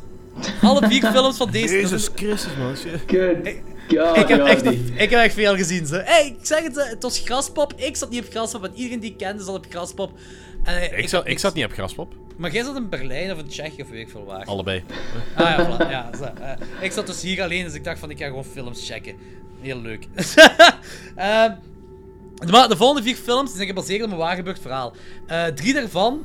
Alle vier films van deze... Jezus Christus, man. Good. God, Ik heb, ja, echt, die. ik heb echt veel gezien. Ze. Hey, ik zeg het, eh, het was graspop. Ik zat niet op graspop en iedereen die ik kende zat op graspop. En, eh, Ik, zat, ik zat niet op Graspop. Maar jij zat in Berlijn of in Tsjechië of weet ik veel waar. Allebei. Ah ja, voilà. ja zo, eh, ik zat dus hier alleen, dus ik dacht van ik ga gewoon films checken. Heel leuk. Ehm, maar de volgende vier films zijn gebaseerd op een waargebeurd verhaal. Eh, drie daarvan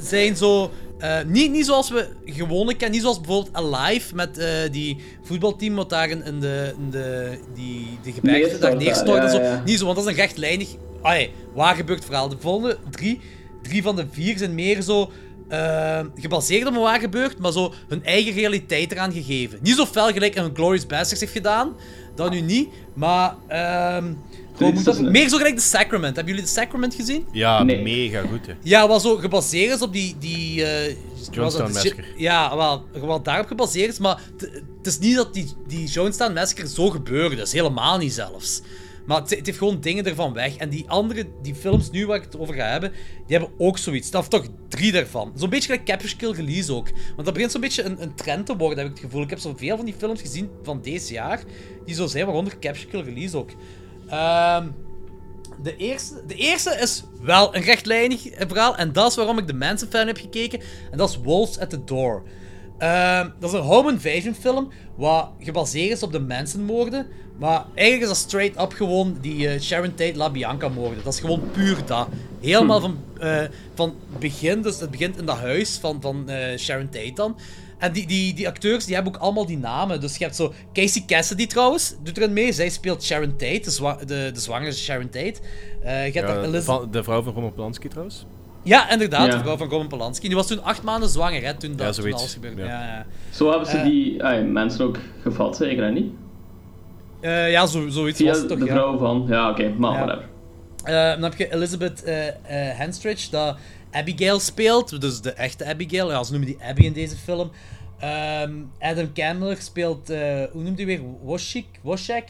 zijn zo. eh, niet, niet zoals we gewoonlijk kennen, niet zoals bijvoorbeeld Alive met eh, die voetbalteam wat daar in, de, in de, die, de gebergte daar neerstort en ja. Niet zo, want dat is een rechtlijnig, ai, waargebeurd verhaal. De volgende drie, drie van de vier zijn meer zo gebaseerd op een waar gebeurd, maar zo hun eigen realiteit eraan gegeven. Niet zo fel gelijk een Glorious Bastards heeft gedaan, dat nu niet, maar ehm, hoe moet dat- meer zo gelijk The Sacrament. Hebben jullie The Sacrament gezien? Ja, Nee. mega goed, hè. Ja, wat zo gebaseerd is op die... die eh, dat de Massacre. Ja, wel, wat daarop gebaseerd is, maar het is niet dat die, die Jonestown Massacre zo gebeurde is. Helemaal niet zelfs. Maar het, het heeft gewoon dingen ervan weg. En die andere, die films nu waar ik het over ga hebben, die hebben ook zoiets. Dat toch drie daarvan. Zo'n beetje gelijk Capture Kill Release ook. Want dat begint zo'n beetje een, een trend te worden, heb ik het gevoel. Ik heb zoveel van die films gezien van deze jaar, die zo zijn, waaronder Capture Kill Release ook. Ehm... De eerste, de eerste is wel een rechtlijnig verhaal. En dat is waarom ik de Manson fan heb gekeken. En dat is Wolves at the Door. Ehm, dat is een home invasion film, wat gebaseerd is op de mensenmoorden. Maar eigenlijk is dat straight up gewoon die eh, Sharon Tate La Bianca moorden. Dat is gewoon puur dat. Helemaal van, eh, van het begin, dus het begint in dat huis van, van eh, Sharon Tate dan. En die, die, die acteurs die hebben ook allemaal die namen. Dus je hebt zo Casey Cassidy trouwens, doet erin mee. Zij speelt Sharon Tate, de, zwa de, de zwangere Sharon Tate. Eh, je hebt daar Ja, de vrouw van Roman Polanski trouwens. Ja, inderdaad, Ja. de vrouw van Roman Polanski. Die was toen acht maanden zwanger, hè, toen, dat, toen alles gebeurde. Ja. Ja, ja. Zo hebben ze Eh. die ah, mensen ook gevat, zeker hè, niet? Eh, ja zo, zoiets Via was het toch, de ja. vrouw van... Ja, oké, maar Ja. whatever. Eh, dan heb je Elizabeth eh eh, Henstridge, dat Abigail speelt. Dus de echte Abigail. Ja, ze noemen die Abby in deze film. Ehm, Adam Campbell speelt, eh, hoe noemt hij weer? Woshik? Woshak?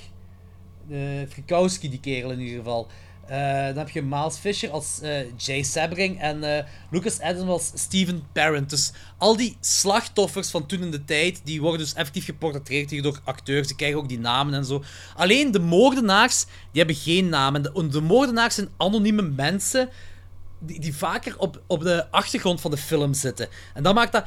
Uh, Frikowski, die kerel in ieder geval. Eh, dan heb je Miles Fisher als eh, Jay Sebring en Lucas Adams als Steven Parent. Dus al die slachtoffers van toen in de tijd, die worden dus effectief geportretteerd hier door acteurs. Die krijgen ook die namen en zo. Alleen de moordenaars, die hebben geen namen. De moordenaars zijn anonieme mensen die, die vaker op, op de achtergrond van de film zitten. En dat maakt dat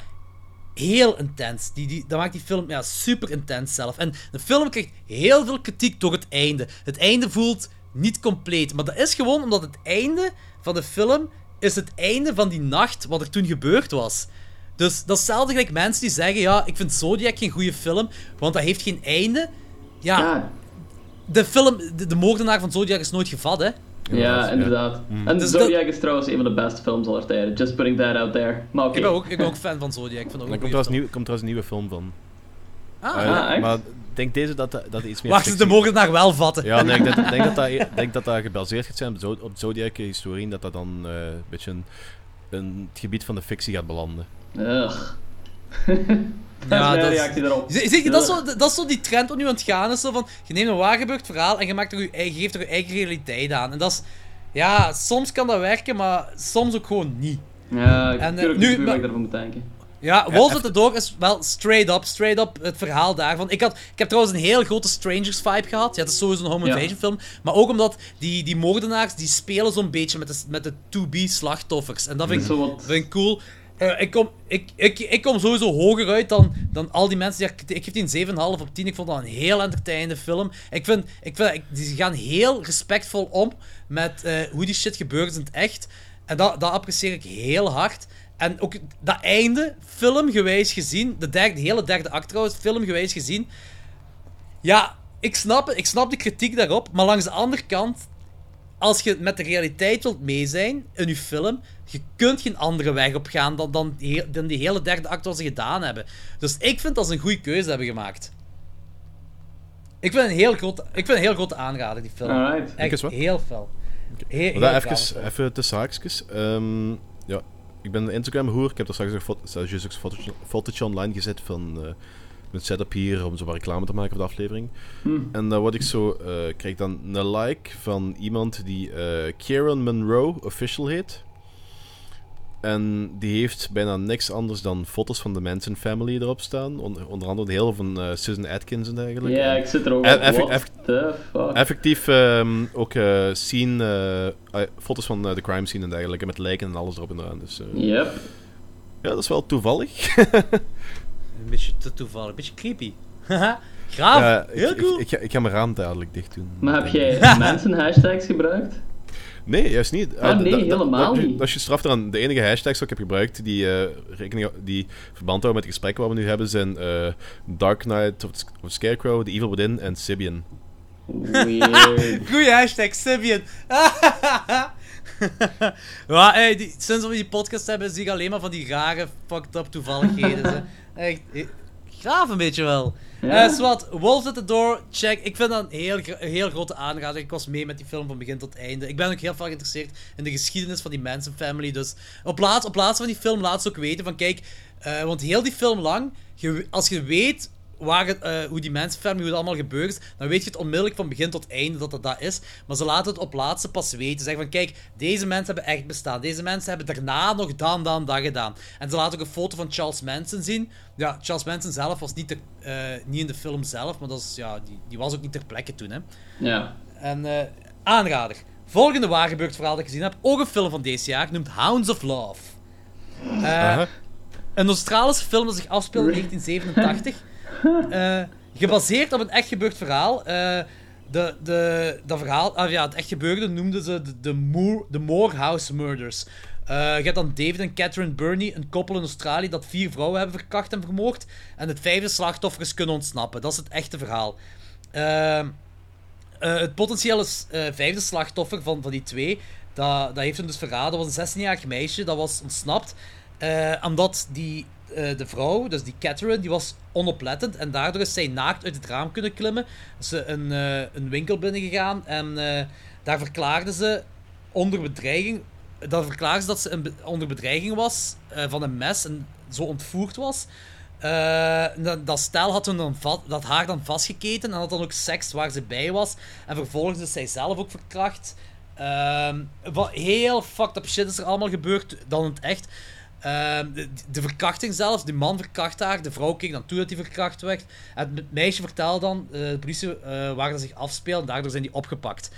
heel intens. Die, die, dat maakt die film ja, super intens zelf. En de film krijgt heel veel kritiek door het einde. Het einde voelt niet compleet. Maar dat is gewoon omdat het einde van de film is het einde van die nacht wat er toen gebeurd was. Dus dat is hetzelfde gelijk mensen die zeggen: Ja, ik vind Zodiac geen goede film, want dat heeft geen einde. Ja, Ja, de film, de, de moordenaar van Zodiac is nooit gevat, hè? Ja, inderdaad. En Dus Zodiac is trouwens een van de beste films aller tijden. Just putting that out there. Maar oké. Ik, ben ook, ik ben ook fan van Zodiac. Ik vind dat ook Er komt trouwens, nieuw, komt trouwens een nieuwe film van. Ah, Eh, Ah, echt? maar ik denk deze dat dat dat iets meer. Wacht, ze de fictie- moordenaar wel vatten. Ja, nee, ik denk, denk dat dat, ik denk dat dat gebaseerd gaat zijn op, Zo- op Zodiac-historie. Dat dat dan eh, een beetje een, een, het gebied van de fictie gaat belanden. Ugh. Ja, dat reactie daarop. Zie- je, dat, is zo, dat is zo die trend wat nu aan het gaan is. Zo van, je neemt een waargebeurd verhaal en je, maakt er je, eigen, je geeft er je eigen realiteit aan. En dat is... Ja, soms kan dat werken, maar soms ook gewoon niet. Ja, ik En, eh, nu- maar- ik daarvan moet denken. Ja, Wolves at the Door is wel straight up, straight up het verhaal daarvan. Ik, had, ik heb trouwens een heel grote Strangers vibe gehad. Ja, het is sowieso een home Ja. invasion film. Maar ook omdat die, die moordenaars, die spelen zo'n beetje met de, met de 2B slachtoffers. En dat vind ik, vind ik cool. Eh, ik, kom, ik, ik, ik kom sowieso hoger uit dan, dan al die mensen. Die, ik geef die een 7,5 op 10. Ik vond dat een heel entertainende film. Ik vind, ik vind ik- die gaan heel respectvol om met eh, hoe die shit gebeurt in het echt. En dat, dat apprecieer ik heel hard. En ook dat einde, filmgewijs gezien, de, derde, de hele derde act trouwens, filmgewijs gezien. Ja, ik snap, ik snap de kritiek daarop, maar langs de andere kant, als je met de realiteit wilt mee zijn in je film, je kunt geen andere weg op gaan dan, dan, die, dan die hele derde act wat ze gedaan hebben. Dus ik vind dat ze een goede keuze hebben gemaakt. Ik vind een heel grote, ik vind een heel grote aanrader, die film. Alright. Echt wat. heel fel. Heel, heel even, even tussen haakjes. Ehm, ja, ik ben een Instagram-hoer. Ik heb er straks een fotootje online gezet van eh mijn setup hier om zo wat reclame te maken voor de aflevering. En dan word ik zo, eh krijg ik dan een like van iemand die eh Kieran Monroe official heet. En die heeft bijna niks anders dan foto's van de Manson family erop staan. Onder, onder andere de hele van eh, Susan Atkins en dergelijke. Ja, ik zit er ook En op. fuck? Effectief ook eh, scene, foto's van de crime scene en dergelijke, met lijken en alles erop en eraan. Dus Yep. ja, dat is wel toevallig. Een beetje te toevallig, een beetje creepy. Graaf, Ja, ik, heel ik- cool. ik, ga, ik ga mijn raam dadelijk dicht doen. Maar heb jij mensen hashtags gebruikt? Nee, juist niet. Ah, Eh, nee, helemaal niet. Dat is je straf eraan. De enige hashtags die ik heb gebruikt die, eh, rekening, die verband houden met het gesprek wat we nu hebben, zijn eh, Dark Knight of, of Scarecrow, The Evil Within en Sibian. Weird. Goeie hashtag, Sibian. ja, hey, die, sinds we die podcast hebben, zie ik alleen maar van die rare, fucked up toevalligheden. Echt, graaf een beetje wel. Ja. Eh zwart, Wolves at the Door, check. Ik vind dat een heel, heel grote aanrader. Ik was mee met die film van begin tot einde. Ik ben ook heel veel geïnteresseerd in de geschiedenis van die Manson family. Dus op plaats, op plaats van die film laat ze ook weten van, kijk, eh, want heel die film lang, je- als je weet waar het, eh, hoe die family, hoe het allemaal gebeurd is, dan weet je het onmiddellijk van begin tot einde dat het dat is. Maar ze laten het op laatste pas weten. Zeggen van, kijk, deze mensen hebben echt bestaan. Deze mensen hebben daarna nog dan, dan, dat gedaan. En ze laten ook een foto van Charles Manson zien. Ja, Charles Manson zelf was niet, ter- eh, niet in de film zelf, maar dat is, ja, die, die was ook niet ter plekke toen. Hè. Ja. En eh, aanrader. Volgende waargebeurd verhaal dat ik gezien heb, ook een film van deze jaar, genoemd Hounds of Love. Eh, een Australische film dat zich afspeelt in 1987. eh, gebaseerd op een echt gebeurd verhaal. Eh, de, de, dat verhaal, ah, ja, het echt gebeurde noemden ze de, de, Moore, de Morehouse Murders. Eh, je hebt dan David en Catherine Burney, een koppel in Australië dat vier vrouwen hebben verkracht en vermoord. En het vijfde slachtoffer is kunnen ontsnappen. Dat is het echte verhaal. Het potentiële vijfde slachtoffer van, van die twee, dat, dat heeft hem dus verraden. Dat was een 16-jarig meisje, dat was ontsnapt. omdat die, eh, de vrouw, dus die Catherine, die was onoplettend. En daardoor is zij naakt uit het raam kunnen klimmen. Ze een, eh, een winkel binnengegaan en eh, daar verklaarde ze onder bedreiging. Dat verklaarde ze dat ze onder bedreiging was van een mes en zo ontvoerd was. Dat, stel had dan dat haar dan vastgeketen en had dan ook seks waar ze bij was. En vervolgens is zij zelf ook verkracht. Ehm, wat heel fucked up shit is er allemaal gebeurd dan het echt. Ehm, de, de verkrachting zelfs, die man verkracht haar, de vrouw keek dan toe dat hij verkracht werd. En het meisje vertelde dan, eh, de politie, eh, waar dat zich afspeelt, en daardoor zijn die opgepakt.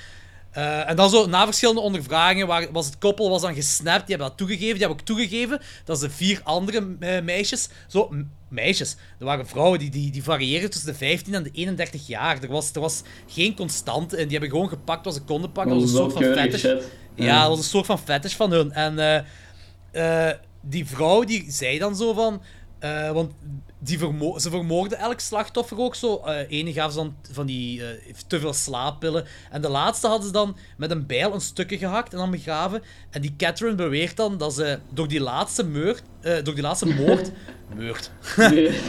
Eh, en dan zo, na verschillende ondervragingen, waar, was het koppel was dan gesnapt, die hebben dat toegegeven. Die hebben ook toegegeven dat ze vier andere meisjes, zo, meisjes, er waren vrouwen die, die, die variëren tussen de 15 en de 31 jaar. Er was, er was geen constante en die hebben gewoon gepakt wat ze konden pakken. Dat was een soort van fetish. Ja, dat was een soort van fetish van hun. En eh, die vrouw die zei dan zo van. eh, want die vermo ze vermoorden elk slachtoffer ook zo. Eh Ene gaven ze dan van die eh, te veel slaappillen. En de laatste hadden ze dan met een bijl een stukje gehakt en dan begraven. En die Catherine beweert dan dat ze door die laatste moord. eh, door die laatste moord. moord. Nee.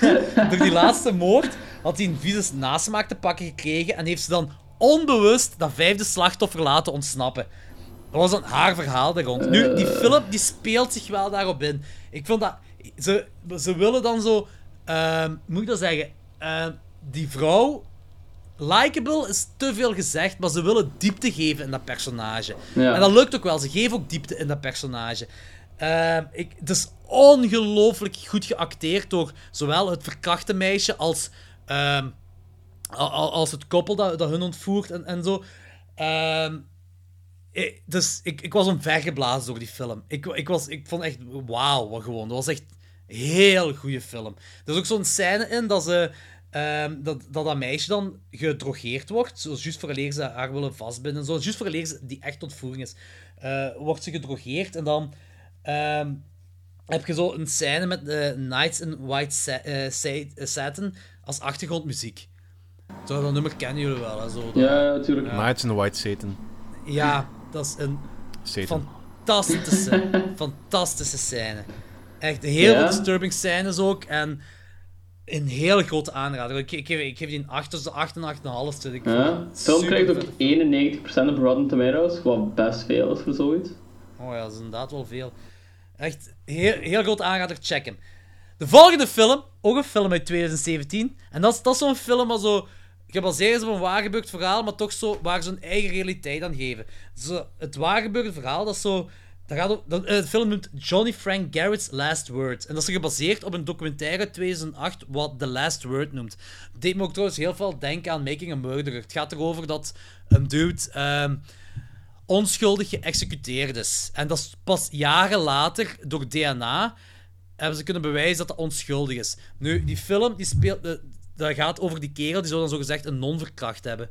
Door die laatste moord had hij een vieze nasmaak te pakken gekregen en heeft ze dan onbewust dat vijfde slachtoffer laten ontsnappen. Dat was dan haar verhaal daar rond. Nu, die film die speelt zich wel daarop in. Ik vond dat... Ze, ze willen dan zo... ehm, moet ik dat zeggen? Ehm, die vrouw... Likable is te veel gezegd, maar ze willen diepte geven in dat personage. Ja. En dat lukt ook wel. Ze geven ook diepte in dat personage. Ehm, ik, het is ongelooflijk goed geacteerd door zowel het verkrachte meisje als, al- al- als het koppel dat, dat hun ontvoert en, en zo. Ik, dus ik, ik was omvergeblazen door die film. Ik, ik, was, ik vond echt, wauw, wat gewoon. Dat was echt een heel goede film. Er is ook zo'n scène in dat ze... ehm, dat, dat dat meisje dan gedrogeerd wordt, zo juist vooraleer ze haar willen vastbinden. Zo, juist vooraleer ze, die echt ontvoering is, eh, wordt ze gedrogeerd en dan ehm, heb je zo een scène met eh, Nights in White Sa- eh, Sa- eh, Satin als achtergrondmuziek. Zo, dat nummer kennen jullie wel, hè? Zo, dat- Ja, natuurlijk. Nights in the White Satan. ja, dat is een Satan. fantastische, fantastische scène. Echt heel disturbing scènes ook. En een hele grote aanrader. Ik, ik, geef, ik geef die een 8, tussen de 8 en 8,5. Dus ik Ja. vond het De film super krijgt ook vette 91% op Rotten Tomatoes, wat best veel is voor zoiets. Oh ja, dat is inderdaad wel veel. Echt heel, heel groot aanrader, check hem. De volgende film, ook een film uit 2017. En dat is, dat is zo'n film waar zo gebaseerd op een waargebeurd verhaal, maar toch zo waar ze hun eigen realiteit aan geven. Zo, het waargebeurde verhaal, dat is zo... Dat gaat op, dat, eh, de film noemt Johnny Frank Garrett's Last Word. En dat is gebaseerd op een documentaire uit 2008 wat The Last Word noemt. Het deed me ook trouwens heel veel denken aan Making a Murderer. Het gaat erover dat een dude... ehm, onschuldig geëxecuteerd is. En dat is pas jaren later, door DNA, hebben ze kunnen bewijzen dat dat onschuldig is. Nu, die film, die speelt, dat gaat over die kerel, die zou dan zogezegd een non verkracht hebben.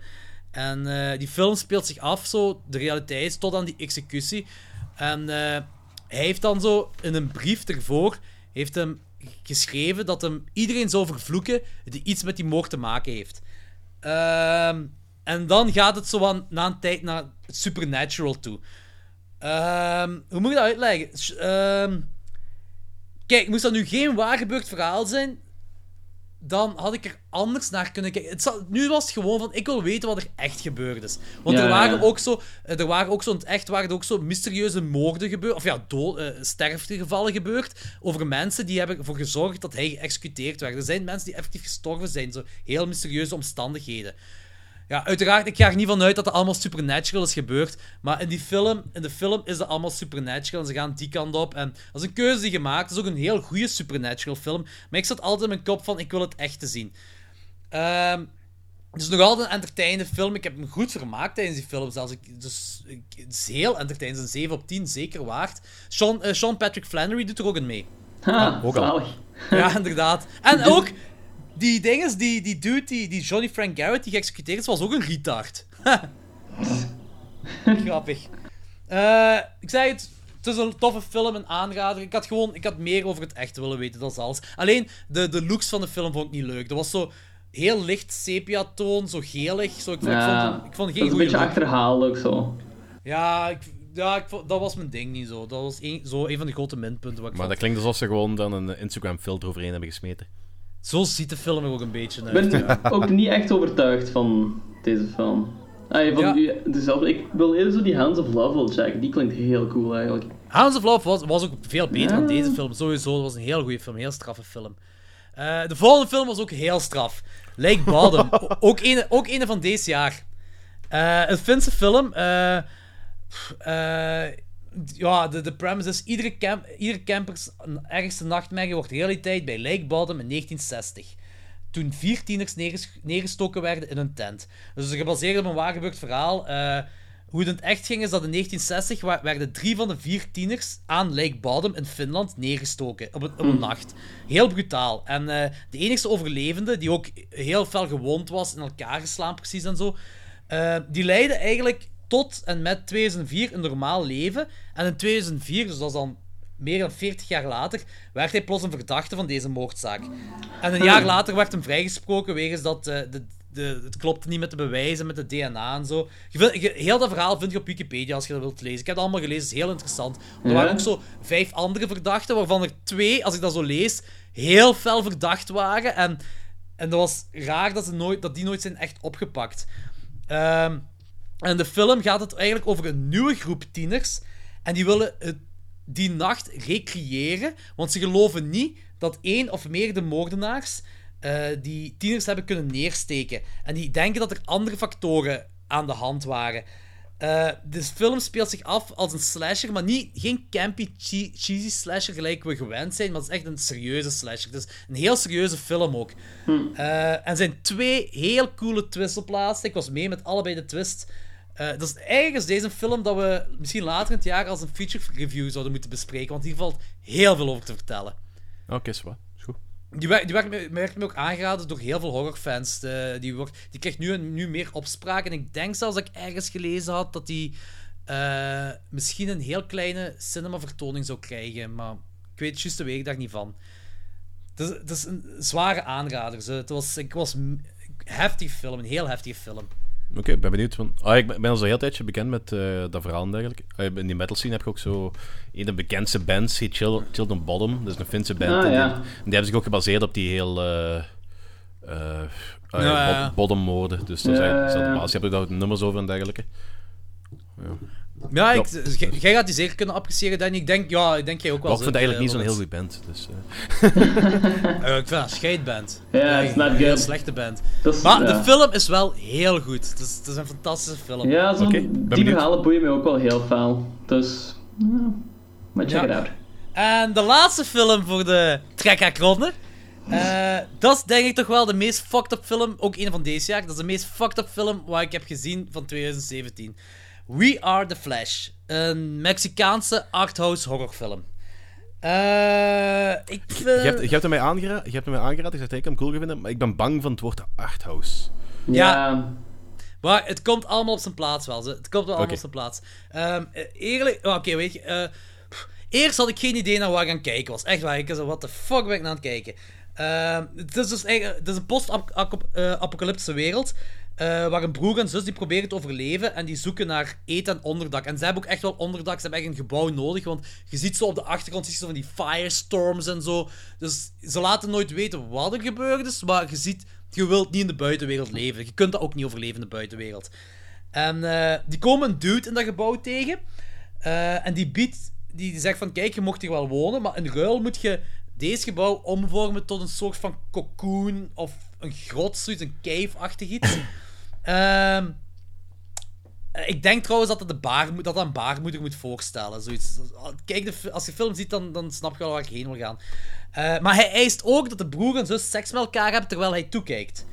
En eh, die film speelt zich af, zo, de realiteit, tot aan die executie. En eh, hij heeft dan zo, in een brief ervoor, heeft hem geschreven dat hem iedereen zou vervloeken die iets met die moord te maken heeft. Ehm, en dan gaat het zo aan, na een tijd naar supernatural toe. Ehm, hoe moet ik dat uitleggen? Ehm, kijk, moest dat nu geen waargebeurd verhaal zijn, dan had ik er anders naar kunnen kijken. Het zal- nu was het gewoon van, ik wil weten wat er echt gebeurd is. Want Ja, er waren ja. ook zo, eh, er waren ook zo, in het echt waren er ook zo mysterieuze moorden gebeurd, of ja, dood, eh, sterftegevallen gebeurd, over mensen die hebben ervoor gezorgd dat hij geëxecuteerd werd. Er zijn mensen die effectief gestorven zijn, zo heel mysterieuze omstandigheden. Ja, uiteraard, ik ga er niet vanuit dat dat allemaal supernatural is gebeurd. Maar in, die film, in de film is dat allemaal supernatural. En ze gaan die kant op. En dat is een keuze die gemaakt. Het is ook een heel goede supernatural film. Maar ik zat altijd in mijn kop van, ik wil het echt te zien. Ehm, het is nog altijd een entertainende film. Ik heb me goed vermaakt tijdens die film. Zelfs ik, dus, ik, het is heel entertainend. Een 7 op 10, zeker waard. Sean, eh, Sean Patrick Flannery doet er ook in mee. Ha, ook al. Ja, inderdaad. En ook, die dinges, die, die dude, die, die Johnny Frank Garrett, die geëxecuteerd is, was ook een retard. Grappig. Eh, ik zei het, het is een toffe film, een aanrader. Ik had gewoon, ik had meer over het echte willen weten, dat is alles. Alleen, de, de looks van de film vond ik niet leuk. Dat was zo heel licht sepia-toon, zo gelig. Zo, ik, vond, ik, Ja, vond, ik vond dat geen is een goede beetje look. achterhaald ook zo. Ja, ik, ja ik, vond- dat was mijn ding niet zo. Dat was een, zo een van de grote minpunten wat ik Maar dat klinkt alsof ze gewoon dan een Instagram filter overheen hebben gesmeten. Zo ziet de film ook een beetje Ik uit. ben ook niet echt overtuigd van deze film. Ah, van Ja. die- dezelfde, ik wil eerder zo die Hands of Love wel checken. Die klinkt heel cool eigenlijk. Hounds of Love was, was ook veel beter dan deze film. Sowieso, dat was een heel goede film, een heel straffe film. Eh, de volgende film was ook heel straf. Lake Bottom. Ook, een, ook een van deze jaar. Eh, een Finse film. eh, eh, ja, de, de premise is: iedere, camp, iedere campers ergste nachtmerrie wordt realiteit bij Lake Bottom in 1960. Toen vier tieners neerges- neergestoken werden in een tent. Dus gebaseerd op een waargebeurd verhaal. Eh, hoe het in het echt ging is dat in 1960 wa- werden drie van de vier tieners aan Lake Bottom in Finland neergestoken op een, op een nacht. Heel brutaal. En eh, de enigste overlevende, die ook heel fel gewond was, in elkaar geslaan precies en zo, eh, die leidde eigenlijk tot en met 2004 een normaal leven. En in 2004, dus dat is dan meer dan 40 jaar later, werd hij plots een verdachte van deze moordzaak. En een jaar later werd hem vrijgesproken wegens dat eh, de, de, het klopte niet met de bewijzen, met de DNA en zo. Je je- heel dat verhaal vind je op Wikipedia als je dat wilt lezen. Ik heb het allemaal gelezen, het is heel interessant. Er Ja? waren ook zo vijf andere verdachten, waarvan er twee, als ik dat zo lees, heel fel verdacht waren. En, en dat was raar dat, ze nooit, dat die nooit zijn echt opgepakt. Ehm, en de film gaat het eigenlijk over een nieuwe groep tieners. En die willen het, die nacht recreëren. Want ze geloven niet dat één of meerdere moordenaars eh, die tieners hebben kunnen neersteken. En die denken dat er andere factoren aan de hand waren. Eh, de film speelt zich af als een slasher, maar niet, geen campy, che- cheesy slasher gelijk we gewend zijn, maar het is echt een serieuze slasher. Het is een heel serieuze film ook. Eh, en er zijn twee heel coole twists op laatst. Ik was mee met allebei de twists. Eh, dat is eigenlijk is deze film dat we misschien later in het jaar als een feature review zouden moeten bespreken, want hier valt heel veel over te vertellen. Oké. Is goed. Die werd, die werd, me, werd me ook aangeraden door heel veel horrorfans. Die, wordt, die krijgt nu, nu meer opspraak. En ik denk zelfs dat ik ergens gelezen had dat die eh, misschien een heel kleine cinemavertoning zou krijgen. Maar ik weet juist de weekdag niet van. Het is, een zware aanrader. Het was, ik was een heftige film, een heel heftige film. Oké, ik ben benieuwd. Van... Ah, ik ben ben al zo'n heel tijdje bekend met eh, dat verhaal en dergelijke. Ah, in die metal scene heb ik ook zo... Een de bekendste bands heet Chill, Children Bottom. Dat is een Finse band. Ah, en, die, ja. en die hebben zich ook gebaseerd op die heel... eh eh ah, Ja, ja, ja. bot- bottommoorden. Dus daar Ja, zijn, ja, zijn ja. de basis. Je hebt ook daar nummers over en dergelijke. Ja, ik, j- jij gaat die zeker kunnen appreciëren, Danny. Ik denk, ja, ik denk jij ook wel. Maar ik vind het zo, eigenlijk niet eh, zo'n heel goed band. Dus, eh, Eh, ik vind dat een scheidband. Ja, it's not Een heel good. slechte band. Is- Maar ja. de film is wel heel goed. Het is, het is een fantastische film. Ja, zo'n- Oké, ben die benieuwd. verhalen boeien mij ook wel heel veel. Dus, ja, maar check Ja. it out. En de laatste film voor de Trek Eh dat is denk ik toch wel de meest fucked up film, ook een van deze jaar. Dat is de meest fucked up film wat ik heb gezien van 2017. We Are the Flash. Een Mexicaanse arthouse horrorfilm. Eh ik je, hebt, je hebt hem mij aangeraden. Je hebt hem mij aangeraden. Ik zeg dat ik hem cool gevonden. Maar ik ben bang van het woord arthouse. Ja. Ja, Maar het komt allemaal op zijn plaats wel. ze. Het komt wel allemaal op zijn plaats. Ehm, eh, eerlijk... oh, Oké, weet je... eh, eerst had ik geen idee naar waar ik aan het kijken was. Echt waar. Ik was wat de fuck ben ik nou aan het kijken? Ehm, het is dus eigenlijk... Het is een post-apocalyptische wereld. Eh, waar een broer en zus die proberen te overleven. En die zoeken naar eten en onderdak. En ze hebben ook echt wel onderdak. Ze hebben echt een gebouw nodig. Want je ziet zo op de achtergrond van die firestorms en zo. Dus ze laten nooit weten wat er gebeurd is. Maar je ziet... Je wilt niet in de buitenwereld leven. Je kunt dat ook niet overleven in de buitenwereld. En eh, die komen een dude in dat gebouw tegen. Eh, en die biedt, die zegt van, kijk, je mocht hier wel wonen, maar in ruil moet je deze gebouw omvormen tot een soort van cocoon of een grot, zoiets, een cave-achtig iets. Ehm, ik denk trouwens dat de dat een baarmoeder moet voorstellen. Zoiets. Kijk, de, als je film ziet, dan, dan snap je wel waar ik heen wil gaan. Eh, maar hij eist ook dat de broer en zus seks met elkaar hebben terwijl hij toekijkt.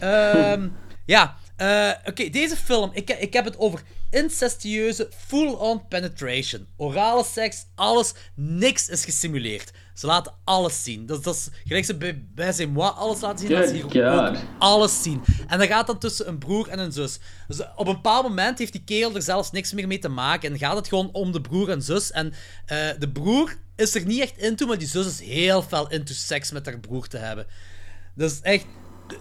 Ehm, ja, eh, oké, deze film, ik, ik heb het over incestueuze full-on penetration. Orale seks, alles, niks is gesimuleerd. Ze laten alles zien. Dat, dat is gelijk ze bij, bij zijn moi alles laten zien, laten ze hier ook alles zien. En dat gaat dan tussen een broer en een zus. Dus op een bepaald moment heeft die kerel er zelfs niks meer mee te maken. En gaat het gewoon om de broer en zus. En eh, de broer is er niet echt into, maar die zus is heel fel into seks met haar broer te hebben. Dat is echt...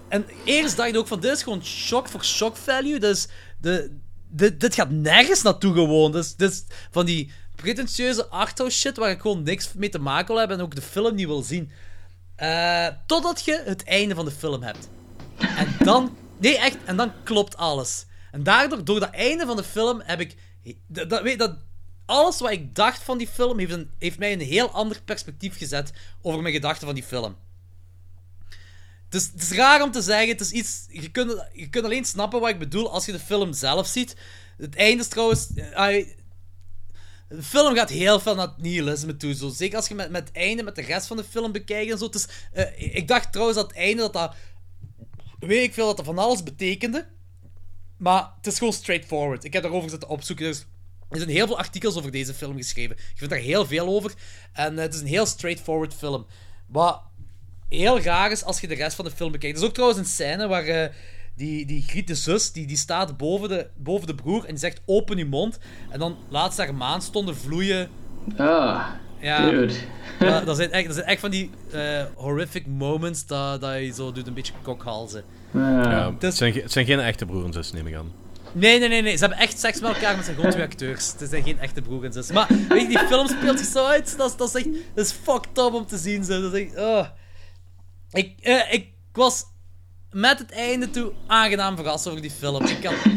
En eerst dacht ik ook van, dit is gewoon shock voor shock value. Dus de, dit, dit gaat nergens naartoe gewoon. Dus, dit is van die pretentieuze arthouse shit waar ik gewoon niks mee te maken wil hebben en ook de film niet wil zien. Eh, totdat je het einde van de film hebt. En dan... Nee, echt. En dan klopt alles. En daardoor, door dat einde van de film, heb ik... Dat, weet, dat, alles wat ik dacht van die film, heeft, een, heeft mij een heel ander perspectief gezet over mijn gedachten van die film. Het is, het is raar om te zeggen, het is iets... Je kunt, je kunt alleen snappen wat ik bedoel als je de film zelf ziet. Het einde is trouwens... de film gaat heel veel naar het nihilisme toe. Zo. Zeker als je met, met het einde, met de rest van de film bekijkt en zo. Eh, ik dacht trouwens dat het einde, dat dat... Weet ik veel, dat dat van alles betekende. Maar het is gewoon straightforward. Ik heb daarover zitten opzoeken. Dus er zijn heel veel artikels over deze film geschreven. Ik vind daar heel veel over. En eh, het is een heel straightforward film. Wat heel raar is als je de rest van de film bekijkt. Er is ook trouwens een scène waar eh, die, die Griet, de zus, die, die staat boven de, boven de broer en die zegt open je mond. En dan laat ze haar maandstonden vloeien. Ah, Ja. dude. Dat, dat, zijn echt, dat zijn echt van die eh, horrific moments dat, dat je zo doet een beetje kokhalzen. Ja, het, zijn, het zijn geen echte broer en zus, neem ik aan. Nee, nee, nee, nee. Ze hebben echt seks met elkaar, maar het zijn gewoon twee acteurs. Het zijn geen echte broer en zus. Maar weet je, die film speelt zich zo uit. Dat is, dat is echt dat is fucked up om te zien. Zo. Dat is echt, oh. ik, eh, ik was met het einde toe aangenaam verrast over die film. Ik had...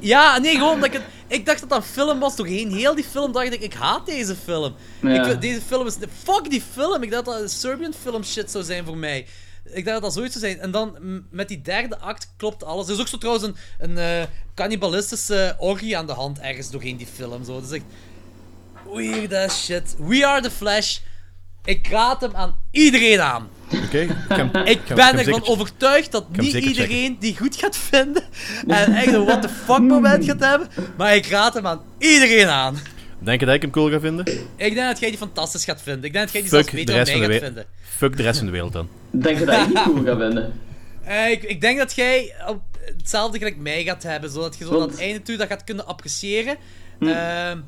Ja, nee, gewoon dat ik het... Ik dacht dat dat een film was. Doorheen heel die film dacht ik, ik haat deze film. Ja. Ik, deze film is... Fuck die film. Ik dacht dat een Serbian film shit zou zijn voor mij. Ik dacht dat dat zoiets zou zijn. En dan met die derde act klopt alles. Er is ook zo trouwens een, een eh, cannibalistische orgie aan de hand ergens doorheen die film. Zo. Dat is echt... Weird as shit. We are the Flash. Ik raad hem aan iedereen aan. Oké? Ik, ben ervan overtuigd dat niet iedereen die goed gaat vinden en echt een what the fuck moment gaat hebben, maar ik raad hem aan iedereen aan. Denk je dat ik hem cool ga vinden? Ik denk dat jij die fantastisch gaat vinden. Ik denk dat jij die Fuck zelfs de beter dan rest mij van de gaat wereld. vinden. Fuck de rest van de wereld dan. Denk je dat ik die cool ga vinden? Eh, ik, ik denk dat jij op- hetzelfde gelijk mij gaat hebben, zodat je zo Want- aan het einde toe dat gaat kunnen appreciëren. Hm. Ehm,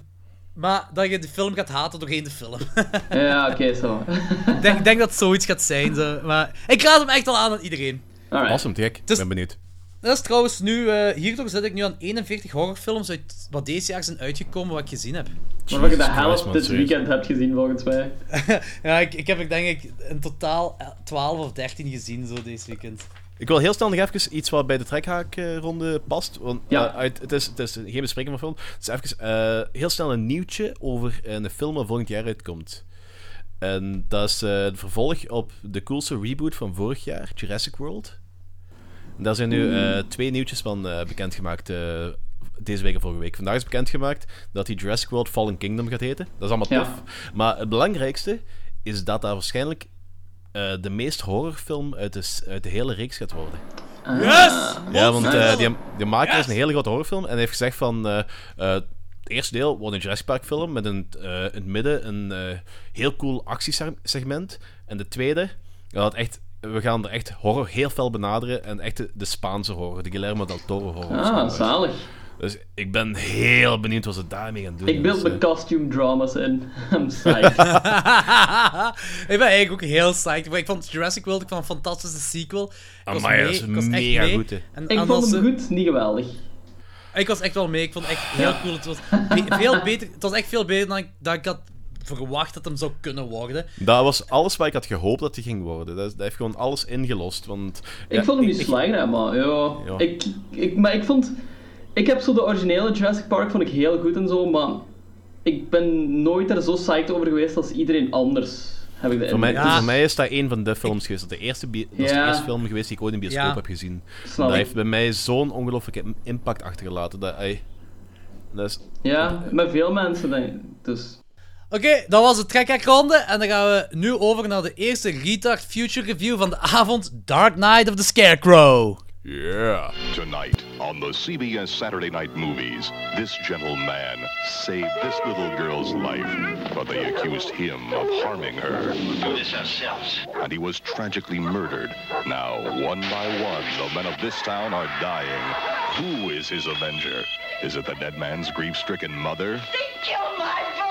maar dat je de film gaat haten doorheen de film. Ja, oké, zo. ik, denk, denk dat het zoiets gaat zijn. Zo. Maar ik raad hem echt al aan aan iedereen. Alright. Awesome. Ik is- ben benieuwd. Dat is trouwens nu, eh, hierdoor zit ik nu aan 41 horrorfilms uit wat deze jaar zijn uitgekomen wat ik gezien heb. Waarvan je de helft dit weekend hebt gezien, volgens mij. ja, ik, ik heb er denk ik in totaal eh, 12 of 13 gezien zo deze weekend. Ik wil heel snel nog even iets wat bij de trekhaakronde past. Want Ja. eh, uit, het, is, het is geen bespreking van film. Het is even eh, heel snel een nieuwtje over een film dat volgend jaar uitkomt. En dat is eh, het vervolg op de coolste reboot van vorig jaar, Jurassic World. Daar zijn nu eh, twee nieuwtjes van eh, bekendgemaakt eh, deze week en vorige week. Vandaag is bekendgemaakt dat die Jurassic World Fallen Kingdom gaat heten. Dat is allemaal Ja. tof. Maar het belangrijkste is dat dat waarschijnlijk eh, de meest horrorfilm uit de, uit de hele reeks gaat worden. Yes! Ja, want eh, die, die maker Yes! is een hele grote horrorfilm en hij heeft gezegd van... eh, eh, het eerste deel wordt een Jurassic Park film met een, eh, in het midden een eh, heel cool actiesegment. En de tweede, dat echt, we gaan er echt horror heel fel benaderen en echt de, de Spaanse horror, de Guillermo del Toro horror. Ah, zalig. Dus ik ben heel benieuwd wat ze daarmee gaan doen. Ik beeld mijn eh, costume dramas in. I'm psyched. ik ben eigenlijk ook heel psyched. Ik vond Jurassic World ik vond een fantastische sequel. Ik was Amai, dat mee, is ik was echt mega mee. goed. En, ik vond hem ze- goed, niet geweldig. Ik was echt wel mee. Ik vond het echt heel cool. Het was veel beter. Het was echt veel beter dan ik, dan ik had verwacht dat hem zou kunnen worden. Dat was alles wat ik had gehoopt dat hij ging worden. Dat, dat heeft gewoon alles ingelost. Want, Ik ja, vond hem niet slecht, hè, maar ja. Ja. Ik, ik, maar ik vond... Ik heb zo de originele Jurassic Park vond ik heel goed en zo, maar ik ben nooit er zo psyched over geweest als iedereen anders. Heb ik de Voor mij. Ja. voor mij is dat een van de films geweest. Dat, de eerste dat is de eerste film geweest die ik ooit in bioscoop Ja. heb gezien. Snap dat ik. heeft bij mij zo'n ongelooflijke im- impact achtergelaten. Dat, ey, dat is, Ja, met veel mensen denk ik. Dus... Oké, dat was de trekkerronde. En dan gaan we nu over naar de eerste Retard Future Review van de avond: Dark Knight of the Scarecrow. yeah. Tonight, On the CBS Saturday Night Movies, this gentleman saved this little girl's life, but they accused him of harming her. We Do this ourselves. And he was tragically murdered. Now, one by one, the men of this town are dying. Who is his avenger? Is it the dead man's grief-stricken mother? They killed my boy!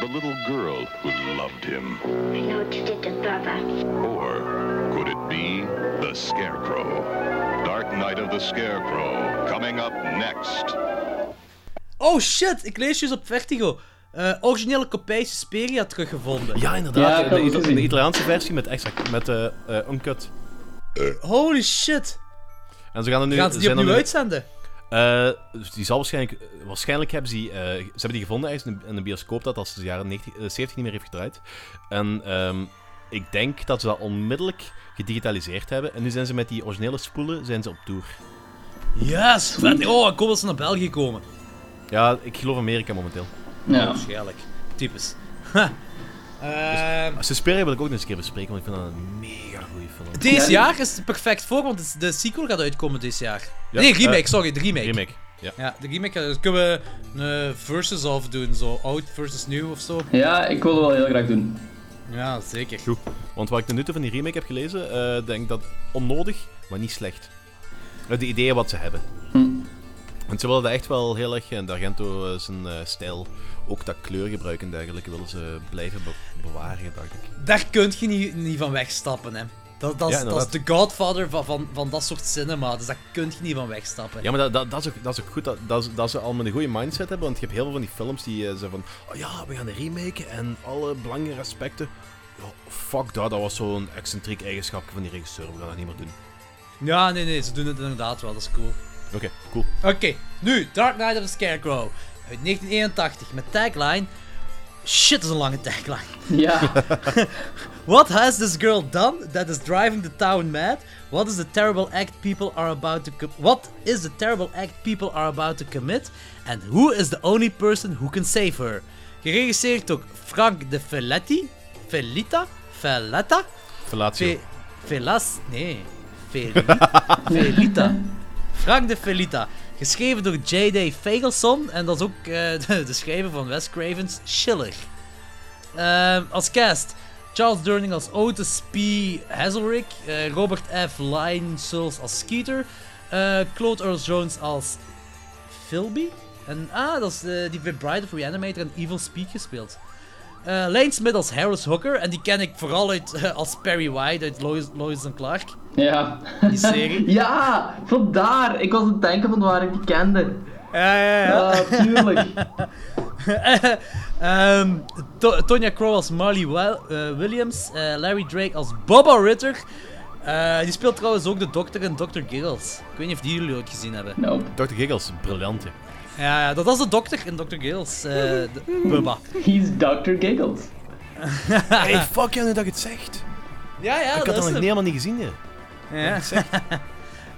The little girl who loved him? I know what you did to Baba. Or could it be the Scarecrow? Dark Night of the Scarecrow, coming up next. Oh shit, ik lees dus op Vertigo. Eh, originele kopij Suspiria teruggevonden. Ja, inderdaad. Ja, de, de, de Italiaanse versie met extra met eh eh, uncut. Holy shit. En ze gaan er nu. Gaan ze die zijn opnieuw nu- uitzenden? Eh, dus die zal waarschijnlijk... Waarschijnlijk hebben ze die... eh, ze hebben die gevonden ergens in, in een bioscoop dat als de jaren 90, eh, 70 niet meer heeft gedraaid. En ehm, ik denk dat ze dat onmiddellijk gedigitaliseerd hebben. En nu zijn ze met die originele spoelen zijn ze op tour. Yes, vet. Oh, ik hoop dat ze naar België komen. Ja, ik geloof Amerika momenteel. Ja. Waarschijnlijk. Typisch. Ha. Ehm, Suspiria wil ik ook nog eens een keer bespreken, want ik vind dat een mega Ja, jaar is het perfect voor, want de sequel gaat uitkomen dit jaar. Ja, nee, remake, sorry, de remake. Remake. Ja. Ja, de remake. Dus kunnen we een eh, versus of doen, zo oud versus nieuw of zo. ja, ik wil het wel heel graag doen. Ja, zeker. Goed. Want wat ik tot nu toe van die remake heb gelezen, eh, denk ik dat onnodig, maar niet slecht. De ideeën wat ze hebben. Hm. Want ze willen dat echt wel heel erg, en D'Argento eh, zijn stijl, ook dat kleurgebruik en dergelijke, willen ze blijven be- bewaren, dacht ik. Daar kun je niet, niet van wegstappen, hè. Dat, dat, is, Ja, dat is de godfather van, van, van dat soort cinema, dus daar kun je niet van wegstappen. Ja, maar dat, dat, dat, is, ook, dat is ook goed dat, dat, dat ze al met een goede mindset hebben, want je hebt heel veel van die films die eh, zeggen van, oh ja, we gaan een remake en alle belangrijke aspecten. Ja, fuck dat, dat was zo'n excentriek eigenschap van die regisseur, we gaan dat niet meer doen. Ja, nee, nee, ze doen het inderdaad wel, dat is cool. Oké, cool. Oké, nu Dark Knight of the Scarecrow uit 1981 met tagline. Shit, dat is een lange tagline. Ja. What has this girl done that is driving the town mad? What is the terrible act people are about to com- What is the terrible act people are about to commit? And who is the only person who can save her? Geregisseerd door Frank de Felletti. Felita? Felletta? Fellatio. Fe Felas? Nee. Fel Felita. Frank de Felita. Geschreven door J.D. Fagelson. En dat is ook eh, de, schrijver van Wes Craven's Schiller. Ehm, als cast. Charles Durning als Otis P. Hazelrick. eh, Robert F. Linesels als Skeeter. eh, Claude Earl Jones als Philby. En ah, dat is die bij Bride Reanimator en Evil Speak gespeeld. Eh Lane Smith als Harris Hooker. En die ken ik vooral uit, eh, als Perry White uit Lois, Lois and Clark. Ja. Die serie. Ja, vandaar. Ik was aan het denken van waar ik die kende. Ja, ja, ja. Ja, tuurlijk. Ehm, To- Tonya Crow als Marley eh, Williams. eh, Larry Drake als Bubba Ritter. Eh, die speelt trouwens ook de dokter in Dr. Giggles. Ik weet niet of die jullie ooit gezien hebben. Nope. Dr. Giggles, briljant. Ja, ja, dat was de dokter in Dr. Giggles. eh, de- Bubba. He's Dr. Giggles. Hey, fuck ja, nu dat je het zegt. Ja, ja, ik had dat dat is nog hem. helemaal niet gezien, hè. Ja.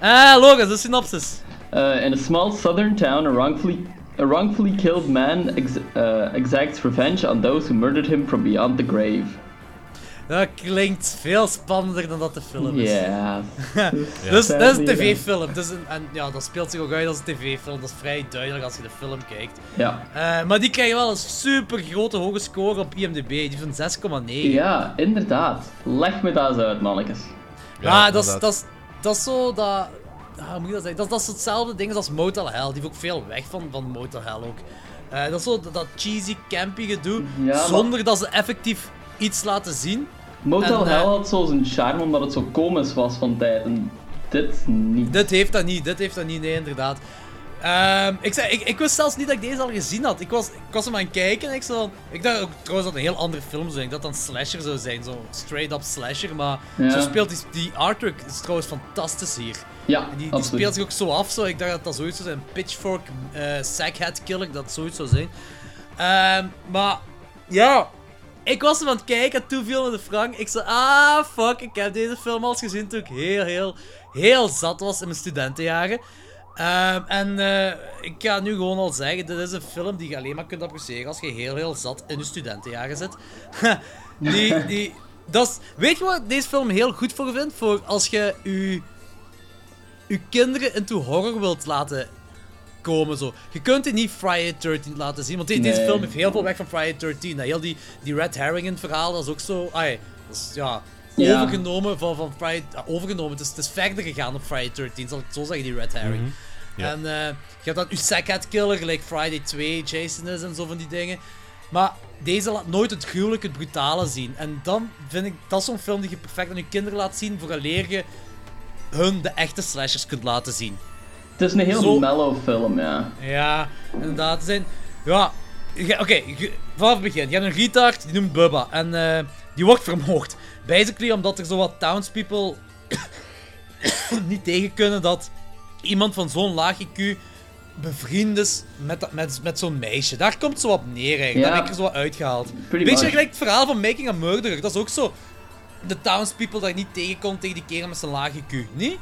Ah, Logan, de synopsis. Uh, in a small southern town, a wrongfully, a wrongfully killed man ex- uh, exacts revenge on those who murdered him from beyond the grave. Dat klinkt veel spannender dan dat de film is. Ja. Dus dat is een tv-film. Dus een, en ja, dat speelt zich ook uit als een tv-film. Dat is vrij duidelijk als je de film kijkt. Ja. Eh, maar die krijgen wel een super grote hoge score op IMDb. Die van 6,9. Ja, inderdaad. Leg me dat eens uit, mannetjes. Ja, dat, is, dat, is, dat is zo dat. ah, hoe moet je dat zeggen? Dat, dat is hetzelfde ding als Motel Hell. Die heeft ook veel weg van, van Motel Hell ook. Eh, dat is zo dat, dat cheesy, campy gedoe. Ja, maar- zonder dat ze effectief iets laten zien. Motel En, eh, Hell had zo zijn charme omdat het zo komisch was van tijd. En dit niet. Dit heeft dat niet, dit heeft dat niet, nee, inderdaad. Ehm, ik, zei, ik, ik wist zelfs niet dat ik deze al gezien had. Ik was, ik was hem aan het kijken en ik, zo, ik dacht ook trouwens dat een heel andere film zou zijn. Dat een slasher zou zijn, zo straight-up slasher. Maar Ja. zo speelt die, die artwork is trouwens fantastisch hier. Ja, En die, die speelt zich ook zo af, zo. ik dacht dat dat zoiets zou zijn. Pitchfork, eh Sackhead Killer, dat zoiets zou zijn. Ehm, maar ja, ik was hem aan het kijken en toen viel me de Frank. Ik zei, ah fuck, ik heb deze film al eens gezien toen ik heel, heel, heel zat was in mijn studentenjaren. Ehm, en eh, ik ga nu gewoon al zeggen, dit is een film die je alleen maar kunt appreciëren als je heel, heel zat in je studentenjaren zit. die, die, dat weet je wat deze film heel goed voor vind? Voor als je je, je kinderen into horror wilt laten komen. Zo. Je kunt het niet Friday 13 laten zien, want de- deze Nee. film heeft heel veel weg van Friday 13. Hè. Heel die, die Red Herring in het verhaal, dat is ook zo. Ai, dat is, ja, Ja. overgenomen van, van Friday. overgenomen. Het is, het is verder gegaan op Friday 13, zal ik het zo zeggen, die Red Herring. Ja. En eh, je hebt dan Usakat Killer, gelijk Friday 2, Jason is en zo van die dingen. Maar deze laat nooit het gruwelijke, het brutale zien. En dan vind ik dat is zo'n film die je perfect aan je kinderen laat zien, vooraleer je hun de echte slashers kunt laten zien. Het is een heel Zo- mellow film, ja. Ja, inderdaad. Er Zijn, ja, oké, vanaf het begin. Je hebt een retard, die noemt Bubba. En eh, die wordt vermoord. Basically omdat er zo wat townspeople niet tegen kunnen dat iemand van zo'n laag IQ bevriend is met, met, met zo'n meisje. Daar komt zo op neer eigenlijk. Daar heb ik er zo wat uitgehaald. Pretty Beetje gelijk het verhaal van Making a Murderer. Dat is ook zo. De townspeople daar niet tegenkomt tegen die kerel met zijn laag IQ. Niet?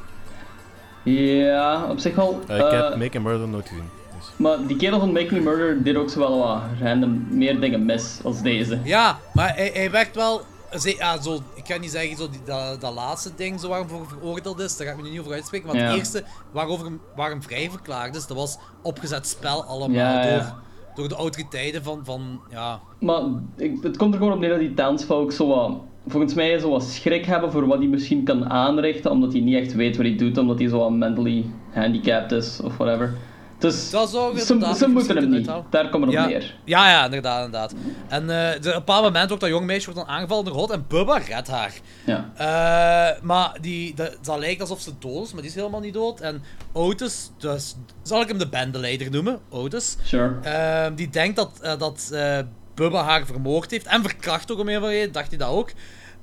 Ja, op zich wel. Eh, ik heb eh, Make a Murder nooit gezien. Dus. Maar die kerel van Making a Murder deed ook zo wel wat random meer dingen mis als deze. Ja, maar hij, hij werkt wel. ze- Ja, zo, ik ga niet zeggen zo die, dat, dat laatste ding zo waarom voor veroordeeld is, daar ga ik me nu niet over uitspreken. Maar Ja. het eerste waarover hem, waar hem vrij verklaard is, dat was opgezet spel allemaal Ja, ja. Door, door de autoriteiten van, van ja. Maar ik, het komt er gewoon op neer dat die townsfolk zo wat, volgens mij zo wat schrik hebben voor wat hij misschien kan aanrichten, omdat hij niet echt weet wat hij doet, omdat hij zo wat mentally handicapped is of whatever. Dus Dat zou ze, moeten hem niet. Daar komt het op Ja, neer. ja, ja, inderdaad, inderdaad. En eh, de, op een bepaald moment ook dat jong meisje wordt dan aangevallen door Hot en Bubba redt haar. Ja. Eh, maar die, de, dat lijkt alsof ze dood is, maar die is helemaal niet dood. En Otis, dus zal ik hem de bendeleider noemen, Otis. Sure. Ehm, die denkt dat, eh, dat eh, Bubba haar vermoord heeft. En verkracht ook om een of andere reden, dacht hij dat ook.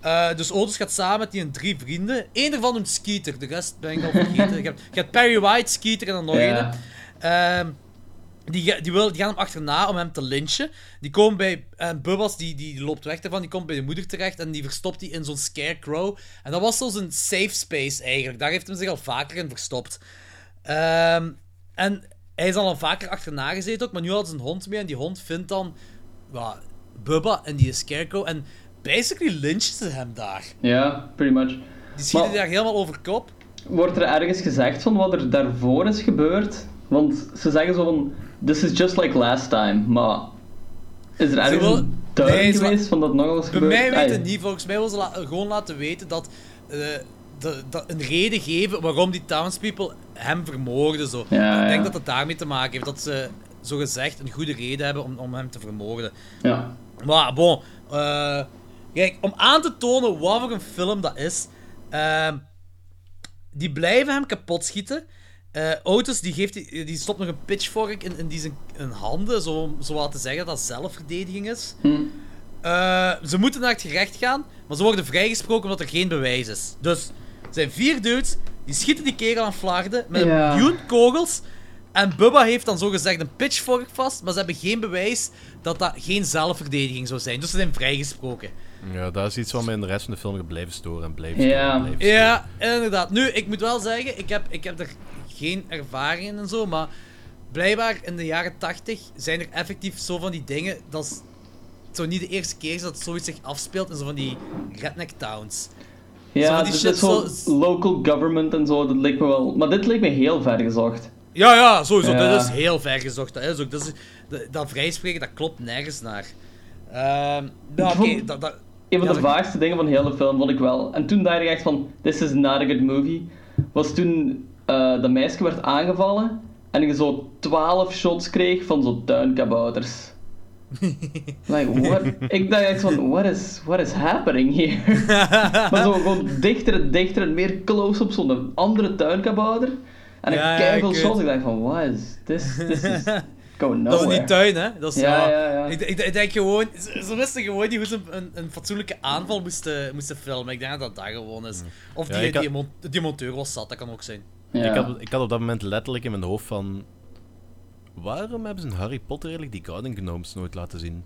Eh, dus Otis gaat samen met die drie vrienden. Eén daarvan noemt Skeeter, de rest ben ik al vergeten. je, hebt, je hebt Perry White, Skeeter en dan nog Ja. een. Ehm, die, die, wil, die gaan hem achterna om hem te lynchen. Die komen bij... En Bubba's, die, die loopt weg daarvan. Die komt bij de moeder terecht. En die verstopt die in zo'n scarecrow. En dat was zo zijn safe space, eigenlijk. Daar heeft hij zich al vaker in verstopt. Ehm, en hij is al vaker achterna gezeten ook. Maar nu had ze een hond mee. En die hond vindt dan... Ja, Bubba en die scarecrow. En basically lynchen ze hem daar. Ja, pretty much. Die schieten Maar- daar helemaal over kop. Wordt er ergens gezegd van wat er daarvoor is gebeurd? Want ze zeggen zo van, this is just like last time, maar is er ergens wil- een duiding Nee, geweest van dat nog eens Bij gebeurd? mij weet Ah, het niet. Volgens mij wil ze la- gewoon laten weten dat, eh, de- dat een reden geven waarom die townspeople hem vermoorden. Zo. Ja, ik denk ja. dat het daarmee te maken heeft. Dat ze zo gezegd een goede reden hebben om, om hem te vermoorden. Ja. Maar bon, eh, kijk, om aan te tonen wat voor een film dat is, ehm, die blijven hem kapot schieten. Otis die, geeft, die, die stopt nog een pitchfork in, in die zijn in handen, zo, zo wat te zeggen dat dat zelfverdediging is. Hm. Eh, ze moeten naar het gerecht gaan, maar ze worden vrijgesproken omdat er geen bewijs is. Dus er zijn vier dudes, die schieten die kerel aan flarden met Ja. een miljoen kogels. En Bubba heeft dan zogezegd een pitchfork vast, maar ze hebben geen bewijs dat dat geen zelfverdediging zou zijn. Dus ze zijn vrijgesproken. Ja, dat is iets wat mij in de rest van de film blijven storen en blijven storen. Ja. en blijven storen. Ja, inderdaad. Nu, ik moet wel zeggen, ik heb, ik heb er geen ervaring in en zo, maar blijkbaar in de jaren 80 zijn er effectief zo van die dingen. Dat is zo niet de eerste keer is dat zoiets zich afspeelt in zo van die redneck towns. Zo Ja, van die dit shit is zo zo- local government en zo, dat lijkt me wel... Maar dit lijkt me heel ver gezocht. Ja, ja, sowieso. Ja. Dat is heel ver gezocht. Dat, is ook, dat, is, dat, dat vrijspreken, dat klopt nergens naar. Ehm nou, dat, dat, Een van Ja, de vaagste dingen van de hele film vond ik wel. En toen dacht ik echt van, this is not a good movie. Was toen eh dat meisje werd aangevallen en ik zo 12 shots kreeg van zo tuinkabouters. like, what? Ik dacht echt van, what is, what is happening here? maar zo gewoon dichter en dichter en meer close-ups op zo'n andere tuinkabouter. En Ja, ik kijk veel weet. shots, ik dacht van, what is this? This is going nowhere. dat is niet tuin, hè? Dat is, Ja, ja, ja. Ik, ik, ik denk gewoon, ze, wisten gewoon niet hoe ze een, een fatsoenlijke aanval moesten, moesten filmen. Ik denk dat dat dat gewoon is. Of Ja, die, had- die, mon- die monteur was zat, dat kan ook zijn. Ja. Ik, had, ik had op dat moment letterlijk in mijn hoofd van... Waarom hebben ze in Harry Potter eigenlijk die Garden Gnomes nooit laten zien?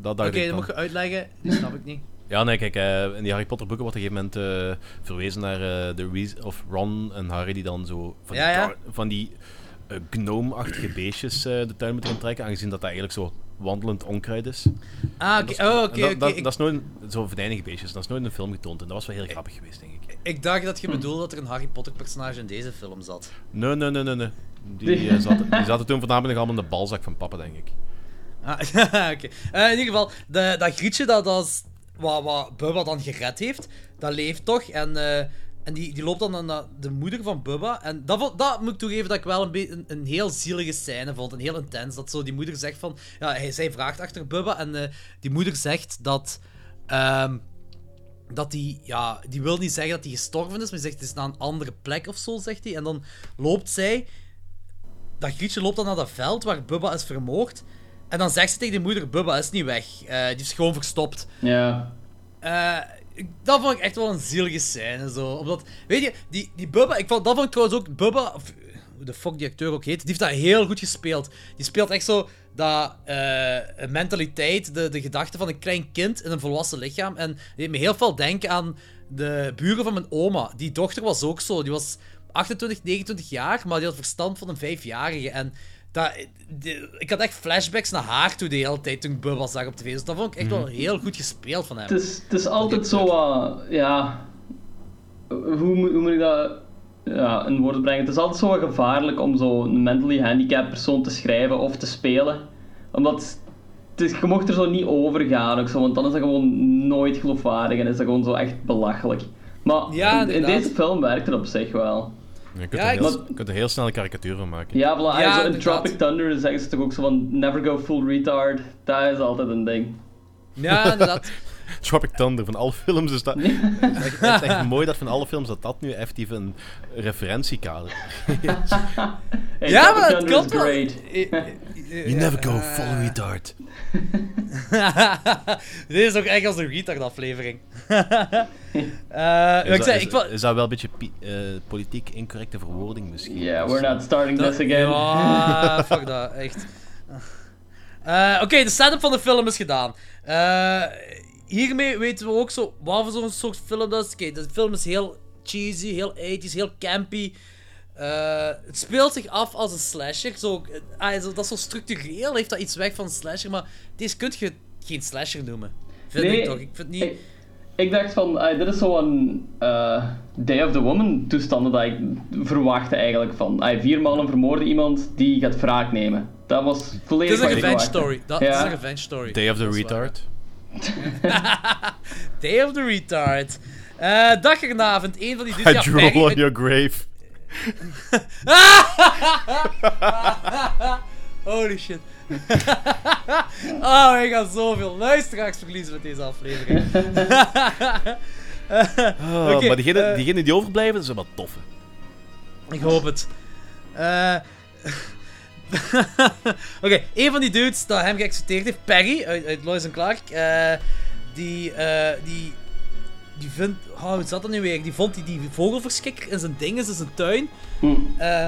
Dat dacht Oké, ik dat moet je uitleggen. Dat snap ik niet. Ja, nee, kijk, eh, in die Harry Potter boeken wordt op een gegeven moment eh, verwezen naar eh, de Weas- of Ron en Harry die dan zo van Ja, die, ja. van die eh, gnome-achtige beestjes eh, de tuin moeten gaan trekken, aangezien dat dat eigenlijk zo wandelend onkruid is. Ah, En oké. dat is- Oh, en oké, dat- oké. dat- Ik- Dat is nooit een- zo venijnige beestjes, dat is nooit in een film getoond. En dat was wel heel grappig geweest, denk ik. Ik dacht dat je bedoelde dat er een Harry Potter personage in deze film zat. Nee, nee, nee, nee. nee. Die, zaten, die zaten toen voornamelijk allemaal in de balzak van papa, denk ik. Ah, oké. Eh, in ieder geval, de, dat grietje dat, dat is wat, wat Bubba dan gered heeft, dat leeft toch. En, eh, en die, die loopt dan naar de moeder van Bubba. En dat, dat moet ik toegeven dat ik wel een, een, een heel zielige scène vond. Een heel intens. Dat zo die moeder zegt van... Ja, hij, zij vraagt achter Bubba en eh, die moeder zegt dat... ehm, dat die, ja, die wil niet zeggen dat hij gestorven is, maar zegt het is naar een andere plek of zo, zegt hij. En dan loopt zij, dat Grietje loopt dan naar dat veld waar Bubba is vermoord. En dan zegt ze tegen de moeder, Bubba is niet weg, Eh, die is gewoon verstopt. Ja. Eh, dat vond ik echt wel een zielige scène, zo. Omdat, weet je, die, die Bubba, ik vond, dat vond ik trouwens ook, Bubba, of, hoe de fuck die acteur ook heet, die heeft dat heel goed gespeeld. Die speelt echt zo dat eh, mentaliteit, de, de gedachte van een klein kind in een volwassen lichaam. En die deed me heel veel denken aan de buren van mijn oma. Die dochter was ook zo, die was 28, 29 jaar, maar die had verstand van een vijfjarige. En dat, die- ik had echt flashbacks naar haar toe de hele tijd toen ik Bubba zag op tv. Dus dat vond ik echt wel heel goed gespeeld van hem. Het is, het is altijd zo wat, ja... Hoe, moet- hoe moet ik dat ja, in woorden brengen? Het is altijd zo gevaarlijk om zo'n mentally handicapped persoon te schrijven of te spelen. Omdat het is, je mocht er zo niet over gaan, ook zo, want dan is dat gewoon nooit geloofwaardig en is dat gewoon zo echt belachelijk. Maar Ja, in, in deze film werkt het op zich wel. Je kunt, Ja, er ik- heel, Maar- je kunt er heel snel een karikatuur van maken. Ja, voilà, Ja, zo in. Tropic Thunder zeggen ze toch ook zo van never go full retard. Dat is altijd een ding. Ja, inderdaad. Tropic Thunder, van alle films is dat... Het is echt, het is echt mooi dat van alle films dat dat nu effectief een referentiekader Hey, ja, Tropic maar het Thunder klopt is wel. Eh, You never go eh, full retard. Dit is ook echt als een retard-aflevering. Eh, Is, ik dat, is, is dat wel een beetje eh, politiek incorrecte verwoording misschien? Yeah, we're not starting this again. Ja, fuck dat, echt. Eh, Oké, de setup van de film is gedaan. Eh, hiermee weten we ook zo wat voor zo'n soort film dat is. Oké, de film is heel cheesy, heel 80s, heel campy. Eh, het speelt zich af als een slasher. Zo, eh, ah, zo- dat is zo structureel, heeft dat iets weg van slasher, maar deze kun je geen slasher noemen. Vind Nee, ik toch? Ik vind niet... Ik, ik dacht van, ah, dit is zo'n eh Day of the Woman toestanden dat ik verwachtte eigenlijk van. ah, vier mannen vermoorden iemand die gaat wraak nemen. Dat was Het volledig is een revenge story. Dat Ja. is een revenge story. Day of the. Retard. Day of the Retard. Eh dag ernaavond, een van die I dudes... ja, drool on your grave. Holy shit. oh, ik ga zoveel luisteraars verliezen met deze aflevering. Ah, Oké, maar diegenen eh, diegenen die overblijven, dat zijn wel toffe. Ik hoop het. Eh Oké, een van die dudes dat hem geaccepteerd heeft, Perry uit, uit Lois Clark, eh, die, die, die vindt, oh, hoe zat dat nu weer? Die vond die, die vogelverschrikker in zijn dingen, in zijn tuin. Hm. Eh,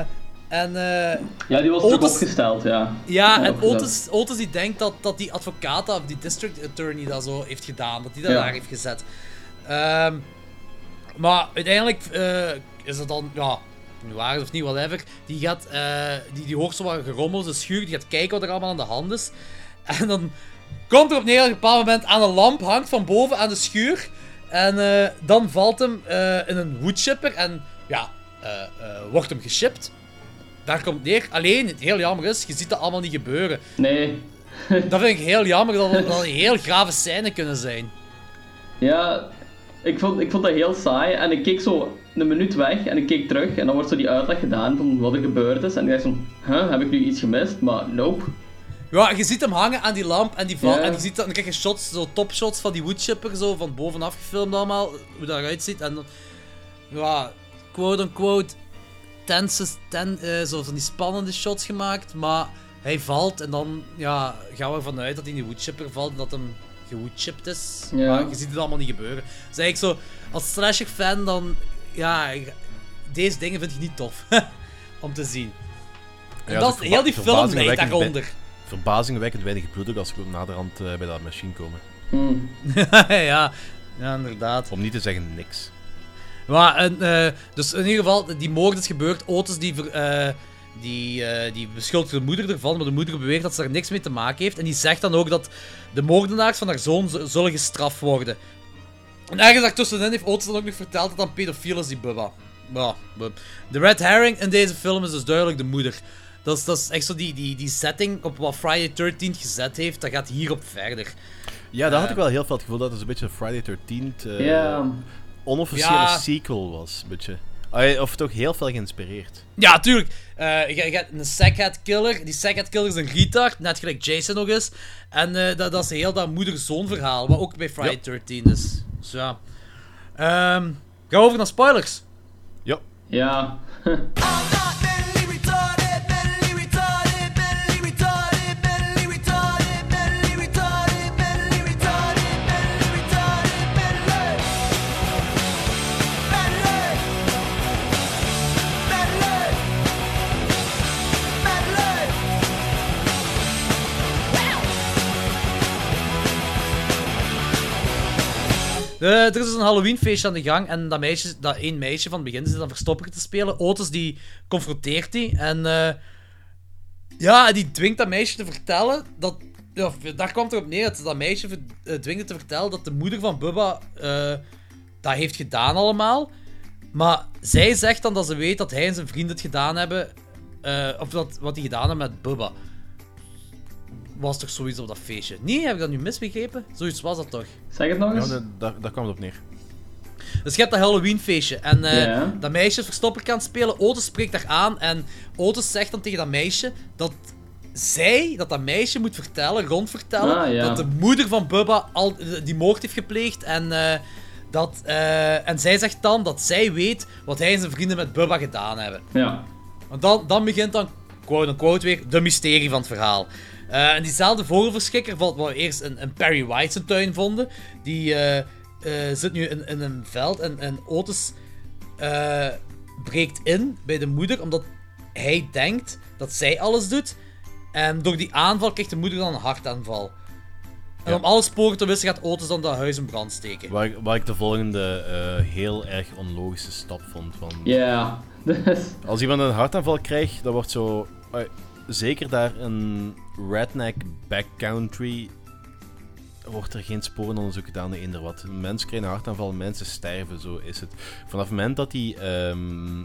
en eh, Ja, die was Otis- opgesteld, ja. ja, en. Otis, Otis die denkt dat, dat die advocaat, of die district attorney dat zo heeft gedaan, dat die dat Ja. daar heeft gezet. Ehm, maar uiteindelijk eh, is het dan, ja, nu waar of niet, whatever. Die, gaat, eh, die, die hoort zo wat gerommel, de schuur, die gaat kijken wat er allemaal aan de hand is. En dan komt er op neer dat op een bepaald moment aan een lamp hangt van boven aan de schuur. En eh, dan valt hem eh, in een woodchipper en ja, eh, wordt hem geshipped. Daar komt het neer. Alleen, het heel jammer is, je ziet dat allemaal niet gebeuren. Nee. Dat vind ik heel jammer, dat dat een heel grave scène kunnen zijn. Ja, ik vond, ik vond dat heel saai en ik keek zo een minuut weg en ik keek terug en dan wordt zo die uitleg gedaan van wat er gebeurd is. En ik dacht zo, huh, heb ik nu iets gemist? Maar nope. Ja, je ziet hem hangen aan die lamp en die val, Ja. en je ziet dat, dan krijg je shots, zo topshots van die woodchipper, zo van bovenaf gefilmd allemaal, hoe dat eruit ziet. En dan, ja, quote-unquote, tense, ten, eh, zo van die spannende shots gemaakt, maar hij valt en dan, ja, gaan we ervan uit dat hij in die woodchipper valt en dat hem gewoodchipped is. Ja. Maar je ziet het allemaal niet gebeuren. Dus eigenlijk zo, als slasher-fan dan, ja, deze dingen vind ik niet tof om te zien. En Ja, dat, heel die film leidt verbazingwekkend daaronder. Verbazingwekkend weinig bloedig als ik naderhand eh, bij dat machine komen. Hmm. ja, ja, inderdaad. Om niet te zeggen niks. Maar, en, eh, dus in ieder geval, die moord is gebeurd. Otis die, eh, die, eh, die beschuldigt de moeder ervan, maar de moeder beweert dat ze er niks mee te maken heeft. En die zegt dan ook dat de moordenaars van haar zoon zullen gestraft worden. En ergens daartussenin heeft Otis dan ook nog verteld dat dan pedofiel is, die Bubba. Ja, de red herring in deze film is dus duidelijk de moeder. Dat is, dat is echt zo die, die, die setting op wat Friday 13 gezet heeft, dat gaat hierop verder. Ja, daar had Eh. ik wel heel veel het gevoel dat het een beetje een Friday 13 eh, Ja. onofficiële Ja. sequel was. Een beetje. Of toch heel veel geïnspireerd. Ja, tuurlijk. Eh, je, je hebt een sackhead killer. Die sackhead killer is een retard, net gelijk Jason nog is. En eh, dat, dat is heel dat moeder-zoon verhaal, wat ook bij Friday 13 is. Dus ja. Ehm, gaan we over naar spoilers. Ja. Ja. Eh, er is dus een Halloweenfeestje aan de gang en dat, meisje, dat één meisje van het begin zit dan verstopper te spelen. Otis die confronteert die en eh, ja, die dwingt dat meisje te vertellen dat... Ja, daar kwam het erop neer dat dat meisje eh, dwingt te vertellen dat de moeder van Bubba dat heeft gedaan allemaal. Maar zij zegt dan dat ze weet dat hij en zijn vriend het gedaan hebben. of dat, wat hij gedaan hebben met Bubba. Was toch zoiets op dat feestje? Nee, heb ik dat nu misbegrepen? Zoiets was dat toch? Zeg het nog Ja, eens. da- daar, daar kwam het op neer. Dus je hebt dat Halloween-feestje. En eh, Ja. dat meisje is verstopper kan spelen. Otis spreekt daar aan. En Otis zegt dan tegen dat meisje dat zij, dat dat meisje moet vertellen, rondvertellen. Ah, ja. Dat de moeder van Bubba al, die moord heeft gepleegd. En, eh, dat, eh, en zij zegt dan dat zij weet wat hij en zijn vrienden met Bubba gedaan hebben. Ja. Want dan, dan begint dan, quote-unquote weer, de mysterie van het verhaal. Eh, en diezelfde vogelverschrikker, wat we eerst in, in Perry White zijn tuin vonden, die eh, eh, zit nu in, in een veld en, en Otis eh, breekt in bij de moeder, omdat hij denkt dat zij alles doet. En door die aanval krijgt de moeder dan een hartaanval. En Ja. om alle sporen te wissen gaat Otis dan dat huis in brand steken. Waar, waar ik de volgende eh, heel erg onlogische stap vond. Van, Ja. Dus... Als iemand een hartaanval krijgt, dan wordt zo. zeker daar in redneck backcountry. wordt er geen sporenonderzoek gedaan naar eender wat. Mensen krijgen een hartaanval, mensen sterven, zo is het. Vanaf het moment dat die ehm,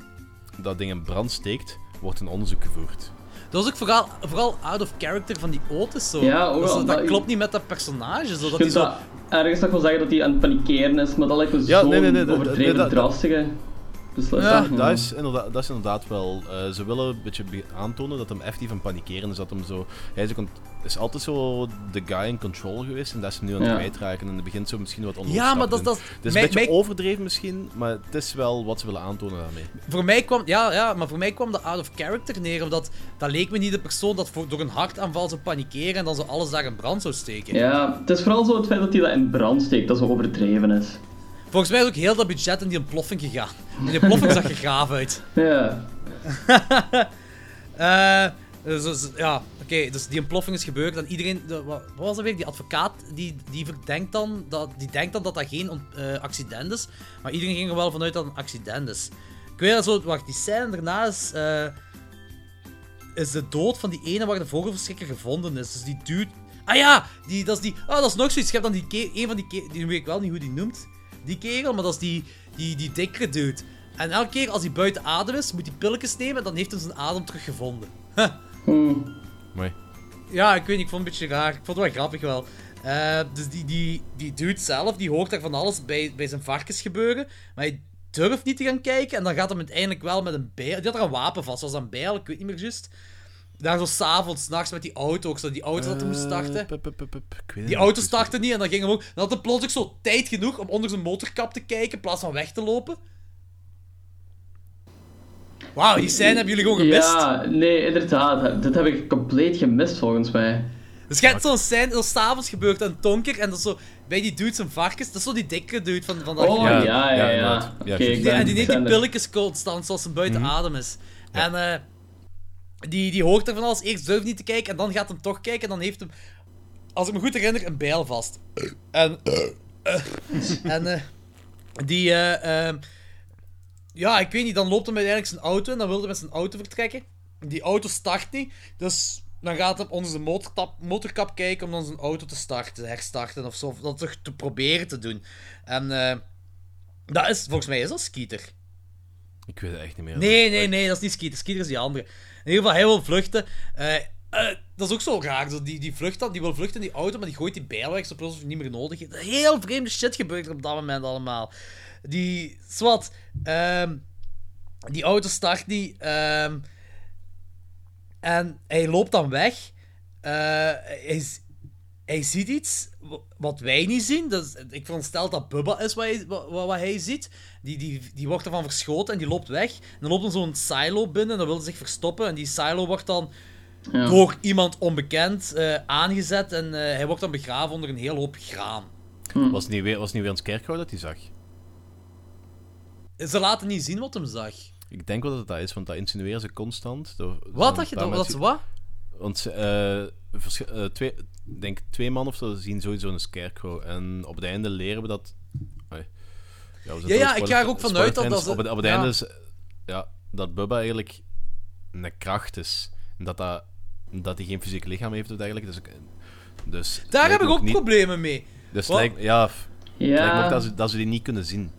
dat ding in brand steekt, wordt een onderzoek gevoerd. Dat was ook vooral, vooral out of character van die Otis. Zo. Ja, ook dat, zo- dat klopt niet met dat personage. Zo, dat hij zo... dat ergens nog wel zeggen dat hij aan het panikeren is, maar dat lijkt me Ja, zo'n nee, nee, nee, dat- overdreven nee, dat- drastige Ja, Dat is, inderdaad, dat is inderdaad wel. eh, ze willen een beetje be- aantonen dat hem effectief aan het panikeren is. Dat hem zo, hij is, is altijd zo de guy in control geweest en dat is hem nu aan het Ja. kwijtraken. En het begint zo misschien wat onlogisch Ja, maar dat, dat, Het is mij- een beetje mij- overdreven misschien, maar het is wel wat ze willen aantonen daarmee. voor mij kwam, ja, ja, maar voor mij kwam dat out of character neer. Omdat dat leek me niet de persoon dat voor, door een hartaanval zou panikeren en dan zo alles daar in brand zou steken. Ja, het is vooral zo het feit dat hij dat in brand steekt, dat zo overdreven is. Volgens mij is ook heel dat budget in die ontploffing gegaan. En die ontploffing zag er gaaf uit. Ja. Eh, dus, dus, ja, oké, dus die ontploffing is gebeurd en iedereen, de, wat, wat was dat weer? Die advocaat, die, die verdenkt dan, dat, die denkt dan dat dat geen eh, accident is, maar iedereen ging er wel vanuit dat het een accident is. Ik weet dat zo, wacht, die scène daarna is, eh, is de dood van die ene waar de vogelverschrikker gevonden is. Dus die dude, ah ja, die, dat is die, ah, dat is nog zoiets, je hebt dan die, een van die, die weet ik wel niet hoe die noemt, die kerel, maar dat is die, die, die dikkere dude. En elke keer als hij buiten adem is, moet hij pilletjes nemen en dan heeft hij zijn adem teruggevonden. Mooi. Ja, ik weet niet, ik vond het een beetje raar. Ik vond het wel grappig wel. Eh, dus die, die, die dude zelf, die hoort daar van alles bij, bij zijn varkens gebeuren. Maar hij durft niet te gaan kijken. En dan gaat hem uiteindelijk wel met een bijl... Die had er een wapen vast, was dat een bijl? Ik weet niet meer juist. Daar zo s'avonds, nachts met die auto, ook zo die auto dat hij moest starten. Die auto startte niet en dan ging hem ook... Dan had hij plots ook zo tijd genoeg om onder zijn motorkap te kijken in plaats van weg te lopen. Wauw, die scène hebben jullie gewoon gemist. Ja, nee, inderdaad. Dit heb ik compleet gemist volgens mij. Dus je hebt zo'n scène, dat s'avonds gebeurt aan Tonker en dat zo bij die dude zijn varkens, dat is zo die dikke dude van, van dat Oh ja, ja, ja, ja. en die neemt die pilletjes constant zoals ze buiten adem is. En eh, die, die hoort er van alles, eerst durft niet te kijken en dan gaat hem toch kijken en dan heeft hem, als ik me goed herinner, een bijl vast. En, eh, en eh, die, eh, ehm, ja, ik weet niet, dan loopt hij uiteindelijk zijn auto en dan wilde hij met zijn auto vertrekken. die auto start niet. Dus dan gaat hij onder zijn motorkap, motorkap kijken om dan zijn auto te starten, te herstarten of zo. Of dat toch te proberen te doen. En dat is, volgens mij is dat Skeeter. Ik weet het echt niet meer. Nee, nee, nee, dat is niet Skeeter. Skeeter is die andere. In ieder geval, hij wil vluchten. Eh, eh, dat is ook zo raar. Zo, die, die, vlucht die wil vluchten in die auto, maar die gooit die weg, zodat hij niet meer nodig. Heel vreemde shit gebeurt er op dat moment allemaal. Die, zwart, ehm, die auto start niet. ehm, en hij loopt dan weg. Eh, hij, hij ziet iets wat wij niet zien. Dus ik veronderstel dat Bubba is wat hij, wat, wat hij ziet. Die, die, die wordt ervan verschoten en die loopt weg. En dan loopt er zo'n silo binnen en dan wil hij zich verstoppen. En die silo wordt dan Ja. door iemand onbekend eh, aangezet. En eh, hij wordt dan begraven onder een hele hoop graan. Was het niet weer, was het niet weer een scarecrow dat hij zag? Ze laten niet zien wat hem zag. Ik denk wel dat het dat is, want dat insinueren ze constant. Door, Wat je? Dat ze wat? Want eh, twee, denk twee man of zo zien sowieso een scarecrow. En op het einde leren we dat. Oei. Ja, we Ja, ja, ik ga er ook vanuit dat- dat Op het, op het ja. einde is ja, dat Bubba eigenlijk een kracht is. En dat, dat, dat hij geen fysiek lichaam heeft of dergelijke. Dus, dus Daar heb ik ook niet- Dus mee. Dus lijkt, ja, lijkt ook dat ze, dat ze die niet kunnen zien.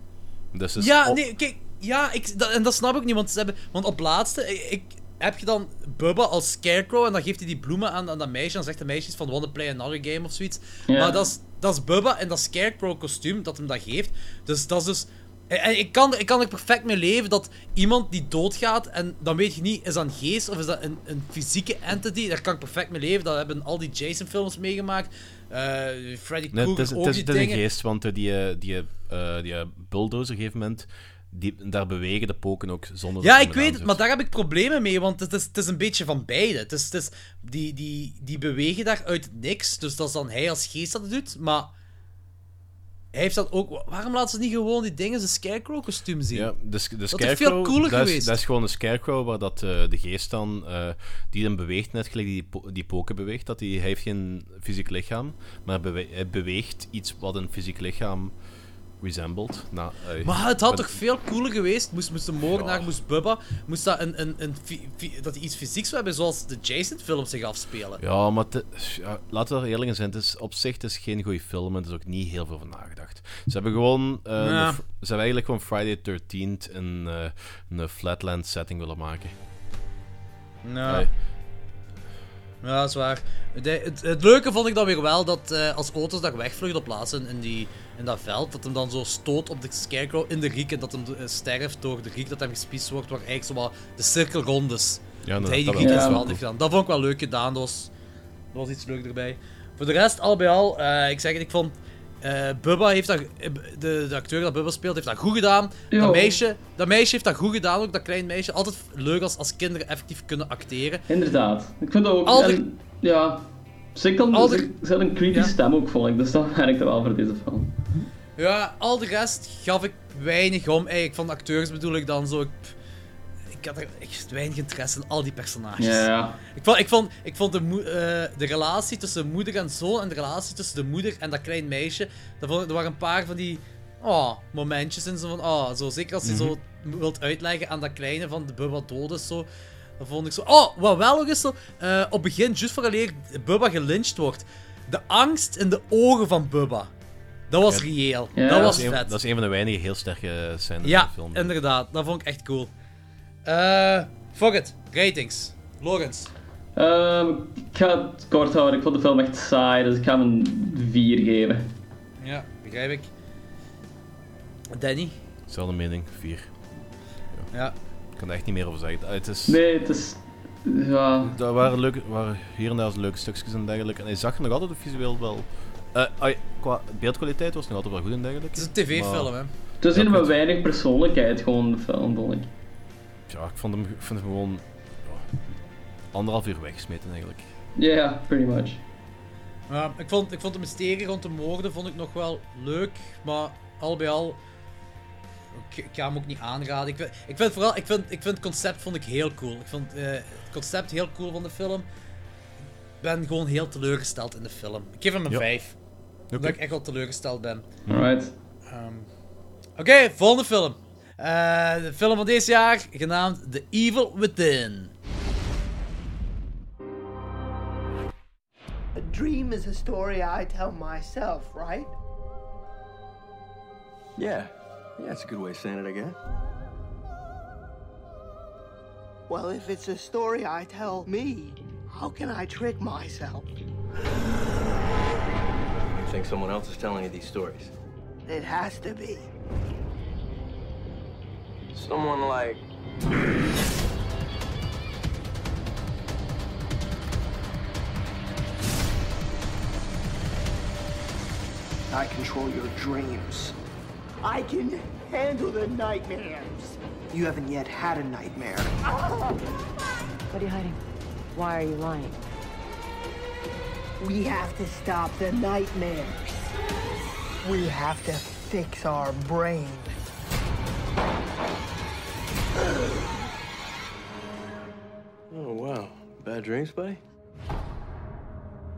Dus ja, op- nee, kijk, ja, ik, dat, en dat snap ik niet, want, ze hebben, want op laatste, ik- heb je dan Bubba als Scarecrow en dan geeft hij die bloemen aan, aan dat meisje, en dan zegt de meisje van wanna play another game of zoiets. Ja. Maar dat is, dat is Bubba en dat Scarecrow kostuum dat hem dat geeft. Dus dat is dus... En ik kan, ik kan er perfect mee leven dat iemand die doodgaat en dan weet je niet, is dat een geest of is dat een, een fysieke entity? Daar kan ik perfect mee leven. Dat hebben al die Jason-films meegemaakt. Eh Freddy Nee, Krueger is, ook het is, die het is een geest, want eh, die, eh, die, eh, die bulldozer op een gegeven moment, die, daar bewegen de poken ook zonder Ja, dat ik weet het, maar daar heb ik problemen mee, want het is, het is een beetje van beide. Het is, het is, die, die, die bewegen daar uit niks, dus dat is dan hij als geest dat het doet, maar hij heeft dat ook... Waarom laten ze niet gewoon die dingen, zijn Scarecrow-kostuum zien? Ja, de, de is scarecrow, veel cooler dat is, geweest. dat is gewoon een scarecrow waar dat, eh, de geest dan, eh, die dan beweegt, net gelijk die, po- die poken beweegt, dat die, hij heeft geen fysiek lichaam, maar bewe- hij beweegt iets wat een fysiek lichaam resembled. Nou, eh, Maar het had toch veel cooler geweest? Moest, moest de moordenaar, Ja. moest Bubba, moest dat, een, een, een, dat die iets fysieks hebben zoals de Jason-films zich afspelen? Ja, maar te- ja, laten we er eerlijk in zijn. Het is, op zich het is geen goede film en er is ook niet heel veel van nagedacht. Ze hebben gewoon... eh, Ja. een fr- ze hebben eigenlijk gewoon Friday the 13th een, eh, een flatland setting willen maken. Ja. Eh, Ja, dat is waar. De- het, het leuke vond ik dan weer wel dat als auto's daar wegvlucht op plaatsen in, die, in dat veld, dat hem dan zo stoot op de Scarecrow in de riek en dat hem eh, sterft door de riek dat hem gespiest wordt, waar eigenlijk zo wat de cirkel rond is. ja, dat, hij die riek is wel gedaan. Dat vond ik wel leuk gedaan, dat was, dat was iets leuk erbij. Voor de rest, al bij al, eh, ik zeg het, ik vond... eh, Bubba heeft dat, de, de acteur dat Bubba speelt, heeft dat goed gedaan. Ja. Dat meisje, dat meisje heeft dat goed gedaan, ook dat klein meisje. Altijd leuk als, als kinderen effectief kunnen acteren. Inderdaad. Ik vind dat ook... En, ja... Ze kan Al de- ze, ze had een creepy Ja. stem ook, vond ik. Dus dat werkte wel voor deze film. Ja, al de rest gaf ik weinig om. Eigenlijk van de acteurs bedoel ik dan zo. Ik, ik had er echt weinig interesse in al die personages. Ja, ja. Ik vond, ik vond, ik vond de, eh, de relatie tussen moeder en zoon en de relatie tussen de moeder en dat klein meisje. Dat vond, er waren een paar van die oh, momentjes in zo van. Oh, zo, zeker als je zo wilt uitleggen aan dat kleine van de Bubba dood is. Zo, dan vond ik zo. Oh, wat wel nog is zo. eh, op het begin, juist vooraleer Bubba gelyncht wordt. De angst in de ogen van Bubba. Dat was Ja. reëel. Ja, dat was Dat is, een, vet. dat is een van de weinige heel sterke scènes in Ja, de film. inderdaad. Dat vond ik echt cool. Eh fuck it. Ratings. Lawrence. Ehm, ik ga het kort houden. Ik vond de film echt saai, dus ik ga hem een 4 geven. Ja, begrijp ik. Danny. Zelfde mening, 4. Ja. Ik kan er echt niet meer over zeggen. Het is, Nee, het is... Ja... Er waren, leuke, waren hier en daar leuke stukjes en dergelijke. En hij zag nog altijd visueel wel... eh, qua beeldkwaliteit was het nog altijd wel goed en dergelijke. Het is een tv-film, Maar- hè. Het is Ja, hier met goed. weinig persoonlijkheid gewoon, de film, vond ik. Ja, ik vond hem, ik vond hem gewoon... ja, anderhalf uur weggesmeten eigenlijk. Ja, yeah, pretty much. Ja, ik vond, ik vond de mysterie rond de moorden vond ik nog wel leuk, maar al bij al. Ik, ik ga hem ook niet aanraden. Ik, vind- ik vind vooral, ik vind, ik vind het concept vond ik heel cool. Ik vond eh, het concept heel cool van de film. Ik ben gewoon heel teleurgesteld in de film. Ik geef hem een Ja. 5. Okay. Dat ik echt wel teleurgesteld ben. Alright. Ehm, Oké, volgende film. Eh, de film van deze jaar, genaamd The Evil Within. A dream is a story I tell myself, right? Yeah. Yeah, it's a good way of saying it, I guess. Well, if it's a story I tell me, how can I trick myself? You think someone else is telling you these stories? It has to be. Someone like. I control your dreams. I can handle the nightmares. You haven't yet had a nightmare. What are you hiding? Why are you lying? We have to stop the nightmares. We have to fix our brain. Oh, wow. Bad dreams, buddy?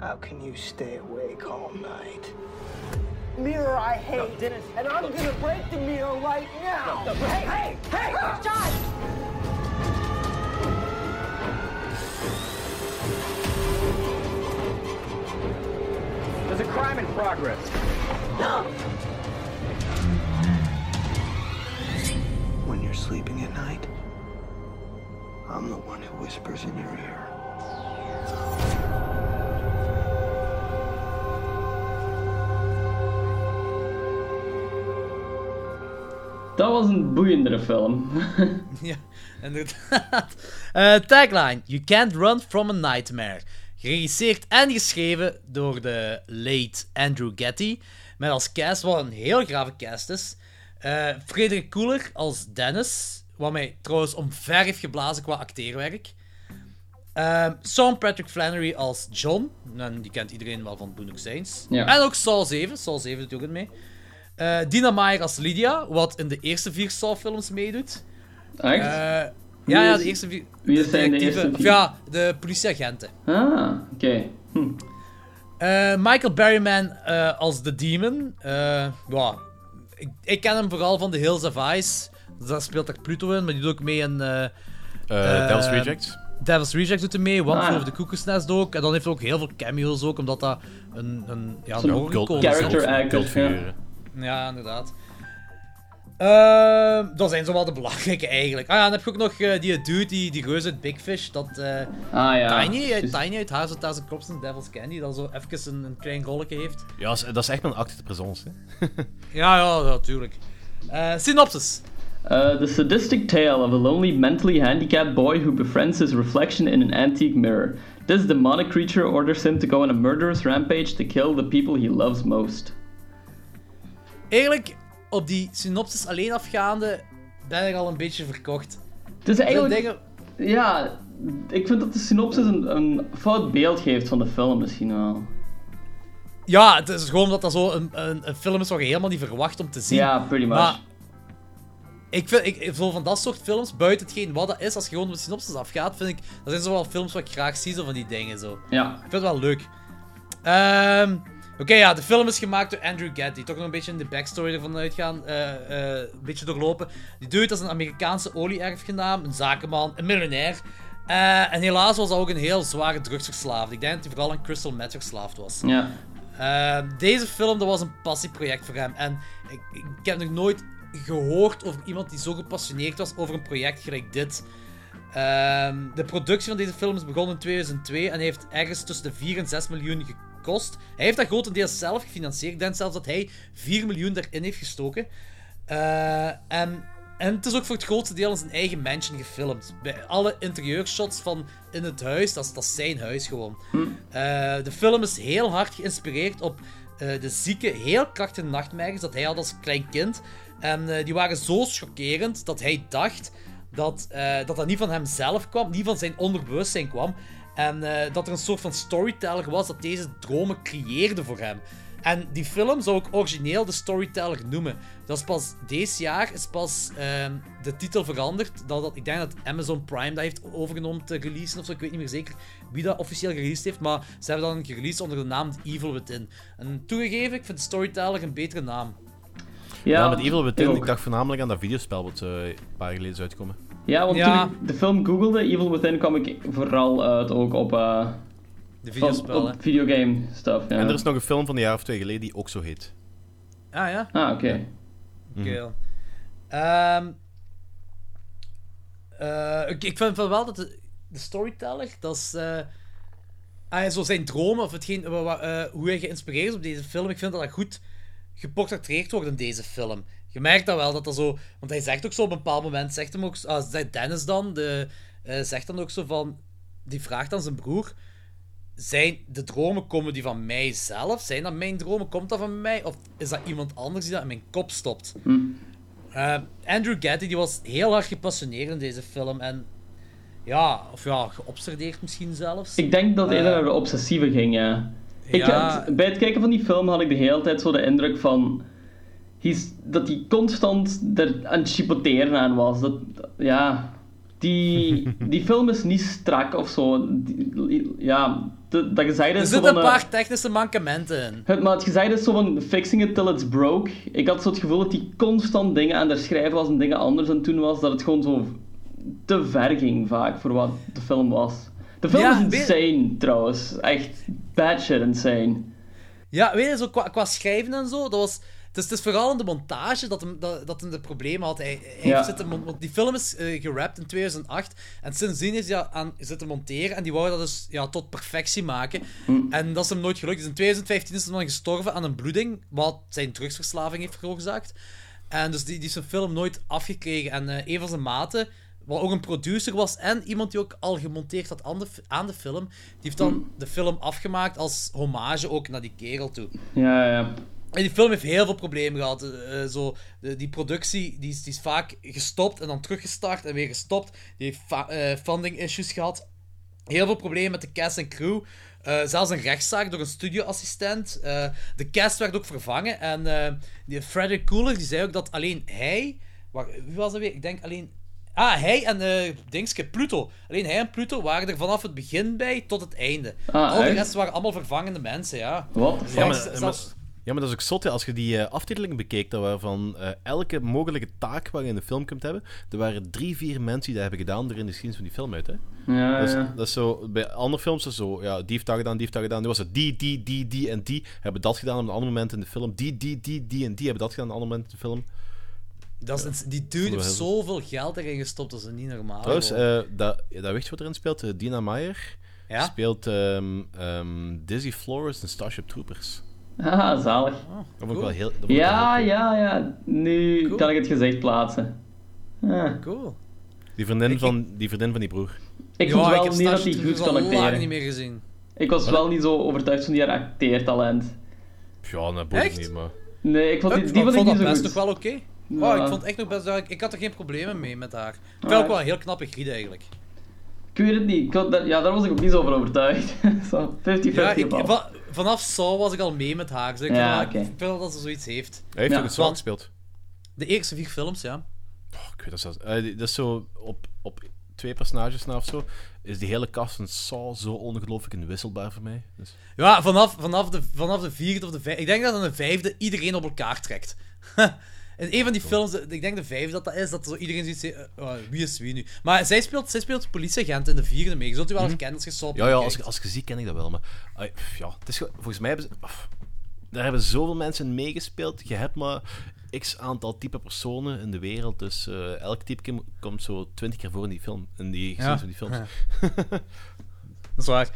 How can you stay awake all night? Mirror I hate. Dennis. And I'm gonna break the mirror right now. Hey, hey, hey! Ah! John! There's a crime in progress. When you're sleeping at night, I'm the one who whispers in your ear. Dat was een boeiendere film. Ja, inderdaad. Eh, tagline: You can't run from a nightmare. Geregisseerd en geschreven door de late Andrew Getty. Met als cast, wat een heel grave cast is. Eh Frederik Koeler als Dennis. Wat mij trouwens omver heeft geblazen qua acteerwerk. Eh, Sean Patrick Flannery als John. En die kent iedereen wel van Boondock Saints. Ja. En ook Saul 7. Saul 7 doet ook het mee. Eh, Dina Meyer als Lydia, wat in de eerste vier Saw-films meedoet. Echt? Ja, ja, de eerste vier. wie zijn de of? Ja, de politieagenten. Ah, oké. Hm. Eh, Michael Berryman eh, als The Demon. Eh, ja, ik, ik ken hem vooral van The Hills of Ice. Daar speelt er Pluto in, maar die doet ook mee in... eh Eh, Devil's Rejects. Devil's Rejects doet er mee, One Ah, Flew ja. Over the Cuckoo's Nest ook. En dan heeft hij ook heel veel cameo's ook, omdat dat een, een, ja, een is. character actor, Cultfiguren. Ja, inderdaad. Ehm, dat zijn zo wel de belangrijke eigenlijk. Ah ja, dan heb je ook nog eh, die dude, die, die reus uit Big Fish. Dat eh, Ah ja. Tiny, uit, juist. Tiny uit House of Thousand en Devil's Candy, dat zo even een, een klein rolletje heeft. Ja, dat is- echt mijn acte de présence. hè. Ja, ja, natuurlijk. Eh synopsis. Uh, the sadistic tale of a lonely, mentally handicapped boy who befriends his reflection in an antique mirror. This demonic creature orders him to go on a murderous rampage to kill the people he loves most. Eigenlijk, op die synopsis alleen afgaande, ben ik al een beetje verkocht. Het is eigenlijk... Dingen- Ja, ik vind dat de synopsis een, een fout beeld geeft van de film misschien wel. Ja, het is gewoon dat dat zo een, een, een film is wat je helemaal niet verwacht om te zien. Ja, pretty much. Maar ik vind, ik, zo van dat soort films, buiten hetgeen wat dat is, als je gewoon op de synopsis afgaat, vind ik, dat zijn zo wel films wat ik graag zie, zo van die dingen zo. Ja. Ik vind het wel leuk. Ehm, Oké, ja, de film is gemaakt door Andrew Getty. Toch nog een beetje in de backstory ervan uitgaan. eh, eh, een beetje doorlopen. Die dude is een Amerikaanse olie-erfgenaam, een zakenman, een miljonair. Eh, en helaas was hij ook een heel zware drugsverslaafd. Ik denk dat hij vooral aan crystal meth verslaafd was. Ja. Deze film dat was een passieproject voor hem. En ik, ik heb nog nooit gehoord over iemand die zo gepassioneerd was over een project gelijk dit. Ehm, de productie van deze film is begonnen in 2002 en heeft ergens tussen de 4 en 6 miljoen gekost. Hij heeft dat grotendeels zelf gefinancierd. Ik denk zelfs dat hij 4 miljoen erin heeft gestoken. Eh, en, en het is ook voor het grootste deel in zijn eigen mansion gefilmd. Bij alle interieurshots van in het huis, dat is, dat is zijn huis gewoon. Eh, de film is heel hard geïnspireerd op eh, de zieke, heel krachtige nachtmerries dat hij had als klein kind. En die waren zo chockerend dat hij dacht dat, dat dat niet van hemzelf kwam, niet van zijn onderbewustzijn kwam. En eh, dat er een soort van storyteller was dat deze dromen creëerde voor hem. En die film zou ook origineel de storyteller noemen. Dat is pas deze jaar is pas ehm, de titel veranderd. Dat, dat, ik denk dat Amazon Prime dat heeft overgenomen te releasen of zo. Ik weet niet meer zeker wie dat officieel gereleased heeft. Maar ze hebben dan gereleased onder de naam The Evil Within. En toegegeven, ik vind storyteller een betere naam. Ja, met Evil Within, ik ik dacht voornamelijk aan dat videospel wat eh, een paar jaar geleden is uitgekomen. Ja, want Ja. toen ik de film googelde, Evil Within, kwam ik vooral uit ook op, eh, De videospel, op videogame stuff, ja. En er is nog een film van een jaar of twee geleden die ook zo heet. Ah ja? Ah, oké. Oké. Mhm. dan. Ehm, eh, ik, ik vind wel dat de, de storyteller, dat is. eh, ah, zo zijn dromen of hetgeen, eh, hoe hij geïnspireerd is op deze film. Ik vind dat dat goed geportretteerd wordt in deze film. Je merkt dat wel, dat dat zo... Want hij zegt ook zo op een bepaald moment, zegt hem ook... Ah, zegt Dennis dan, de, eh, zegt dan ook zo van... Die vraagt aan zijn broer... Zijn de dromen, komen die van mijzelf? Zijn dat mijn dromen? Komt dat van mij? Of is dat iemand anders die dat in mijn kop stopt? Eh, Andrew Getty die was heel hard gepassioneerd in deze film. En ja, of ja, geobsedeerd misschien zelfs. Ik denk dat het Eh, eerder naar de obsessieve ging, ja. Ik Ja. had- bij het kijken van die film had ik de hele tijd zo de indruk van... He's, dat hij constant er aan het chipoteren aan was. Dat, ja... Die, die film is niet strak of zo. Die- ja, de- dat gezegd er is zo zitten een eh, paar technische mankementen in. Het, maar het gezegd is zo van fixing it till it's broke. Ik had zo het gevoel dat hij constant dingen aan het schrijven was en dingen anders aan het doen was. Dat het gewoon zo te ver ging vaak voor wat de film was. De film Ja, is weet- insane trouwens. Echt bad shit insane. Ja, weet je, zo qua, qua schrijven en zo, dat was... Het is, het is vooral in de montage dat hem, dat, dat hem de problemen had. Hij, hij Ja. die film is eh, gerapt in 2008 en sindsdien is hij aan zitten monteren en die wou dat dus ja, tot perfectie maken. En dat is hem nooit gelukt. Dus in 2015 is hij dan gestorven aan een bloeding, wat zijn drugsverslaving heeft veroorzaakt. En dus die, die is zijn film nooit afgekregen. En eh, een van zijn maten, wat ook een producer was en iemand die ook al gemonteerd had aan de, aan de film, die heeft dan de film afgemaakt als hommage ook naar die kerel toe. Ja, ja. En die film heeft heel veel problemen gehad. Eh, eh, zo, de, die productie die is, die is vaak gestopt en dan teruggestart en weer gestopt. Die heeft eh, funding issues gehad. Heel veel problemen met de cast en crew. Eh, zelfs een rechtszaak door een studioassistent. Eh, de cast werd ook vervangen. En eh die Frederick Cooler die zei ook dat alleen hij. Waar, wie was dat weer? Ik denk alleen. Ah, hij en eh Dingske, Pluto. Alleen hij en Pluto waren er vanaf het begin bij tot het einde. Ah, Al de rest waren allemaal vervangende mensen, ja. Wat? Dus Ja, ja, maar, zelfs- maar- ja, maar dat is ook zot, hè. als je die eh, aftiteling bekeek, dat waarvan eh, elke mogelijke taak waar je in de film kunt hebben, er waren drie, vier mensen die dat hebben gedaan er in de geschiedenis van die film uit. Hè. Ja, dat, is, ja. dat is zo, bij andere films is zo, ja, die heeft dat gedaan, die heeft dat gedaan. Nu was het die, die, die, die en die hebben dat gedaan op een ander moment in de film. Die, die, die, die en die hebben dat gedaan op een ander moment in de film. Dat is, die dude heeft zoveel geld erin gestopt, dat is niet normaal. Trouwens, eh, dat, dat weet je wat erin speelt? Dina Meyer Ja? speelt ehm, ehm, Dizzy Flores in Starship Troopers. Ah, zalig. Dat vond ik wel heel... dat vond Ja, heel ja, ja. Nu Cool. kan ik het gezicht plaatsen. Ah. Cool. Die vriendin, van, die vriendin van die broer. Ik Ja, vond wel niet dat hij goed lang acteren. niet meer gezien. Ik was wel niet zo overtuigd van die haar acteertalent. Ja, dat boeit niet, maar... Nee, ik vond die, ik die vond, vond ik niet zo best wel oké. Ja. Oh, ik vond echt nog best... Ik had er geen problemen mee met haar. Ik vind Ah. ook wel een heel knappe griet eigenlijk. Ik weet het niet. Ik had daar- ja, daar was ik ook niet zo over overtuigd. Zo, 50-50 Ja, ik, vanaf Saw was ik al mee met haar. Dus ik, Ja, vind, vind wel dat ze zoiets heeft. Hij heeft Ja. ook het zwaar Want- gespeeld. De eerste vier films, ja. Oh, ik weet dat zelfs. Eh, dat is zo op, op twee personages na of zo. Is die hele cast van Saw zo ongelooflijk inwisselbaar voor mij. Dus, Ja, vanaf, vanaf, de, vanaf de vierde of de vijfde... Ik denk dat in de vijfde iedereen op elkaar trekt. In een van die films, ik denk de vijfde dat dat is, dat zo iedereen zegt, eh, oh, wie is wie nu? Maar zij speelt, zij speelt politieagent in de vierde mee. Je zult u wel herkennen als je Mhm. ja, ja als, als ik zie, ken ik dat wel. Maar ja, het is, volgens mij hebben ze. daar hebben zoveel mensen meegespeeld. Je hebt maar x aantal type personen in de wereld. Dus eh, elk type komt zo twintig keer voor in die film. In die geschiedenis van die films. Dat is waar.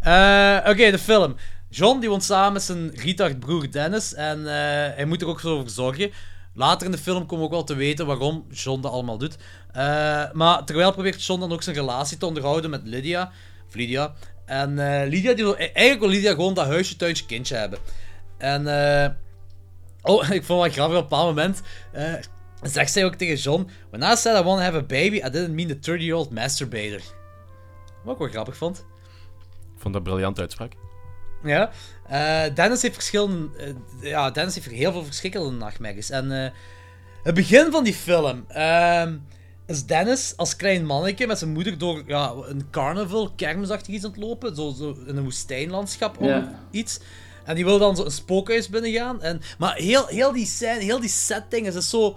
Eh, Oké, de film. John die woont samen met zijn retard broer Dennis en hij moet er ook zo voor zorgen. Later in de film komen we ook wel te weten waarom John dat allemaal doet. Eh, maar terwijl probeert John dan ook zijn relatie te onderhouden met Lydia. Of Lydia. En eh, Lydia, die wil, eigenlijk wil Lydia gewoon dat huisje, tuintje, kindje hebben. En eh, oh, ik vond het wel grappig op een bepaald moment. zegt zij ook tegen John: When I said I want to have a baby, I didn't mean the 30-year-old masturbator. Wat ik wel grappig vond. Ik vond dat een briljante uitspraak. Ja. Eh, Dennis heeft verschillende... eh, ja, Dennis heeft heel veel verschillende nachtmerries. En eh, het begin van die film... ehm, is Dennis als klein manneke met zijn moeder door ja, een carnaval, kermisachtig iets aan het lopen. Zo, zo in een woestijnlandschap of iets. En die wil dan zo een spookhuis binnengaan. En, maar heel, heel die scène, heel die setting is dus zo...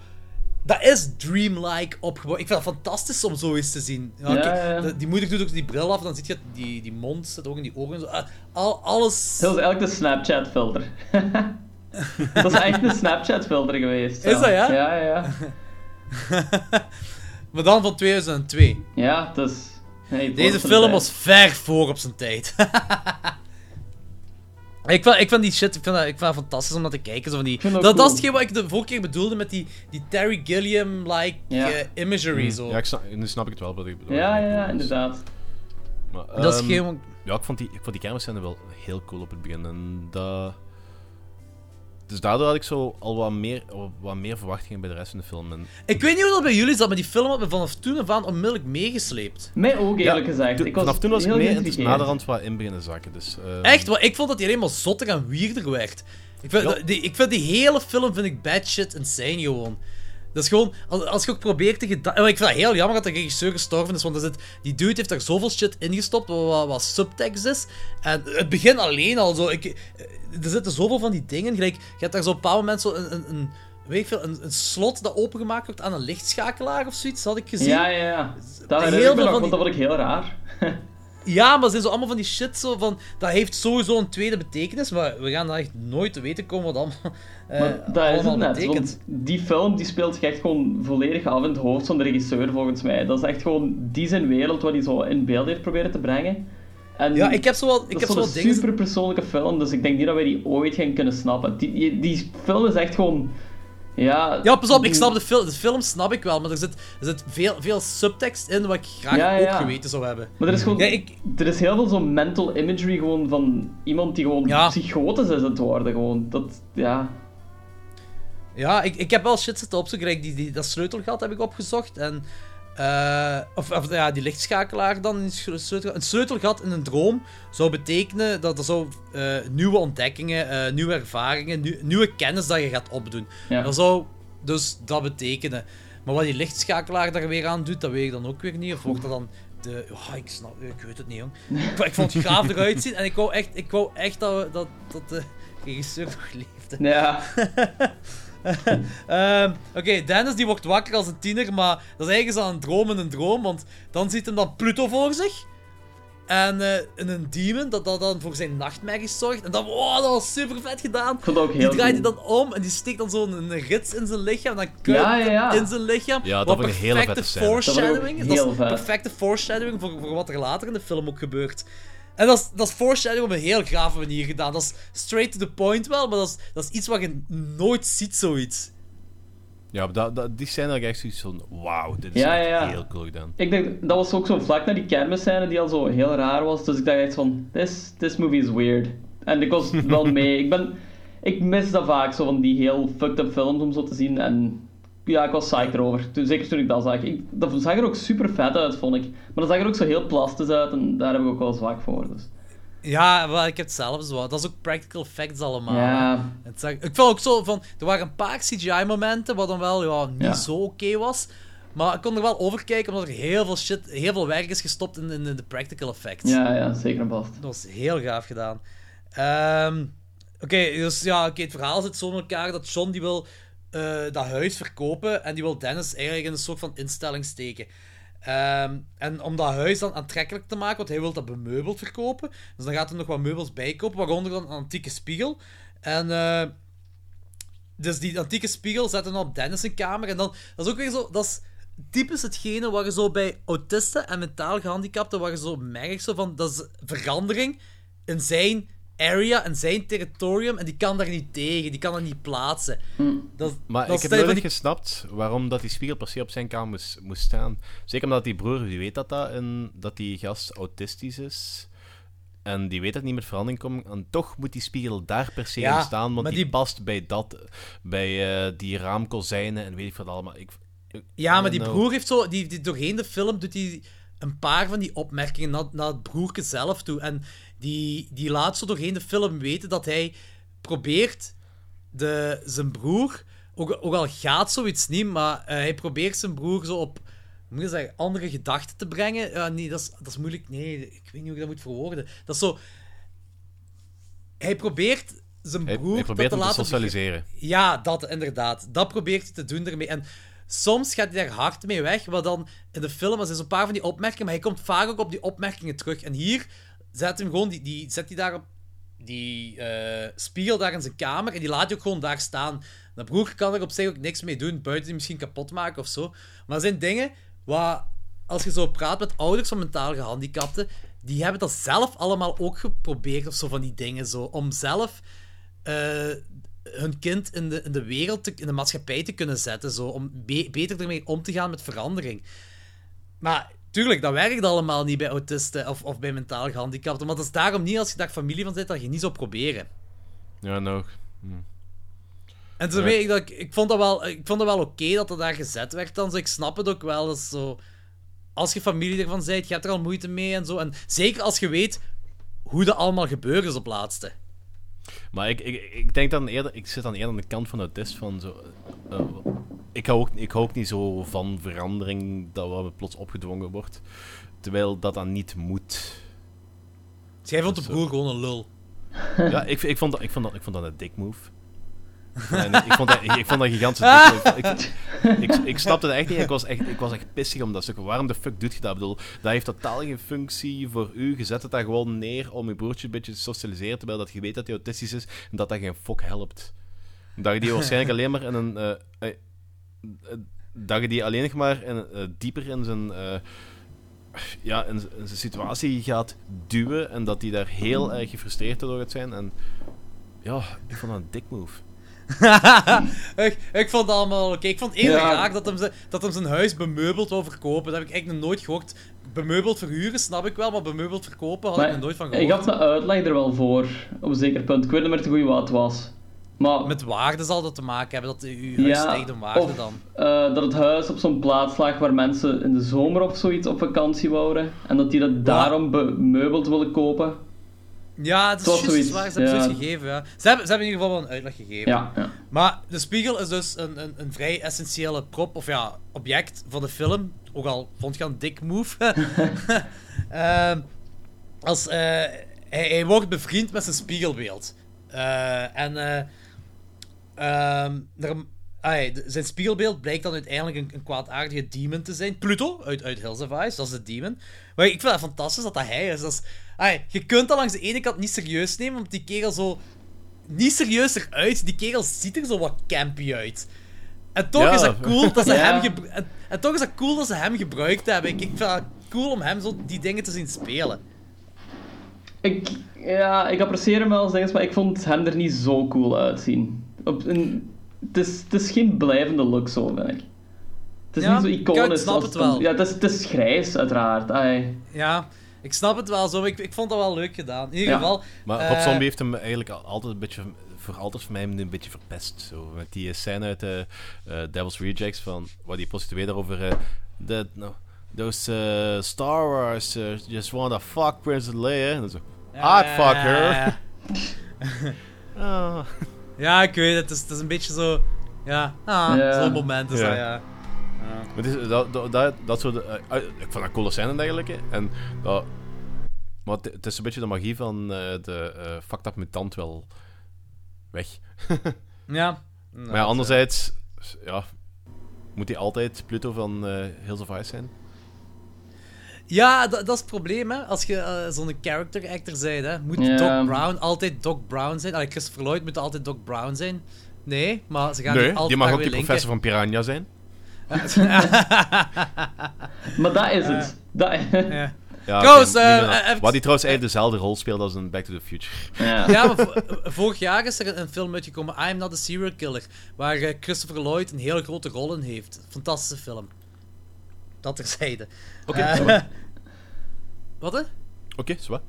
dat is dreamlike opgebouwd. Ik vind het fantastisch om zoiets te zien. Ja, Die moeder doet ook die bril af, dan zie je die, die mond zit ook in die ogen. en Zo. Ah, Al, alles. Dat is eigenlijk de Snapchat-filter. dat is echt een Snapchat-filter geweest. Is dat, ja? Ja, ja, ja. Maar dan van 2002. Ja, dus... Hey, het Deze film was ver voor op zijn tijd. ik, vind, ik vind die shit ik vind dat, ik vind dat fantastisch om naar te kijken. Zo van die, dat, is hetgeen wat ik de vorige keer bedoelde met die, die Terry Gilliam-like Ja. eh, imagery. Zo. Ja, ik snap, nu snap ik het wel wat ik bedoel. Ja, ja, ja, inderdaad. Maar, Dat is ehm, geen- Ja, ik vond die, ik vond die wel heel cool op het begin. En dat... Dus daardoor had ik zo al wat meer, wat meer verwachtingen bij de rest van de film. En... Ik weet niet hoe dat bij jullie zat, maar die film had me vanaf toen af aan onmiddellijk meegesleept. Mij ook, eerlijk Ja, gezegd. Ik was vanaf toen was ik mee en het is naderhand wat in beginnen zakken. Dus, ehm, Echt? Want ik vond dat hij helemaal zotter en weirder werd. Ik vind, Ja. die, ik vind die hele film vind ik bad shit insane gewoon. Dat is gewoon, als, als je ook probeert te geda- Oh, Ik vind het heel jammer dat de regisseur gestorven is, want zit, die dude heeft daar zoveel shit ingestopt wat, wat, wat subtext is. En het begin alleen al zo. Ik, er zitten zoveel van die dingen. Gelijk, je hebt daar zo op een bepaald moment zo een, een, een, weet ik veel, een, een slot dat opengemaakt wordt aan een lichtschakelaar of zoiets, had ik gezien. Ja, ja, ja. Dat Heel veel van die- dat vond ik heel raar. Ja, maar het zijn zo allemaal van die shit zo van... Dat heeft sowieso een tweede betekenis, maar we gaan daar echt nooit te weten komen wat allemaal, eh, Maar dat is het allemaal net, betekent. want die film die speelt zich echt gewoon volledig af in het hoofd van de regisseur, volgens mij. Dat is echt gewoon die zijn wereld wat hij zo in beeld heeft proberen te brengen. En Ja, ik heb zo wel- ik heb is zo zo'n wat dingen- super persoonlijke film, dus ik denk niet dat wij die ooit gaan kunnen snappen. Die, die, die film is echt gewoon... Ja, Ja, pas op, ik snap de film, de film snap ik wel, maar er zit, er zit veel, veel subtekst in wat ik graag Ja, ja, ook geweten zou hebben. Maar er is gewoon... Ja, ik, Er is heel veel zo'n mental imagery gewoon van iemand die gewoon Ja. psychotisch is aan het worden. Gewoon. Dat, ja... ja, ik, ik heb wel shit zitten opzoeken. Die, die, dat sleutelgat heb ik opgezocht. En, eh, of, of ja, die lichtschakelaar dan. in sleutelgat. Een sleutelgat in een droom zou betekenen dat er zo eh, nieuwe ontdekkingen, eh, nieuwe ervaringen, nieuw- nieuwe kennis dat je gaat opdoen. Ja. Dat zou dus dat betekenen. Maar wat die lichtschakelaar daar weer aan doet, dat weet ik dan ook weer niet. Of wordt dat dan de... Oh, ik snap... Ik weet het niet, jong. Ik, ik vond het gaaf eruit zien. En ik wou echt, ik wou echt dat, dat, dat de regisseur nog leefde. Ja. Ehm, Oké, Dennis die wordt wakker als een tiener, maar dat is eigenlijk zo een droom in een droom, want dan ziet hem dan Pluto voor zich. En eh, een demon dat, dat dan voor zijn nachtmerries zorgt. En dan, oh, dat was super vet gedaan. ook die heel draait hij dan om en die steekt dan zo'n een rits in zijn lichaam. En dan kruipt Ja, ja, ja. het in zijn lichaam. Ja, dat ik een hele perfecte vette foreshadowing. Dat, vet. perfecte foreshadowing voor, voor wat er later in de film ook gebeurt. En dat is, dat is foreshadowing op een heel grave manier gedaan. Dat is straight to the point wel, maar dat is, dat is iets wat je nooit ziet, zoiets. Ja, dat, dat, die scène had ik echt zoiets van... Wauw, dit is Ja, echt ja, ja. heel cool gedaan. Ik denk, dat was ook zo vlak na die kermisscène die al zo heel raar was. Dus ik dacht echt van, this, this movie is weird. En ik was wel mee. Ik ben... Ik mis dat vaak, zo van die heel fucked up films om zo te zien. En ja, ik was psyched erover. Toen, zeker toen ik dat zag. Ik, dat zag er ook super vet uit, vond ik. Maar dat zag er ook zo heel plastisch uit. En daar heb ik ook wel zwak voor. Dus. Ja, wel, ik heb het zelf zo. Dat is ook practical effects allemaal. Ja. Het zag- ik vond ook zo van... Er waren een paar CGI-momenten wat dan wel ja, niet Ja. zo oké was. Maar ik kon er wel over kijken, omdat er heel veel shit, heel veel werk is gestopt in, in de practical effects. Ja, ja, zeker en vast. Dat was heel gaaf gedaan. Ehm, oké, dus ja, oké, het verhaal zit zo in elkaar dat John die wil eh, dat huis verkopen en die wil Dennis eigenlijk in een soort van instelling steken. Ehm, en om dat huis dan aantrekkelijk te maken, want hij wil dat bemeubeld verkopen. Dus dan gaat hij nog wat meubels bijkopen, waaronder dan een antieke spiegel. En eh, dus die antieke spiegel zetten dan op Dennis' zijn kamer. En dan, dat is ook weer zo, dat is typisch hetgene waar je zo bij autisten en mentaal gehandicapten, waar je zo merkt zo van, dat is verandering in zijn area, in zijn territorium, en die kan daar niet tegen, die kan dat niet plaatsen. Dat, Maar dat ik heb nooit echt gesnapt waarom dat die spiegel per se op zijn kamer moest, moest staan. Zeker omdat die broer, die weet dat, dat, en dat die gast autistisch is. En die weet dat niet met verandering komt. En toch moet die spiegel daar per se Ja, in staan, want maar die, die- past bij dat, bij eh, die raamkozijnen en weet ik wat allemaal. Ik, ik- Ja, maar die know. broer heeft zo... Die, die, doorheen de film doet hij een paar van die opmerkingen naar, naar het broertje zelf toe. En die, die laat zo doorheen de film weten dat hij probeert de, zijn broer... Ook, ook al gaat zoiets niet, maar eh, hij probeert zijn broer zo op... Moet je zeggen, andere gedachten te brengen. Nee, dat is, dat is moeilijk. Nee, ik weet niet hoe ik dat moet verwoorden. Dat is zo... Hij probeert zijn broer hij probeert te te laten socialiseren. ja, dat inderdaad. Dat probeert hij te doen ermee. En soms gaat hij daar hard mee weg, maar dan in de film er zijn zo'n paar van die opmerkingen, maar hij komt vaak ook op die opmerkingen terug. En hier zet hem gewoon, die, die, zet hij daar op die eh, spiegel daar in zijn kamer en die laat hij ook gewoon daar staan. Dat broer kan er op zich ook niks mee doen, buiten die misschien kapot maken of zo. Maar er zijn dingen waar, als je zo praat met ouders van mentaal gehandicapten, die hebben dat zelf allemaal ook geprobeerd of zo van die dingen zo, om zelf eh, hun kind in de, in de wereld, te- in de maatschappij te kunnen zetten, zo, om be- beter ermee om te gaan met verandering. Maar tuurlijk, dat werkt allemaal niet bij autisten of, of bij mentaal gehandicapten. Maar dat is daarom niet, als je daar familie van zit, dat je niet zou proberen. Ja, nou. hm. En toen weet ik dat ik, ik vond dat wel, ik vond dat wel oké dat dat daar gezet werd dan. Zo, ik snap het ook wel. Dat zo, als je familie ervan bent, je hebt er al moeite mee en zo. En zeker als je weet hoe dat allemaal gebeurd is op laatste. Maar ik, ik, ik denk dan eerder, ik zit dan eerder aan de kant van de test van zo. eh, eh, ik, hou ook, ik hou ook niet zo van verandering dat wat plots opgedwongen wordt. Terwijl dat dan niet moet. Dus jij vond de broer gewoon een lul. Ja, ik, ik, vond dat, ik, vond dat, ik vond dat een dick move. En ik, vond dat, ik vond dat move. Ik, ik, ik snapte het echt niet. Ik was echt, ik was echt pissig om dat stuk. Waarom de fuck doet je dat? Ik bedoel, dat heeft totaal geen functie voor u. Je zet het daar gewoon neer om je broertje een beetje te socialiseren, terwijl dat je weet dat hij autistisch is en dat dat geen fok helpt. Dat je die waarschijnlijk alleen maar in een... eh, eh, eh, dat je die alleen maar in, dieper in zijn... ja, in, zijn situatie gaat duwen en dat hij daar heel erg gefrustreerd door gaat zijn. En ja, ik vond dat een dick move. ik, ik vond het allemaal oké. Ik vond het Ja. raar dat hem, ze- dat hem zijn huis bemeubeld wou verkopen. Dat heb ik eigenlijk nog nooit gehoord. Bemeubeld verhuren snap ik wel, maar bemeubeld verkopen had ik nog nooit van ik gehoord. had mijn uitleg er wel voor, op een zeker punt. Ik weet niet meer te goed wat het was. Maar, Met waarde zal dat te maken hebben, dat uw huis stijgt in waarde of, dan. eh, dat het huis op zo'n plaats lag waar mensen in de zomer of zoiets op vakantie wouden. En dat die dat daarom bemeubeld willen kopen. Ja, het is was juist waar. Ze hebben ja. gegeven, ja. Ze hebben, ze hebben in ieder geval wel een uitleg gegeven. Ja, ja. Maar de spiegel is dus een, een, een vrij essentiële prop, of ja, object van de film. Ook al vond je een dik move. Ehm, als, eh, hij, hij wordt bevriend met zijn spiegelbeeld. Eh, en eh, ehm, er- ah, de- zijn spiegelbeeld blijkt dan uiteindelijk een, een kwaadaardige demon te zijn. Pluto uit, uit Hills of Ice, dat is de demon. Maar ik vind het fantastisch dat dat hij is. Dat is ah, je kunt dat langs de ene kant niet serieus nemen, omdat die kerel zo niet serieus eruit. Die kerel ziet er zo wat campy uit. En toch Ja. is dat cool dat ze Ja. hem en, en toch is dat cool dat ze hem gebruikt hebben. Ik, ik vind het cool om hem zo die dingen te zien spelen. Ik, ja, ik apprecieer hem wel als dinges, maar ik vond hem er niet zo cool uitzien. Op een, het, is, het is geen blijvende look zo, vind ik. Het is Ja, niet zo ik iconisch. snap als het wel. Ja, het is, het is grijs, uiteraard. Ai. Ja, ik snap het wel zo. Ik, ik vond dat wel leuk gedaan. In ieder Ja. geval. Maar Rob eh, Zombie heeft hem eigenlijk al- altijd een beetje, voor altijd voor mij een beetje verpest. Zo, met die scène uit de eh, Devil's Rejects, van, waar die prostituee daarover... eh that, no, those eh, Star Wars eh, just wanna fuck Princess Leia. En dan zo, I'd fuck her. Ah. Ja, ik weet het. Het is, het is een beetje zo. Ja, ah, Ja. zo'n moment is Ja. dat, ja. Maar het is, dat, dat, dat, dat soort... eh, ik vond dat een coole scène en dergelijke. En dat, maar het, het is een beetje de magie van eh, de eh fucked up mutant wel weg. Ja. maar ja, anderzijds... Ja, moet hij altijd Pluto van eh Hills of Ice zijn? Ja, dat, dat is het probleem, hè. Als je eh, zo'n character actor bent, hè. Moet. Doc Brown altijd Doc Brown zijn? Allee, Christopher Lloyd moet altijd Doc Brown zijn? Nee, maar ze gaan Nee, altijd die mag ook die professor van Piranha zijn. Maar dat is het. Dat... ja. Ja, Trouwens, oké, eh, even- Waar die trouwens eigenlijk dezelfde rol speelt als in Back to the Future. Ja. Ja, maar vo- vorig jaar is er een, een film uitgekomen, I Am Not a Serial Killer, waar eh, Christopher Lloyd een hele grote rol in heeft. Fantastische film. Dat terzijde. Oké, Eh, wat. hè? Oké, zo wat.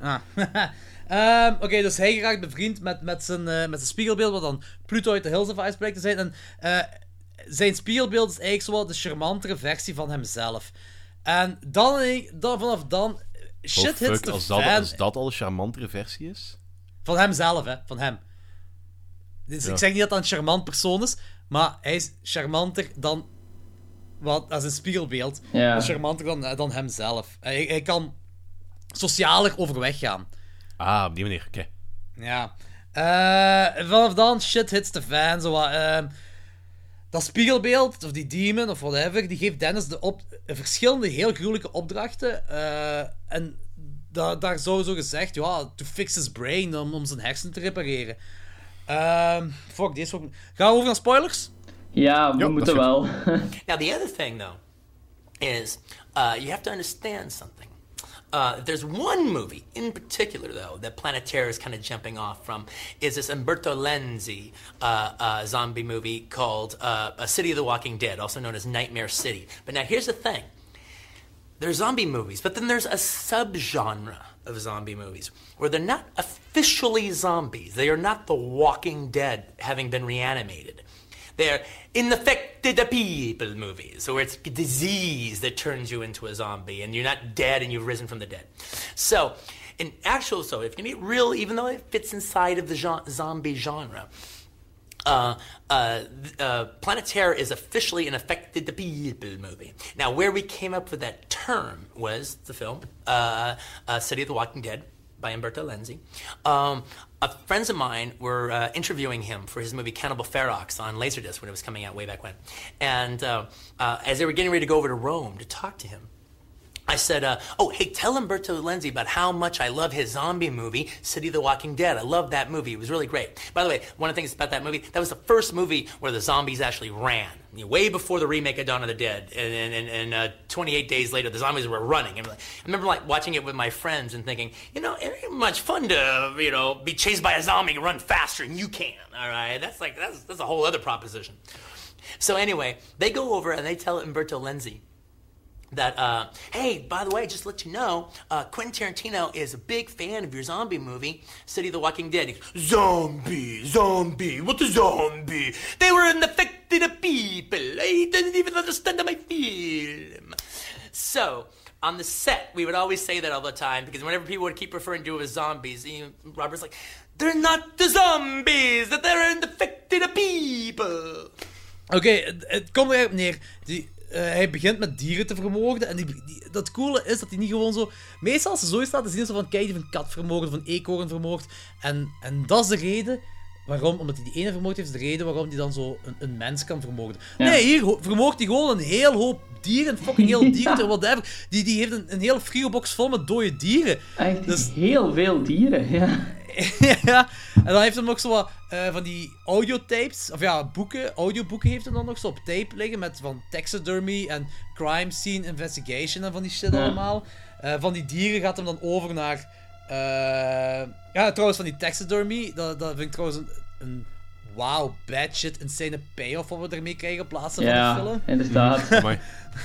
Ah. Ehm, Oké, dus hij geraakt bevriend met, met, zijn, eh, met zijn spiegelbeeld, wat dan Pluto uit de Hills of Ice blijkt te zijn. En eh, zijn spiegelbeeld is eigenlijk zo wat de charmantere versie van hemzelf. En dan, dan vanaf dan... Shit Oh, hits fuck, the als dat, als dat al een charmantere versie is? Van hemzelf, hè. Van hem. Dus Ja. ik zeg niet dat dat een charmant persoon is, maar hij is charmanter dan... Wat, als een spiegelbeeld. Ja. Is charmanter dan, eh, dan hemzelf. Hij, hij kan socialer overweg gaan. Ah, op die manier, oké. Ja. Eh, vanaf dan, shit hits the fan. Zo wat, ehm, dat spiegelbeeld, of die demon, of whatever, die geeft Dennis de op, verschillende heel gruwelijke opdrachten. eh, en da, daar zou zo gezegd, ja, to fix his brain, om, om zijn hersenen te repareren. Ehm fuck, deze ook... Gaan we over naar spoilers? Ja, we Ja, moeten wel. Now, the other thing, though, is uh, you have to understand something. Uh, there's one movie in particular, though, that Planeterra is kind of jumping off from. Is this Umberto Lenzi uh, uh, zombie movie called uh, A City of the Walking Dead, also known as Nightmare City. But now here's the thing. There's zombie movies, but then there's a subgenre of zombie movies where they're not officially zombies. They are not the Walking Dead having been reanimated. They're infected people movies, where it's disease that turns you into a zombie and you're not dead and you've risen from the dead. So, in actual, so if you get real, even though it fits inside of the gen- zombie genre, uh, uh, uh, Planet Terror is officially an affected people movie. Now, where we came up with that term was the film uh, uh, City of the Walking Dead by Umberto Lenzi. Um, uh, friends of mine were uh, interviewing him for his movie Cannibal Ferox on Laserdisc when it was coming out way back when. And uh, uh, as they were getting ready to go over to Rome to talk to him, I said, uh, "Oh, hey, tell Umberto Lenzi about how much I love his zombie movie, City of the Walking Dead. I love that movie. It was really great. By the way, one of the things about that movie, that was the first movie where the zombies actually ran. Way before the remake of Dawn of the Dead, and, and, and, and uh, 28 days later, the zombies were running. And I remember like watching it with my friends and thinking, you know, it ain't much fun to you know be chased by a zombie and run faster than you can. All right, that's like that's that's a whole other proposition. So anyway, they go over and they tell Umberto Lenzi that, uh, hey, by the way, just let you know, uh, Quentin Tarantino is a big fan of your zombie movie, City of the Walking Dead. Zombie, zombie, what a zombie? They were infected people. I didn't even understand my film. So, on the set, we would always say that all the time because whenever people would keep referring to it as zombies, you know, Robert's like, they're not the zombies, that they're infected people. Oké, het, het komt er eigenlijk op neer. Die, eh, hij begint met dieren te vermoorden. En die, die- dat coole is dat hij niet gewoon zo. Meestal als ze zo staat, is hij zo van: kijk, die heeft een kat vermoord of een eekhoorn vermoord. En, en dat is de reden waarom, omdat hij die ene vermoord heeft, is de reden waarom hij dan zo een, een mens kan vermoorden. Ja. Nee, hier vermoordt hij gewoon een heel hoop dieren. Fucking heel dieren, whatever. Die, die heeft een, een hele frigobox vol met dode dieren. Echt Dus- heel veel dieren, ja. ja, en dan heeft hij nog zo wat eh, van die audiotapes, of ja, boeken, audioboeken heeft hij dan nog zo op tape liggen met van taxidermy en crime scene investigation en van die shit Ja. allemaal. Eh, van die dieren gaat hem dan over naar. eh, ja, trouwens, van die taxidermy, dat, dat vind ik trouwens een, een wow, bad shit, insane payoff wat we ermee krijgen op plaatsen van de Ja, film. inderdaad. Amai.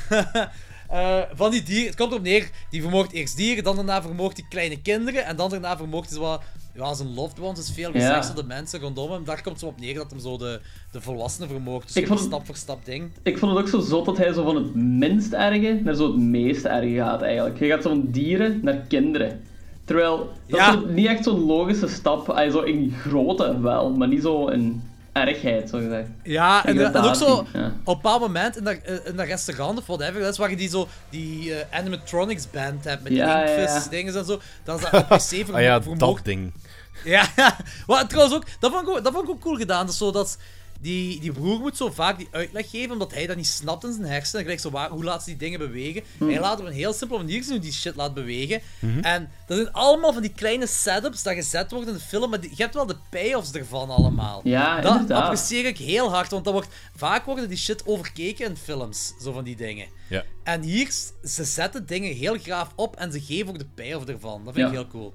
Eh, van die dieren, het komt erop neer, die vermoordt eerst dieren, dan daarna vermoordt hij kleine kinderen, en dan daarna vermoordt hij zo wat, ja, zijn loved ones, is veel gezegd, de mensen rondom hem. Daar komt het zo op neer dat hem zo de, de volwassenen vermoordt. Dus Ik vond het- stap voor stap ding. Ik vond het ook zo zot dat hij zo van het minst erge naar zo het meest erge gaat eigenlijk. Je gaat zo van dieren naar kinderen. Terwijl, dat Ja. is niet echt zo'n logische stap. Hij zo in grootte wel, maar niet zo in ergheid, zo gezegd. Ja, en, en ook zo ja. op een bepaald moment in dat, in dat restaurant of whatever, dat is waar je die zo, die eh, animatronics band hebt met die Ja, dingen en zo. Dat is dat op PC vermo- Ah ja, vermoord. dat ding. Ja, wat trouwens ook, dat vond ik ook, dat vond ik ook cool gedaan. Dat is zo dat die, die broer moet zo vaak die uitleg geven, omdat hij dat niet snapt in zijn hersenen. Gelijk zo, waar, hoe laat ze die dingen bewegen. Hm. Hij laat op een heel simpele manier zien hoe die shit laat bewegen. Mhm. En dat zijn allemaal van die kleine setups dat gezet worden in de film, maar die- je hebt wel de payoffs ervan allemaal. Ja, dat inderdaad. apprecieer ik heel hard, want dat wordt, vaak worden die shit overkeken in films, zo van die dingen. Ja. En hier, ze zetten dingen heel graaf op en ze geven ook de payoff ervan. Dat vind ik Ja. heel cool.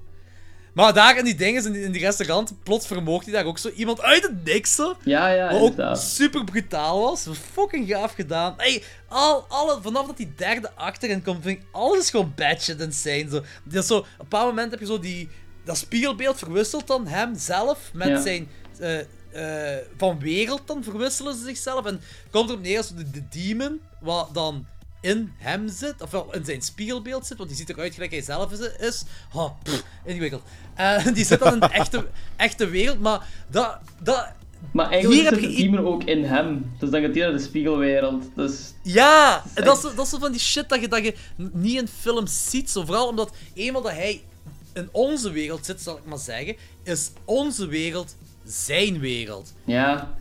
Maar daar in die dingen, in die, in die restaurant, plots vermoogt hij daar ook zo iemand uit het niks zo. Ja, ja, Wat ook super brutaal was. Fucking gaaf gedaan. Hey, al, alle, vanaf dat die derde acte erin komt, vind ik alles is gewoon shit insane. Zo. Dat zo, op een bepaald moment heb je zo die, dat spiegelbeeld verwisselt dan hem zelf met Ja. zijn. eh, eh, van wereld dan verwisselen ze zichzelf. En komt erop neer als de, de demon, wat dan in hem zit, of wel in zijn spiegelbeeld zit, want die ziet eruit gelijk hij zelf is. Oh, pff, ingewikkeld. Eh, die zit dan in de echte, echte wereld, maar dat, dat, Maar eigenlijk Hier heb je demon ook in hem. Dus dan gaat hij naar de spiegelwereld. Dus Ja, en dat is, dat is zo van die shit dat je, dat je niet in films ziet. Zo, vooral omdat eenmaal dat hij in onze wereld zit, zal ik maar zeggen, is onze wereld zijn wereld. ja,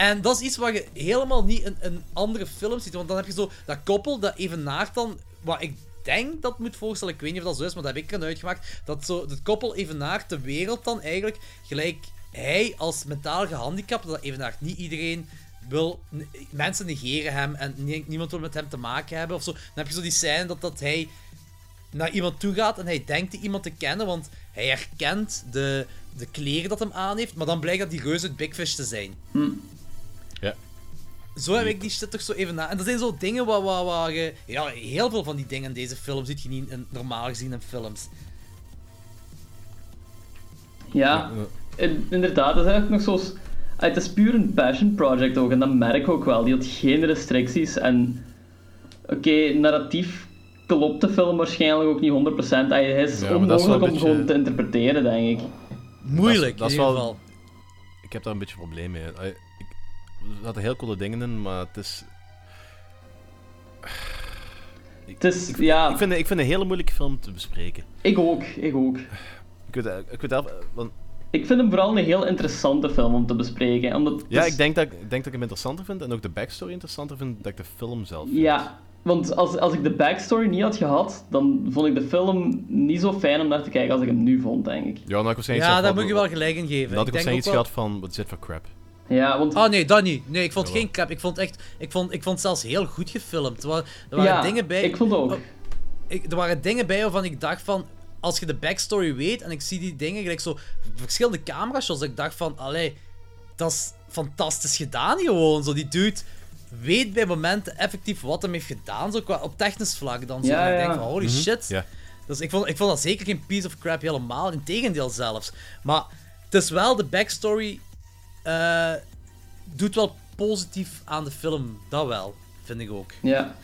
En dat is iets wat je helemaal niet in, in andere films ziet. Want dan heb je zo dat koppel dat evenaart dan... Wat ik denk dat moet voorstellen, ik weet niet of dat zo is, maar dat heb ik eruit uitgemaakt. Dat zo het koppel evenaart de wereld dan eigenlijk gelijk hij als mentaal gehandicapt, dat evenaart niet iedereen wil... Mensen negeren hem en nie- niemand wil met hem te maken hebben of zo. Dan heb je zo die scène dat, dat hij naar iemand toe gaat en hij denkt die iemand te kennen, want hij herkent de, de kleren dat hem aan heeft, maar dan blijkt dat die uit Big Fish te zijn. Ja. Zo heb ik die shit toch zo even na. En dat zijn zo dingen waar, waar, waar je... Ja, heel veel van die dingen in deze film ziet je niet in, normaal gezien in films. Ja, in- inderdaad, dat is eigenlijk nog zoals... ah, Het is puur een passion project ook, en dat merk ik ook wel. Die had geen restricties en... Oké, narratief klopt de film waarschijnlijk ook niet 100%. Ah, Hij is Ja, is wel onmogelijk een om beetje- gewoon te interpreteren, denk ik. Moeilijk, dat is, in dat ieder is wel, geval. Ik heb daar een beetje een probleem mee. Er zaten heel coole dingen in, maar het is... Het is, ja... Ik vind, het- ik vind het een hele moeilijke film te bespreken. Ik ook, ik ook. Ik weet, ik weet zelf... Want, Ik vind hem vooral een heel interessante film om te bespreken. Omdat ja, is- ik denk, dat, ik denk dat ik hem interessanter vind en ook de backstory interessanter vind dan ik de film zelf vind. Ja, want als, als ik de backstory niet had gehad, dan vond ik de film niet zo fijn om naar te kijken als ik hem nu vond, denk ik. Ja, had ik Ja, daar moet je wel gelijk in geven. Dan had ik Ik denk waarschijnlijk iets wel- gehad van, wat is dit voor crap? Ja, want... Ah nee, dat niet. Nee, ik vond geen crap. Ik vond echt... Ik vond, ik vond het zelfs heel goed gefilmd. Er waren, er waren Ja, dingen bij... ik vond ook. Oh, ik, er waren dingen bij waarvan ik dacht van... Als je de backstory weet en ik zie die dingen, gelijk zo verschillende camera-shots, dat ik dacht van... Allee, dat is fantastisch gedaan gewoon. Zo, die dude weet bij momenten effectief wat hem heeft gedaan, zo qua, op technisch vlak dan. Zo. Ja, en ik denk van, holy Mhm. shit. Ja. Dus ik vond, ik vond dat zeker geen piece of crap helemaal. Integendeel zelfs. Maar het is wel de backstory. Eh, doet wel positief aan de film. Dat wel, vind ik ook. Ja.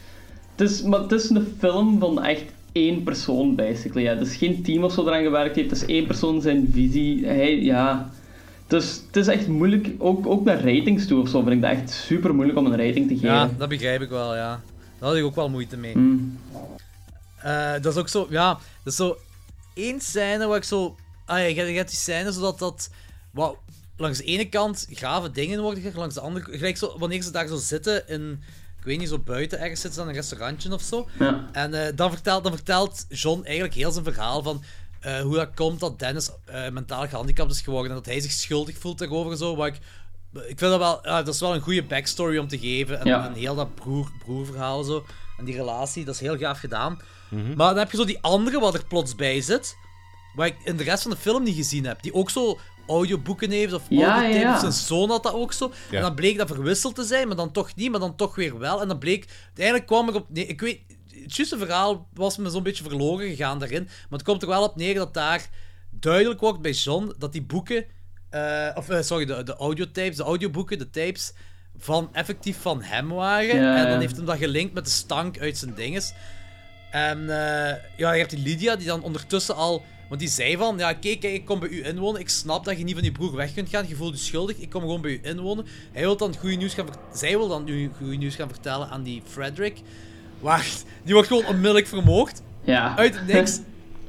Het is, maar het is een film van echt één persoon, basically. Ja. Het is geen team of zo eraan gewerkt heeft. Het is één persoon zijn visie. Hij, ja... Dus het is echt moeilijk, ook, ook naar ratings toe of zo, vind ik dat echt super moeilijk om een rating te geven. Ja, dat begrijp ik wel, ja. Daar had ik ook wel moeite mee. Mm. Dat is ook zo, ja, dat is zo één scène waar ik zo. Ah ja, je hebt die scène zodat dat. Wat, langs de ene kant grave dingen worden gezegd, langs de andere gelijk zo, wanneer ze daar zo zitten in. Ik weet niet, zo buiten ergens zitten ze aan een restaurantje of zo. Ja. En eh, dan, vertelt, dan vertelt John eigenlijk heel zijn verhaal van eh, hoe dat komt dat Dennis eh, mentaal gehandicapt is geworden en dat hij zich schuldig voelt daarover. Zo, wat ik, ik vind dat wel, ja, dat is wel een goede backstory om te geven. En, Ja. en heel dat broer, broerverhaal zo. En die relatie, dat is heel gaaf gedaan. Maar dan heb je zo die andere wat er plots bij zit. Wat ik in de rest van de film niet gezien heb. Die ook zo audioboeken heeft of Ja, audiotapes. ja, ja. Zijn zoon had dat ook zo. Ja. En dan bleek dat verwisseld te zijn, maar dan toch niet, maar dan toch weer wel. En dan bleek... Uiteindelijk kwam er op... Nee, ik weet... Het juiste verhaal was me zo'n beetje verloren gegaan daarin. Maar het komt er wel op neer dat daar duidelijk wordt bij John dat die boeken... eh, of, eh, sorry, de, de audiotapes, de audioboeken, de tapes... Van effectief van hem waren. Ja, en dan heeft hem dat gelinkt met de stank uit zijn dinges. En eh, ja, je hebt die Lydia die dan ondertussen al. Want die zei van: Ja, kijk, kijk, ik kom bij u inwonen. Ik snap dat je niet van die broer weg kunt gaan. Je voelt je schuldig. Ik kom gewoon bij u inwonen. Hij wil dan goede nieuws gaan Zij wil dan nu goede nieuws gaan vertellen aan die Frederick. Wacht, die wordt gewoon onmiddellijk vermoord. Ja. Uit het niks.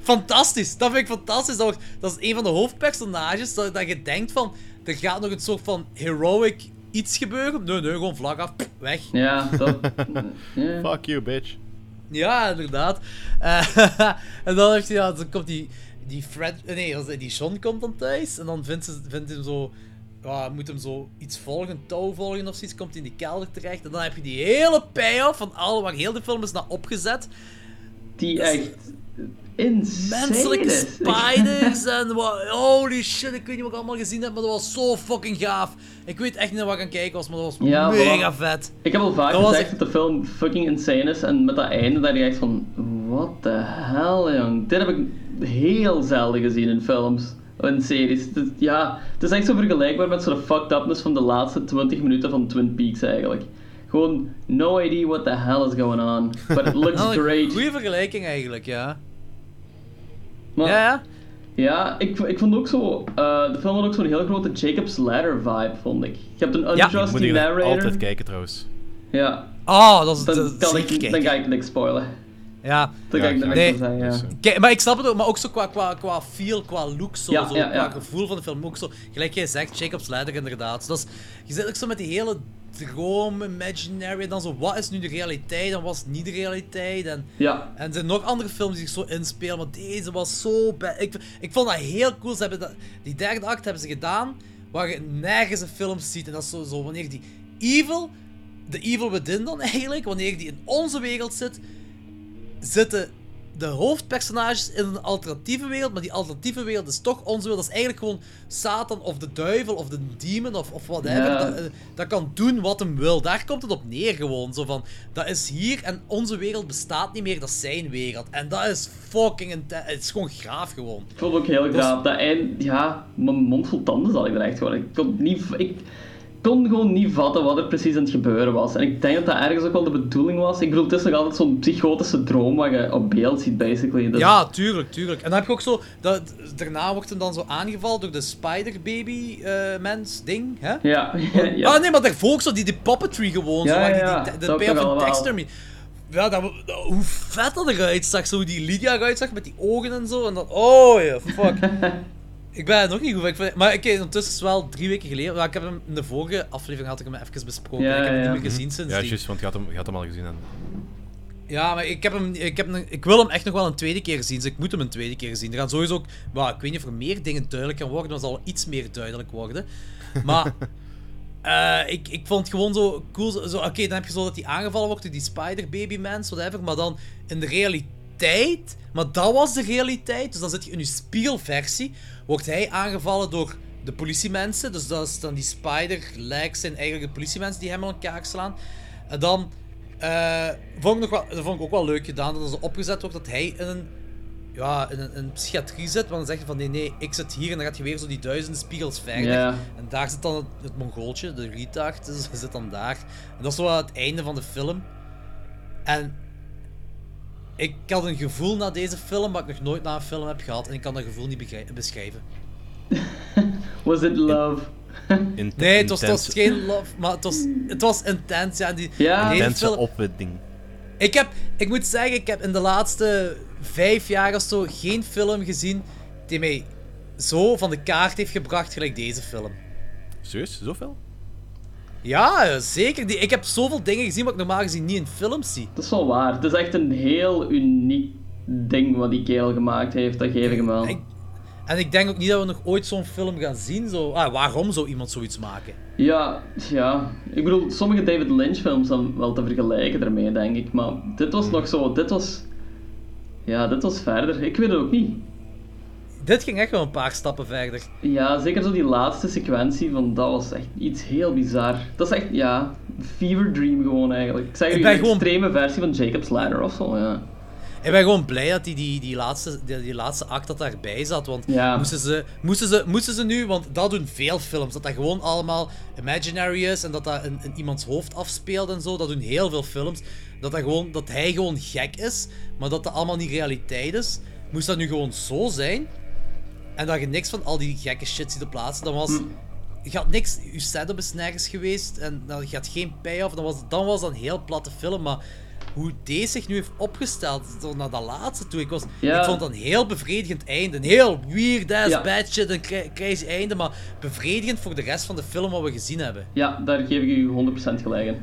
Fantastisch. Dat vind ik fantastisch. Dat, wordt, dat is een van de hoofdpersonages. Dat, dat je denkt van: er gaat nog een soort van heroic iets gebeuren. Nee, nee, gewoon vlag af. pff, weg. Ja, dat... Fuck you, bitch. Ja, inderdaad. Eh, en dan, heeft hij, ja, dan komt die, die Fred... Nee, als- die John komt dan thuis. En dan vindt, ze, vindt hem zo... Ja, moet hem zo iets volgen, touw volgen of zoiets. Komt hij in die kelder terecht. En dan heb je die hele payoff van alle waar heel de film is naar opgezet. Die echt... Insane Menselijke spiders en wat, holy shit, ik weet niet wat ik allemaal gezien heb, maar dat was zo fucking gaaf. Ik weet echt niet naar wat ik aan kijken was, maar dat was Ja, mega vet. Ik heb al vaak Dat was gezegd dat de film fucking insane is. En met dat einde dat je echt van... What the hell, jong. Dit heb ik heel zelden gezien in films. In series. Het ja, het is echt zo vergelijkbaar met zo'n fucked upness van de laatste 20 minuten van Twin Peaks eigenlijk. Gewoon, no idea what the hell is going on. But it looks Nou, great. Goeie vergelijking eigenlijk, ja. Maar- Ja, ja. Ja, ik, ik vond ook zo... eh, de film had ook zo'n heel grote Jacob's Ladder vibe, vond ik. Je hebt een untrusty hier narrator. altijd kijken trouwens. Ja. Oh, dat is, Dan, dat kan ik, dan ga ik niks spoilen. Dat kan Ja, ik er nee. zeggen, ja. Kijk, maar ik snap het ook, maar ook zo qua, qua, qua feel, qua look, zo, Ja, zo, ja, ja. qua gevoel van de film. Ook zo, gelijk jij zegt, Jacob's Ladder inderdaad. Dat is, je zit ook zo met die hele droom, imaginary, en dan zo, wat is nu de realiteit en wat is niet de realiteit? En, Ja. en er zijn nog andere films die zich zo inspelen, maar deze was zo... Ik, ik vond dat heel cool. Ze hebben dat, die derde act hebben ze gedaan, waar je nergens in films ziet. En dat is zo, zo wanneer die evil, de evil within dan eigenlijk, wanneer die in onze wereld zit, zitten de hoofdpersonages in een alternatieve wereld, maar die alternatieve wereld is toch onze wereld. Dat is eigenlijk gewoon Satan of de duivel of de demon of, of whatever. Ja. Dat, eh, dat kan doen wat hem wil. Daar komt het op neer gewoon. Zo van, dat is hier en onze wereld bestaat niet meer, dat is zijn wereld. En dat is fucking. Het is gewoon graaf gewoon. Ik vond het ook heel graaf. Dat eind, ja, mijn mond vol tanden zat ik er echt gewoon. Ik kon, niet, ik kon gewoon niet vatten wat er precies aan het gebeuren was. En ik denk dat dat ergens ook wel de bedoeling was. Ik bedoel, het is nog altijd zo'n psychotische droom wat je op beeld ziet, basically. Dus, Ja, tuurlijk, tuurlijk. En dan heb je ook zo... Dat, daarna wordt hem dan zo aangevallen door de Spider-Baby-mens ding, hè? Ja, ja. Ah nee, maar daarvoor ook zo die, die puppetry gewoon. Ja, zo, ja, die, de van allemaal. Dexter. Ja, dat, dat- hoe vet dat eruit zag. Zo hoe die Lydia eruit zag met die ogen en zo. En dan, oh ja, fuck. ik ben er nog niet goed. van. Ik vind, maar oké, ondertussen is het wel drie weken geleden. Maar ik heb hem in de vorige aflevering had ik hem even besproken. Ja, ik heb hem ja. niet meer gezien sinds Ja, juist, want je had hem, je had hem al gezien. En... Ja, maar ik, heb hem, ik, heb hem, ik wil hem echt nog wel een tweede keer zien. Dus ik moet hem een tweede keer zien. Er gaan sowieso ook... Maar ik weet niet of er meer dingen duidelijk gaan worden. Dan zal iets meer duidelijk worden. Maar... eh, ik, ik vond het gewoon zo cool. Zo, zo- Oké, dan heb je zo dat hij aangevallen wordt door die Spider-Baby-mens, whatever. Maar dan in de realiteit... Maar dat was de realiteit. Dus dan zit je in je spiegelversie. Wordt hij aangevallen door de politiemensen. Dus dat is dan die Spider-legs zijn eigenlijk de politiemensen die hem aan elkaar slaan. En dan... eh, vond ik nog wel, dat vond ik ook wel leuk gedaan. Dat er opgezet wordt dat hij in een ja, in een, een psychiatrie zit, want dan zeg je van nee, nee, ik zit hier en dan gaat je weer zo die duizenden spiegels verder. En daar zit dan het, het Mongooltje, de retard, dus zit dan daar. En dat is zo het einde van de film. En ik had een gevoel na deze film wat ik nog nooit na een film heb gehad en ik kan dat gevoel niet beschrijven. Was it love? In- Nee, het was, het was intense- geen love, maar het was, het was intens. Ja, die, Ja. Intense film- opwinding. Ik, heb, ik moet zeggen, ik heb in de laatste vijf jaar of zo geen film gezien die mij zo van de kaart heeft gebracht gelijk deze film. Serieus? Zoveel? Ja, zeker. Die, ik heb zoveel dingen gezien wat ik normaal gezien niet in films zie. Dat is wel waar. Het is echt een heel uniek ding wat die kerel gemaakt heeft. Dat geef ik hem wel. Ik- en ik denk ook niet dat we nog ooit zo'n film gaan zien. Zo, ah, waarom zou iemand zoiets maken? Ja, ja. Ik bedoel, sommige David Lynch films zijn wel te vergelijken daarmee, denk ik. Maar dit was nog zo... Dit was... Ja, dit was verder. Ik weet het ook niet. Dit ging echt wel een paar stappen verder. Ja, zeker zo die laatste sequentie van dat was echt iets heel bizar. Dat is echt, ja, fever dream gewoon eigenlijk. Ik zeg Ik ben een gewoon- extreme versie van Jacob's Ladder of zo, ja. Ik ben gewoon blij dat die, die, die, laatste, die, die laatste act dat daarbij zat. Want Ja. moesten, ze, moesten, ze, moesten ze nu, want dat doen veel films, dat dat gewoon allemaal imaginary is en dat dat in, in iemands hoofd afspeelt en zo. Dat doen heel veel films. Dat, dat, gewoon, dat hij gewoon gek is, maar dat dat allemaal niet realiteit is. Moest dat nu gewoon zo zijn en dat je niks van al die gekke shit ziet op plaatsen, dan was. Je had niks, je setup is nergens geweest en dan, je had geen payoff. Dan was, dan was dat een heel platte film, maar hoe deze zich nu heeft opgesteld, zo naar dat laatste toe, ik, was, Ja. ik vond dat een heel bevredigend einde. Een heel weird ass, Ja. bad shit, een cra- crazy einde, maar bevredigend voor de rest van de film wat we gezien hebben. Ja, daar geef ik u 100% gelijk in.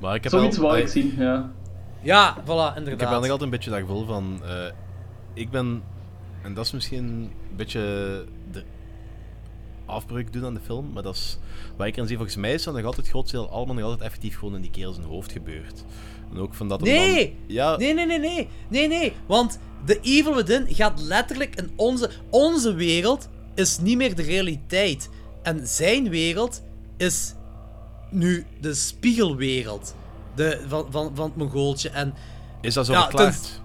Maar ik heb Zoiets wel, wou ik eh, zien, ja. Ja, voilà, inderdaad. Ik heb wel nog altijd een beetje dat gevoel van... eh, ik ben... En dat is misschien een beetje de afbreuk doen aan de film, maar dat is... Wat ik erin zie, volgens mij is dat nog altijd het grootste deel allemaal nog altijd effectief gewoon in die kerel zijn hoofd gebeurt. En ook van dat Nee! dan- ja, Nee, nee, nee, nee. Nee, nee. Want de Evil Within gaat letterlijk in onze... Onze wereld is niet meer de realiteit. En zijn wereld is nu de spiegelwereld. De, van, van, van het Mongooltje. En is dat zo Ja, verklaard?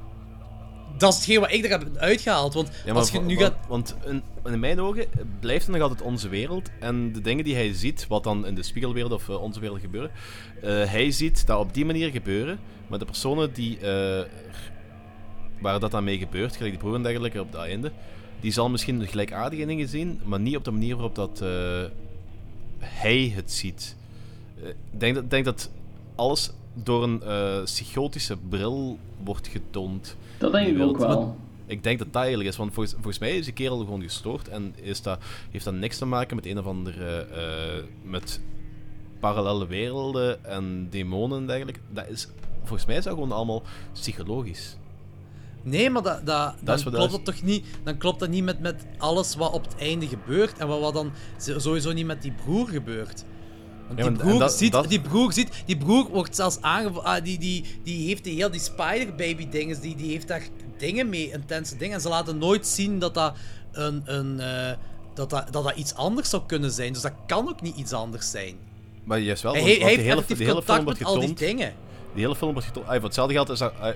Dat is hetgeen wat ik er heb uitgehaald. Want Ja, als je nu gaat... Want in, in mijn ogen blijft het nog altijd onze wereld. En de dingen die hij ziet, wat dan in de spiegelwereld of eh, onze wereld gebeuren, eh, hij ziet dat op die manier gebeuren. Maar de personen die, eh, waar dat dan mee gebeurt, gelijk de broer en dergelijke op dat einde, die zal misschien gelijkaardige dingen zien, maar niet op de manier waarop dat hij het ziet. Ik denk dat, denk dat alles door een psychotische bril wordt getoond. Dat denk ik ook wel. Ik denk dat dat eigenlijk is, want volgens, volgens mij is die kerel gewoon gestoord en is dat, heeft dat niks te maken met een of andere. eh, met parallele werelden en demonen en dergelijke. Dat is, volgens mij is dat gewoon allemaal psychologisch. Nee, maar dat, dat, dan klopt dat toch niet, dan klopt dat niet met, met alles wat op het einde gebeurt en wat, wat dan sowieso niet met die broer gebeurt. Ja, die, broer dat- ziet, dat- die broer ziet, die broer wordt zelfs aangevallen, die, die, die heeft die heel die spider baby dinges, die, die heeft daar dingen mee, intense dingen. En ze laten nooit zien dat dat een, een eh, dat, dat, dat dat iets anders zou kunnen zijn. Dus dat kan ook niet iets anders zijn. Maar juist wel, Hij, want, hij want heeft die hele, film wordt met al die getoond. dingen. Die hele film wordt getoond. Ah, voor hetzelfde geld is dat ah,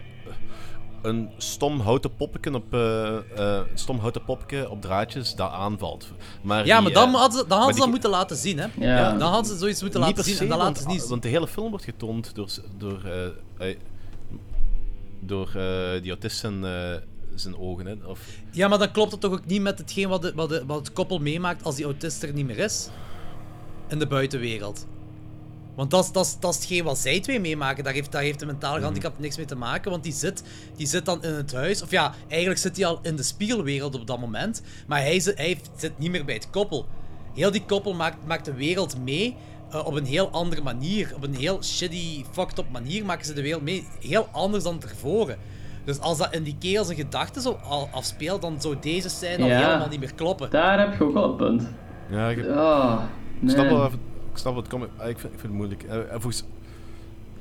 een stom houten poppetje op, eh, eh, stom houten poppetje op draadjes dat aanvalt. Maar Ja, die, maar dan eh, hadden ze, dan hadden maar ze die- dat moeten laten zien, hè? Ja. Dan hadden ze zoiets moeten Niet laten zien se, en dan want, laten ze niet want de hele film wordt getoond door, door, door eh, die autist zijn, eh, zijn ogen. Hè? Of, Ja, maar dan klopt het toch ook niet met hetgeen wat, de, wat, de, wat het koppel meemaakt als die autist er niet meer is? In de buitenwereld. Want dat is, dat, is, dat is hetgeen wat zij twee meemaken. Daar heeft, daar heeft de mentale handicap niks mee te maken. Want die zit, die zit dan in het huis. Of ja, eigenlijk zit hij al in de spiegelwereld op dat moment. Maar hij, zit, hij zit niet meer bij het koppel. Heel die koppel maakt, maakt de wereld mee. eh, op een heel andere manier. Op een heel shitty, fucked up manier maken ze de wereld mee. Heel anders dan tevoren. Dus als dat in die kerel zijn gedachten zo al afspeelt, dan zou deze scène al Ja. helemaal niet meer kloppen. Daar heb je ook wel een punt. ja, ik, Oh, ik snap wel even- ik snap wat het komt. Ah, ik, vind, ik vind het moeilijk. Eh, eh, volgens, ik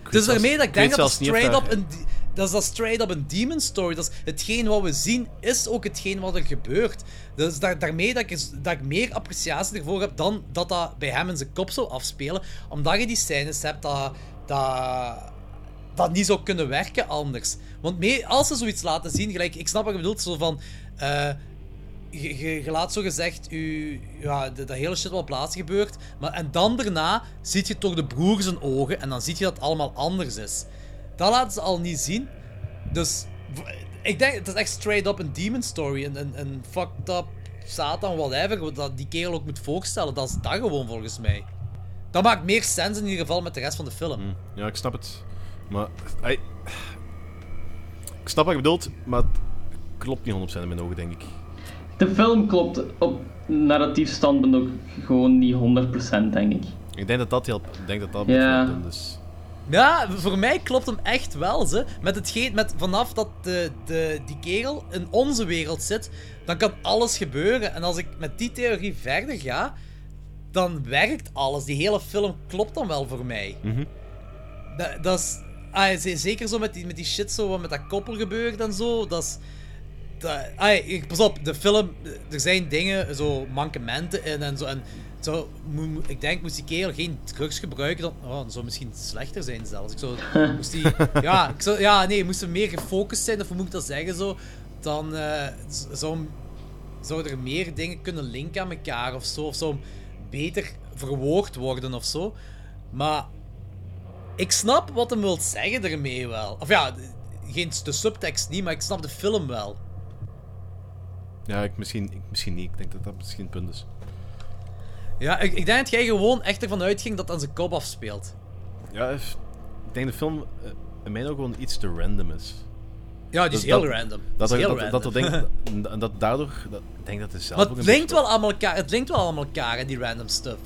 weet Dus daarmee dat ik denk dat dat zelfs niet of straight daar- up een... Dat is dat straight up een demon story. Dat is hetgeen wat we zien, is ook hetgeen wat er gebeurt. Dus daar, daarmee dat ik, is- dat ik meer appreciatie ervoor heb dan dat dat bij hem in zijn kop zou afspelen. Omdat je die scènes hebt dat... dat dat niet zou kunnen werken anders. Want mee, als ze zoiets laten zien, gelijk, ik snap wat je bedoelt, zo van... eh, je, je, je laat zo gezegd u, ja, dat hele shit wat plaats gebeurt. Maar, en dan daarna ziet je toch de broer zijn ogen en dan zie je dat het allemaal anders is. Dat laten ze al niet zien. Dus ik denk, het is echt straight up een demon story. Een, een, een fucked up Satan, whatever, dat die kerel ook moet voorstellen. Dat is dat gewoon volgens mij. Dat maakt meer sens in ieder geval met de rest van de film. Hm, Ja, ik snap het. Maar... ai, ik snap wat je bedoelt, maar het klopt niet 100% in mijn ogen, denk ik. De film klopt op narratief standpunt ook gewoon niet 100% denk ik. Ik denk dat dat heel... Ik denk dat dat Ja. moet dus... Ja, voor mij klopt hem echt wel, ze. Met hetgeen, met vanaf dat de, de, die kerel in onze wereld zit, dan kan alles gebeuren. En als ik met die theorie verder ga, dan werkt alles. Die hele film klopt dan wel voor mij. Mhm. Dat, dat is... ah, zeker zo met die, met die shit zo, wat met dat koppel gebeurt en zo. Dat is... Ik- pas op, de film... Er zijn dingen, zo mankementen in en zo. En zo, ik denk, moest die kerel geen drugs gebruiken, dan, oh, dan zou het misschien slechter zijn zelfs. Ik zou, moest die, ja, ik zou, ja, nee, moest meer gefocust zijn, of hoe moet ik dat zeggen zo, dan z- zou, er meer dingen kunnen linken aan elkaar of zo. Of zou hem beter verwoord worden of zo. Maar ik snap wat hem wilt zeggen ermee wel. Of ja, geen de subtekst niet, maar ik snap de film wel. Ja, ik, misschien, ik, misschien niet. Ik denk dat dat misschien het punt is. Ja, ik, ik denk dat jij gewoon echt ervan uitging dat het aan zijn kop afspeelt. Ja, ik denk de film eh, in mijn ogen gewoon iets te random is. Ja, die is Dus heel dat- random. Dat, is dat, heel dat, er denk, en dat daardoor... Dat, ik denk dat het zelf Maar ook het een linkt beetje- wel allemaal elkaar, het linkt wel allemaal elkaar, hè, die random stuff.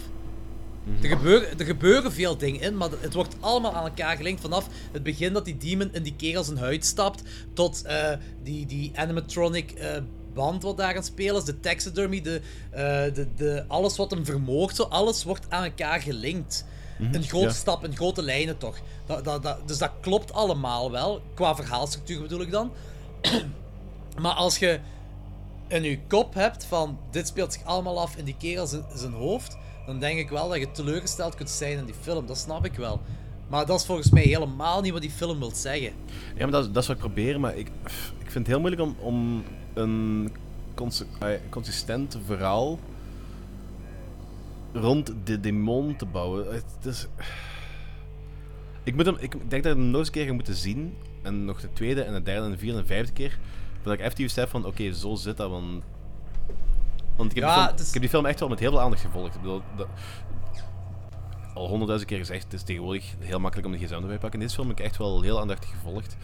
Mhm. Er, gebeuren, er gebeuren veel dingen in, maar het wordt allemaal aan elkaar gelinkt vanaf het begin dat die demon in die kerel zijn huid stapt, tot eh, die, die animatronic eh, band wat daar aan het spelen is, de taxidermy, de, eh, de, de, alles wat hem vermoordt, zo, alles wordt aan elkaar gelinkt. Mhm, Een grote ja. stap, in grote lijnen toch. Dat, dat, dat, dus dat klopt allemaal wel, qua verhaalstructuur bedoel ik dan. maar als je in je kop hebt van dit speelt zich allemaal af in die kerel zijn, zijn hoofd, dan denk ik wel dat je teleurgesteld kunt zijn in die film. Dat snap ik wel. Maar dat is volgens mij helemaal niet wat die film wil zeggen. Ja, maar dat, dat is wat ik probeer, maar ik, ik vind het heel moeilijk om, om een eh, consistent verhaal rond de demon te bouwen. Het is... ik, moet hem, ik denk dat ik hem nog eens een keer ga moeten zien. En nog de tweede en de derde en de vierde en de vijfde keer. Dat ik effectief heb van, oké, zo zit dat. Want, want ik, heb Ja, die film, het is- ik heb die film echt wel met heel veel aandacht gevolgd. Ik bedoel, dat, al honderdduizend keer gezegd, het is tegenwoordig heel makkelijk om de gsm erbij te pakken. Deze film heb ik echt wel heel aandachtig gevolgd.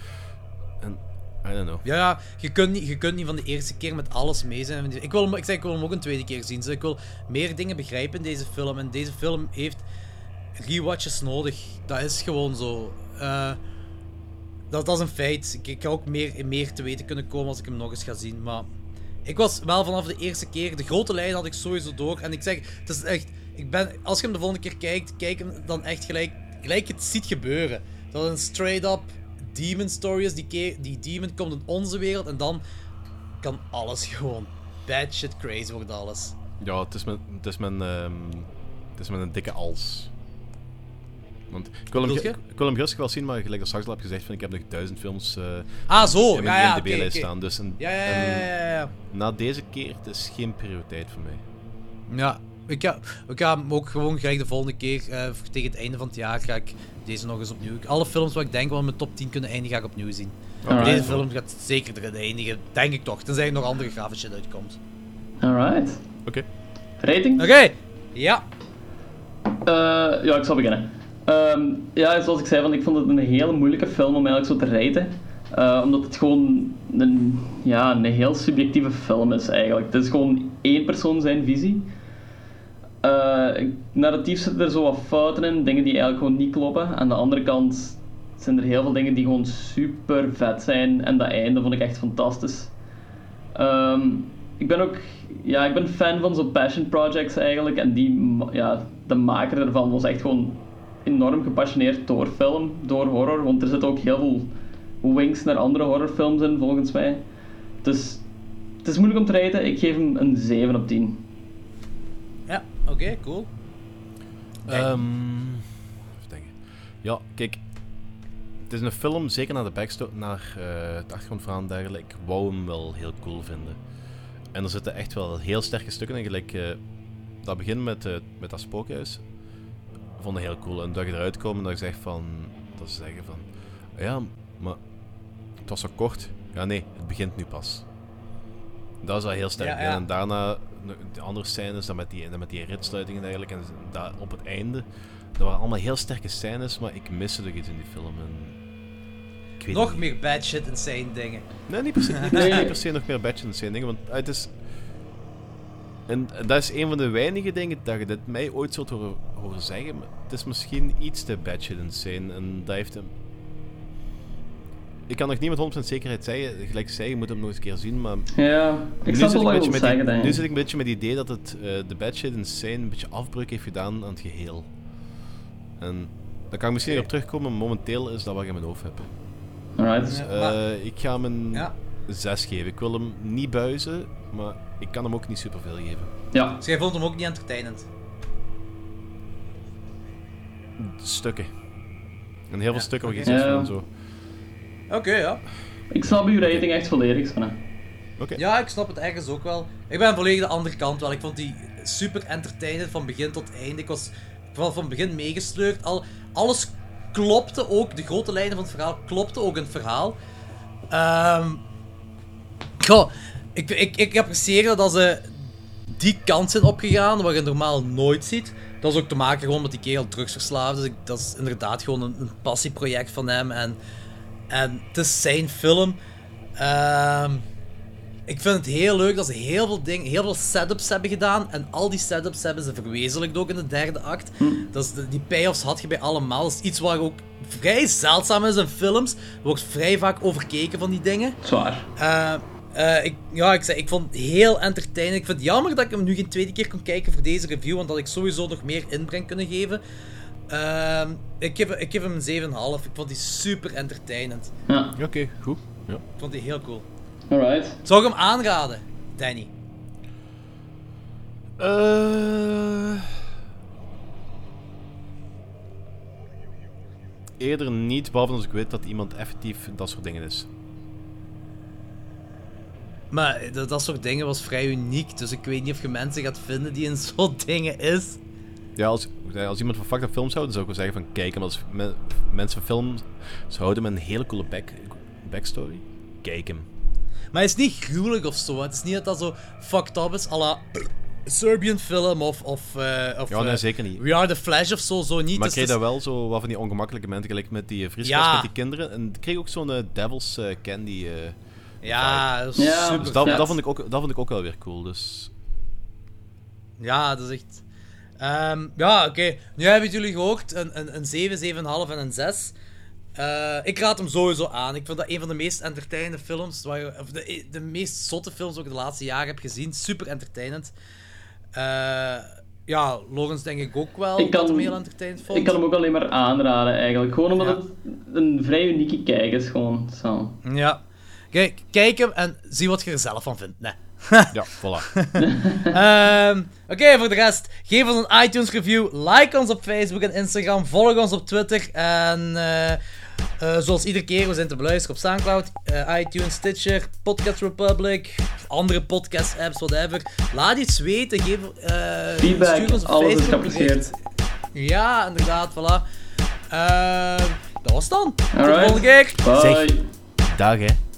En, I don't know. Ja, ja je, kunt niet, je kunt niet van de eerste keer met alles mee zijn. Ik, wil ik, zeg, ik wil hem ook een tweede keer zien. Ik wil meer dingen begrijpen in deze film. En deze film heeft rewatches nodig. Dat is gewoon zo. Eh, dat, dat is een feit. Ik, ga ook meer, meer te weten kunnen komen als ik hem nog eens ga zien. Maar ik was wel vanaf de eerste keer. De grote lijn had ik sowieso door. En ik zeg, het is echt. Ik ben, als je hem de volgende keer kijkt, kijk hem dan echt gelijk, gelijk het ziet gebeuren. Dat het een straight-up demon story is. Die, die demon komt in onze wereld en dan kan alles gewoon. Bad shit crazy wordt alles. Ja, het is mijn, het is mijn, ehm, het is mijn dikke als. Want ik wil, hem, ik wil hem wel zien, maar gelijk als straks al heb gezegd, van, ik heb nog duizend films eh Ah, zo. in mijn Ja, ja, staan. Dus een, Ja, ja, ja, ja, na deze keer, het is geen prioriteit voor mij. Ja, ik ga, ik ga hem ook gewoon gelijk de volgende keer, eh, tegen het einde van het jaar, ga ik deze nog eens opnieuw. Alle films waar ik denk wel in mijn top 10 kunnen eindigen, ga ik opnieuw zien. Alright. Deze film gaat zeker erin eindigen, denk ik toch. Tenzij er nog andere grafische shit uitkomt. Alright. Oké. Rating? Oké, ja. Eh, ja, ik zal beginnen. Ehm, ja, zoals ik zei, van, ik vond het een hele moeilijke film om eigenlijk zo te raten. Eh, omdat het gewoon een, ja, een heel subjectieve film is eigenlijk. Het is gewoon één persoon zijn visie. Eh, narratief zitten er zo wat fouten in, dingen die eigenlijk gewoon niet kloppen. Aan de andere kant zijn er heel veel dingen die gewoon super vet zijn. En dat einde vond ik echt fantastisch. Ehm, ik ben ook ja, ik ben fan van zo'n passion projects eigenlijk. En die, ja, de maker ervan was echt gewoon enorm gepassioneerd door film, door horror. Want er zitten ook heel veel winks naar andere horrorfilms in, volgens mij. Dus het is moeilijk om te rijden. Ik geef hem een 7 op 10. Oké, cool. Ehm, even denken. Ja, kijk. Het is een film, zeker naar de backstory, naar eh het achtergrondverhaal en dergelijke. Ik wou hem wel heel cool vinden. En er zitten echt wel heel sterke stukken in. Gelijk, eh, dat begin met, eh, met dat spookhuis. Vond ik heel cool. En dat je eruit komt en dat je zegt van... Dat ze zeggen van... Ja, maar... Het was zo kort. Ja, nee, het begint nu pas. Dat is wel heel sterk. Ja, ja. En daarna, de andere scènes, dan met die, dan met die ritsluitingen eigenlijk. En daar op het einde, dat waren allemaal heel sterke scènes, maar ik miste toch iets in die film. En Nog niet. meer bad shit insane dingen. Nee, niet per se, niet se, niet per se nog meer badge en zijn dingen, want het is... En dat is een van de weinige dingen dat je dit mij ooit zult horen, horen zeggen, maar het is misschien iets te badge insane en dat heeft hem... Ik kan nog niet met 100% zekerheid zeggen, gelijk ik zei, je moet hem nog eens een keer zien, maar... Ja, ik zit wel een wat zeggen, die- Nu zit ik een beetje met het idee dat het eh, de bad shit insane een beetje afbreuk heeft gedaan aan het geheel. En daar kan ik misschien weer op terugkomen, maar momenteel is dat wat ik in mijn hoofd heb. Alright. Dus, Ja, eh, maar- ik ga hem een Ja. 6 geven. Ik wil hem niet buizen, maar ik kan hem ook niet superveel geven. Ja. Dus jij vond hem ook niet entertainend? Stukken. En heel veel stukken waar je zegt zo. Oké, ja. Ik snap uw rating echt volledig, Sanne. Oké. Ja, ik snap het ergens ook wel. Ik ben volledig de andere kant wel. Ik vond die super entertainend van begin tot einde. Ik was vooral van begin meegesleurd. Al, alles klopte ook. De grote lijnen van het verhaal klopte ook in het verhaal. Ehm goh, ik, ik, ik apprecieer dat ze die kant zijn opgegaan, wat je normaal nooit ziet. Dat is ook te maken gewoon met die kerel drugsverslaafd. Dus ik- dat is inderdaad gewoon een, een passieproject van hem. En, en het is zijn film. Ehm ik vind het heel leuk dat ze heel veel dingen, heel veel setups hebben gedaan. En al die setups hebben ze verwezenlijkt ook in de derde act. Dat is die payoffs had je bij allemaal. Dat is iets wat ook vrij zeldzaam is in films. Er wordt vrij vaak overkeken van die dingen. Zwaar. Eh, eh, ik, ja, ik, zei, ik vond het heel entertainend. Ik vind het jammer dat ik hem nu geen tweede keer kon kijken voor deze review, want dat ik sowieso nog meer inbreng kunnen geven. Ehm, ik, geef, ik geef hem een 7,5. Ik vond die super entertainend. Ja. Oké, goed. Ja. Ik vond die heel cool. Alright. Zou ik hem aanraden, Danny? Eh, Eerder niet, behalve als ik weet dat iemand effectief dat soort dingen is. Maar dat, dat soort dingen was vrij uniek, dus ik weet niet of je mensen gaat vinden die in zo'n dingen is. Ja, als, als iemand van fucked up films houdt, dan zou ik wel zeggen van kijk hem. Als me- mensen van films ze houden met een hele coole back, backstory, kijk hem. Maar het is niet gruwelijk of zo. Het is niet dat dat zo fucked up is, à la Serbian film of... of, eh, of Ja, nee, eh, zeker niet. We Are The Flash of zo, zo niet. Maar Dus ik kreeg is- wel zo wat van die ongemakkelijke momenten, gelijk met die Ja. met die kinderen. En ik kreeg ook zo'n eh, Devil's eh, Candy. eh, Ja, dat Ja, super Dus dat, dat, vond ik ook, dat vond ik ook wel weer cool. Dus Ja, dat is echt... Ehm, ja, oké. Nu hebben jullie gehoord. Een, een, een 7, 7,5 en een 6. Eh, ik raad hem sowieso aan. Ik vind dat een van de meest entertainende films. Waar je, of de, de meest zotte films ook de laatste jaren heb gezien. Super entertainend. Eh, ja, Logans denk ik ook wel. Ik kan, hem heel entertainend vond. ik kan hem ook alleen maar aanraden eigenlijk. Gewoon omdat het een vrij unieke kijk is gewoon. Zo. Ja. Kijk, kijk hem en zie wat je er zelf van vindt. Nee. ja, voilà. Ehm, Oké, voor de rest, geef ons een iTunes review, like ons op Facebook en Instagram, volg ons op Twitter en eh, eh, zoals iedere keer, we zijn te beluisteren op Soundcloud, eh, iTunes, Stitcher, Podcast Republic, andere podcast apps, whatever. Laat iets weten, geef, eh, Feedback, stuur ons een alles is Facebook geapprecieerd. Ja, inderdaad, voilà. Ehm, dat was het dan. Tot de volgende keer. Bye. Zeg, dag hè.